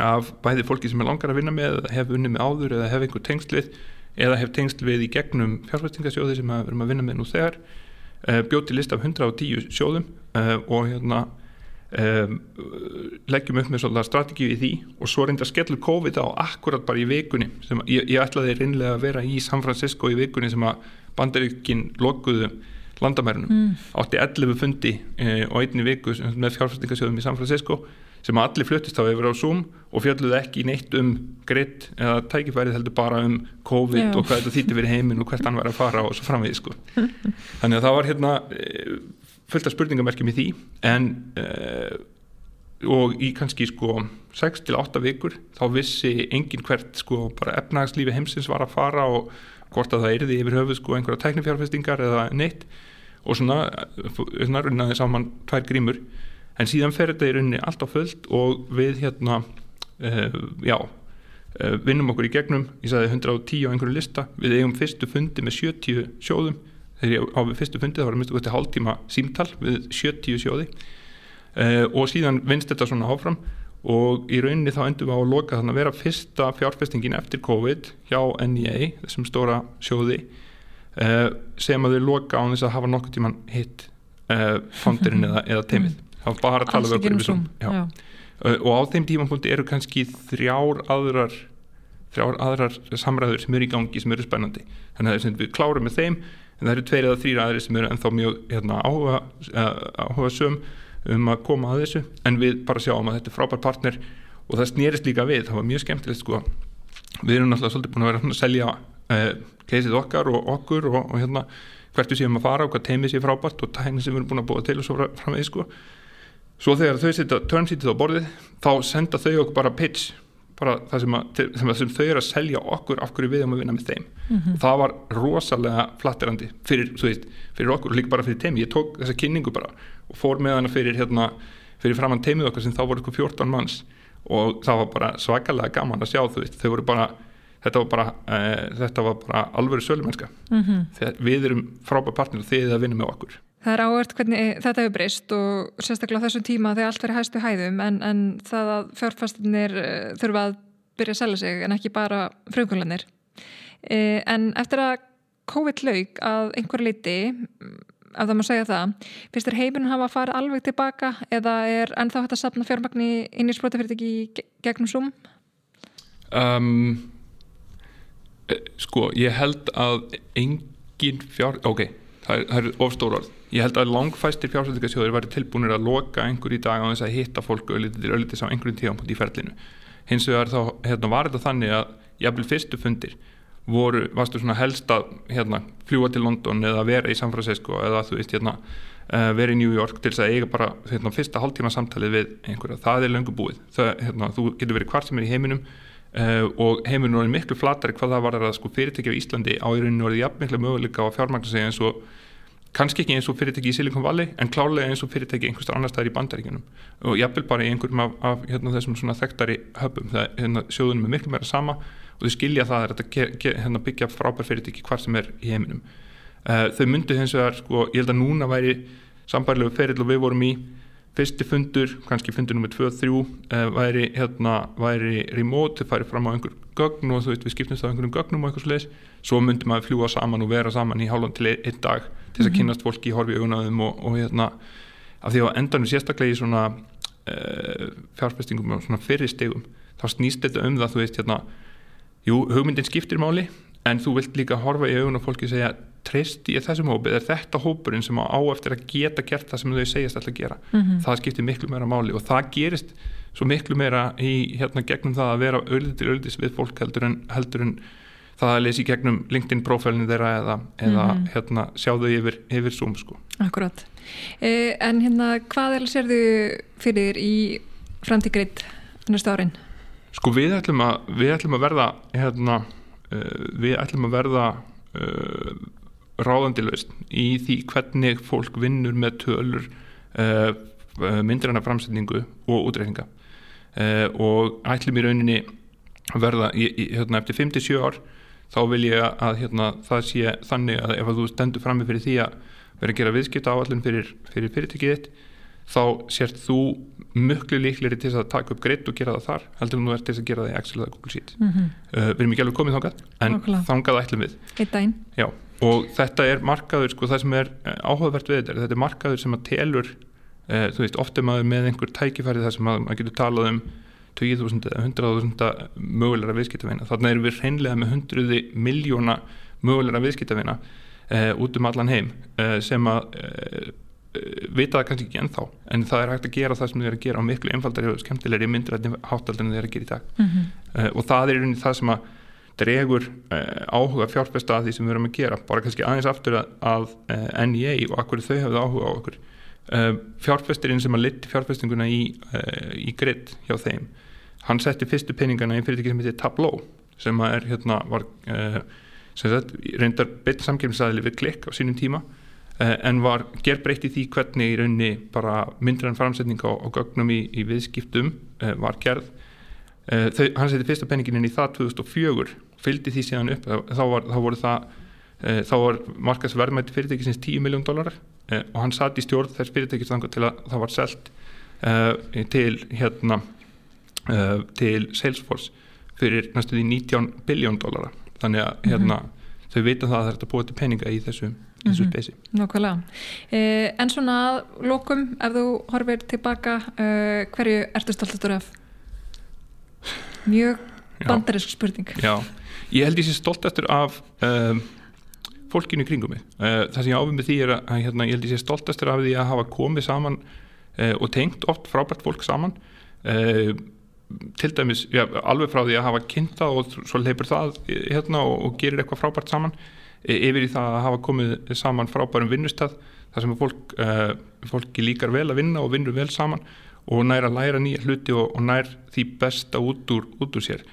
af bæði fólki sem er langar að vinna með eða hef unni með áður eða hef einhver tengslið eða hef tengsl við í gegnum fjárfæstingasjóði sem við erum að vinna með nú þegar uh, bjóti lista af 110 sjóðum uh, og hérna um, leggjum upp með strategíu í því og svo reynda skellur COVID á akkurat bara í vikunni sem ég, ég ætlaði reynlega að vera í San Francisco í vikunni sem að bandaríkinn lokuðu landamærunum mm. átti 11 fundi eh, og einni viku með fjárfæstingasjóðum í San Francisco sem allir fluttist á yfir á Zoom og fjalluði ekki neitt um gritt eða tækifærið heldur bara um COVID Já. og hvað þetta þýtti verið heiminn og hvert hann var að fara og svo framvið sko. þannig að það var hérna eh, fullt af spurningamerkjum í því en uh, og í kannski sko 6-8 vikur þá vissi engin hvert sko bara efnagslífi heimsins var að fara og hvort að það erði yfir höfuð sko einhverja teknifjárfestingar eða neitt og svona, svona runnaði saman tvær grímur en síðan fer þetta í rauninni allt á fullt og við hérna uh, já, uh, vinnum okkur í gegnum ég sagði 110 á einhverju lista við eigum fyrstu fundi með 70 sjóðum. Þegar ég á við fyrstu fundi þá var minnstu gott til hálftíma símtal við 70 sjóði. Uh, og síðan vinst þetta svona áfram og í rauninni þá endur við á að loka þannig að vera fyrsta fjárfestingin eftir COVID hjá NEA, þessum stóra sjóði sem að þau loka á þess að hafa nokkur tíman hitt fondirinn eða, eða teimið þá bara tala við okkur um Zoom og á þeim tímapunkti eru kannski þrjár aðrar þrjár aðrar samræður sem eru í gangi sem eru spennandi. Þannig að við klárum með þeim en það eru tveir eða þrýra aðri sem eru ennþá mjög hérna, áhuga, áhuga söm um að koma að þessu. En við bara sjáum að þetta er frábær partner og það snýrist líka við, það var mjög skemmtilegt sko. við erum náttúrulega svolítið búin að vera að selja eh, keisið okkar og okkur og, og hérna hvert við séum að fara og hvað teimið sé frábært og tæmið sem við erum búin að búa til og svo framvegið sko Svo þegar þau setja törnsítið á borðið þá senda þau okkur bara pitch bara það sem, að, sem, að, sem þau eru að selja okkur af hverju við erum að vinna með þeim. Og það var rosalega flatterandi fyrir, veist, fyrir okkur og líka bara fyrir teimi ég tók þessa kynningu bara og fór með hana fyrir, hérna, fyrir framann teimið okkar sem þá voru eitthvað 14 manns. Og það var bara svakalega gaman að sjá þau þau voru bara þetta var bara, uh, þetta var bara alvöru sölumennska mm -hmm. við erum frábæð partner og þið að vinna með okkur Það er áhört hvernig þetta hefur breyst og sérstaklega á þessum tíma þegar allt verið hægstu hæðum en, en það að fjárfastinir uh, þurfa að byrja að selja sig en ekki bara frumkvölanir uh, en eftir að COVID laug að einhver liti ef það má segja það, finnst þér heiminum hafa fara alveg tilbaka eða er ennþá hægt að sapna fjármagni inn í sprótafyrirtæki gegnum Zoom? Um sko, ég held að engin fjár, ok það er, er ofstóra orð, ég held að langfæstir fjársættingasjóður væri tilbúinir að loka einhver í dag á þess að hitta fólk öllítið á einhverjum tíðanpunkt í ferlinu. Hins vegar þá, hérna, var þetta þannig að jafnvel fyrstu fundir voru, varstu svona helst að hérna, fljúa til London eða vera í San Francisco eða þú veist, hérna uh, vera í New York til þess að eiga bara hérna, fyrsta hálftíma samtalið við einhverja, það er löngu búið. Það, hérna, þú getur verið hvart sem er í heiminum Uh, og heimurinn orðið miklu flatari hvað það var að sko, fyrirtæki á Íslandi á í rauninu orðið jafnmiklega möguleika á sig eins og kannski ekki eins og fyrirtæki í Silicon Valley en klálega eins og fyrirtæki einhverstar annar staðar í bandaríkunum og jafnvel bara í einhverjum af, af hérna, þessum svona þekktari höfum. Það hérna, sjóðunum er miklu meira sama og þau skilja það að þetta hérna, byggja frábær fyrirtæki hvar sem er í heiminum. Uh, þau myndu hins vegar sko, ég held að núna væri sambærlegu ferill og við vorum í fyrsti fundur, kannski fundur nummið 2-3 uh, væri, hérna, væri remote, þau færi fram á einhver gögn og þú veit við skiptumst á einhverjum gögnum og eitthvað sluðis, svo myndi maður fljúa saman og vera saman í hálfan til einn dag til þess að mhm. kynast fólki, horfi auðnaðum og, og hérna, af því að endanum sérstaklega í svona uh, fjárfestingum og svona fyrir stegum, þá snýst þetta um það, þú veist, hérna jú, hugmyndin skiptir máli, en þú vilt líka horfa í augun og fólki segja treyst í þessum hópið, er þetta hópurinn sem á eftir að geta gert það sem þau segjast alltaf að gera, mm -hmm. það skiptir miklu meira máli og það gerist svo miklu meira í hérna gegnum það að vera öllið öllið við fólk heldur en, heldur en það að leysi gegnum LinkedIn profilinu þeirra eða, eða mm -hmm. hérna sjáðu yfir, yfir Zoom sko. Akkurát, eh, en hérna hvað er sér þau fyrir í framtíkriðt næstu árin? Sko við ætlum að, við ætlum að verða hérna, uh, við ætlum að verða uh, ráðandilvist í því hvernig fólk vinnur með tölur uh, myndræna framsetningu og útreikninga uh, og ætlum í rauninni verða í, í, hérna, eftir 57 ár þá vil ég að hérna, það sé þannig að ef að þú stendur fram með fyrir því að vera að gera viðskipta áallin fyrir, fyrir fyrirtækið þitt þá sért þú mjög líkleri til að taka upp greitt og gera það þar heldur þú ert til að gera það í Excel eða Google Sheet mm -hmm. uh, við erum ekki alveg komið þangað en Okla. þangað ætlum við og þetta er markaður sko það sem er eh, áhugavert við þetta þetta er markaður sem að telur þú veist, ofte maður með einhver tækifæri þar sem maður getur talað um 20.000 eða 100.000 mögulegra viðskiptavina, þannig erum við hreinlega með 100 miljóna mögulegra viðskiptavina eh, út um allan heim eh, sem að eh, vita það kannski ekki ennþá. En það er hægt að gera það sem þið er að gera á miklu einfaldari og skemmtilegri hátaldir en þið er að gera í dag. Mm -hmm. og það er rauninni það sem að dregur uh, áhuga fjárfesta að því sem við erum að gera. Bara kannski aðeins aftur að, að uh, eh, NEA og akkur þau hafðu áhuga á okkur. Uh, fjárfestirinn sem að liti fjárfestinguna í, í grid hjá þeim hann setti fyrstu peningana í fyrirtæki sem heitir Tableau sem er hérna var sem sagt, reyndar betur samkjöfnisæðili við klikk á sínum tíma en var gerbreytt í því hvernig í raunni bara myndrar en framsetning á, á gögnum í, í viðskiptum var gerð. Eh, þau, hann seti fyrsta penningin inn í það 2004 fylgdi því síðan upp þá, var, þá voru það e, þá var markasverðmætti fyrirtækisins 10 miljón dólarar e, og hann satt í stjórn þess fyrirtækis til að það var selt til hérna til Salesforce fyrir næstu því 19 biljón dólarar þannig að mhm. hérna mm -hmm. þau vita það að það er að búa til penninga í þessu þessu mm -hmm. spesi. Nákvæmlega. En svona lókum ef þú horfir tilbaka hverju ertu stoltastur af? mjög bandarisk spurning Já, ég held ég sé stolt eftir af um, fólkinu kringum mig uh, það sem ég áfum með því er að hérna, ég held ég sé stolt eftir af því að hafa komið saman uh, og tengt oft frábært fólk saman uh, til dæmis, já, alveg frá því að hafa kynnt það og svo leipur það hérna og, og gerir eitthvað frábært saman. E, yfir í það að hafa komið saman frábærum vinnustad þar sem fólk, fólki líkar vel að vinna og vinnur vel saman og nær að læra nýja hluti og, og nær því besta út úr, út úr sér.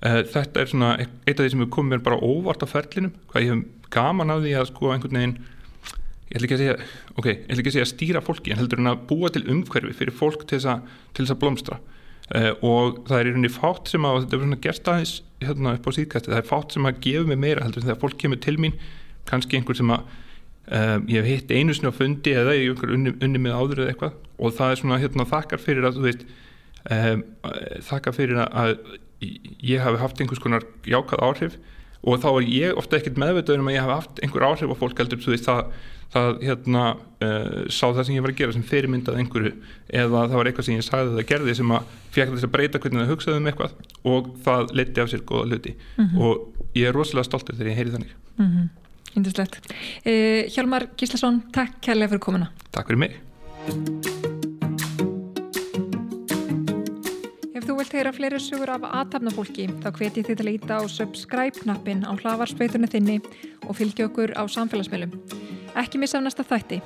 Uh, þetta er svona eitt af því sem hefur komið mér bara óvart á ferlinum hvað ég hef gaman af því að sko einhvern veginn ég ætla ekki að segja, ok, ég ætla ekki að segja að stýra fólki en heldur en að búa til umhverfi fyrir fólk til þess að, til þess að blómstra uh, og það er í rauninni fátt sem að þetta er svona gerst aðeins hérna upp á síðkæsti, það er fátt sem að gefa mig meira heldur en þegar fólk kemur til mín. Kannski einhver sem að um, ég hef hitt einu sinni á fundi eða í einhver unni, unni með áður eða eitthvað. Og það er svona hérna þakkar fyrir að þú veist um, þakkar fyrir að ég hafi haft einhvers konar jákað áhrif og þá er ég ofta ekkert meðvitaður um að ég hafi haft einhver áhrif á fólk heldur, veist það það hérna uh, sá það sem ég var að gera sem fyrirmyndað einhverju eða það var eitthvað sem ég sagði það gerði sem að fekk þess að breyta hvernig það hugsaði um eitthvað og það leti af sér goða hluti. Mm -hmm. og ég er rosalega stoltur þegar ég heyri þannig. Mm -hmm. Índislegt eh, Hjálmar Gíslason, takk kærlega fyrir komuna. Takk fyrir mig vilt heyra fleiri sugur af aðtapnafólki þá hveti þið til að íta á subscribe-knappin á hlavarspeitunni þinni og fylgja okkur á samfélagsmiðlum. Ekki missa af næsta þætti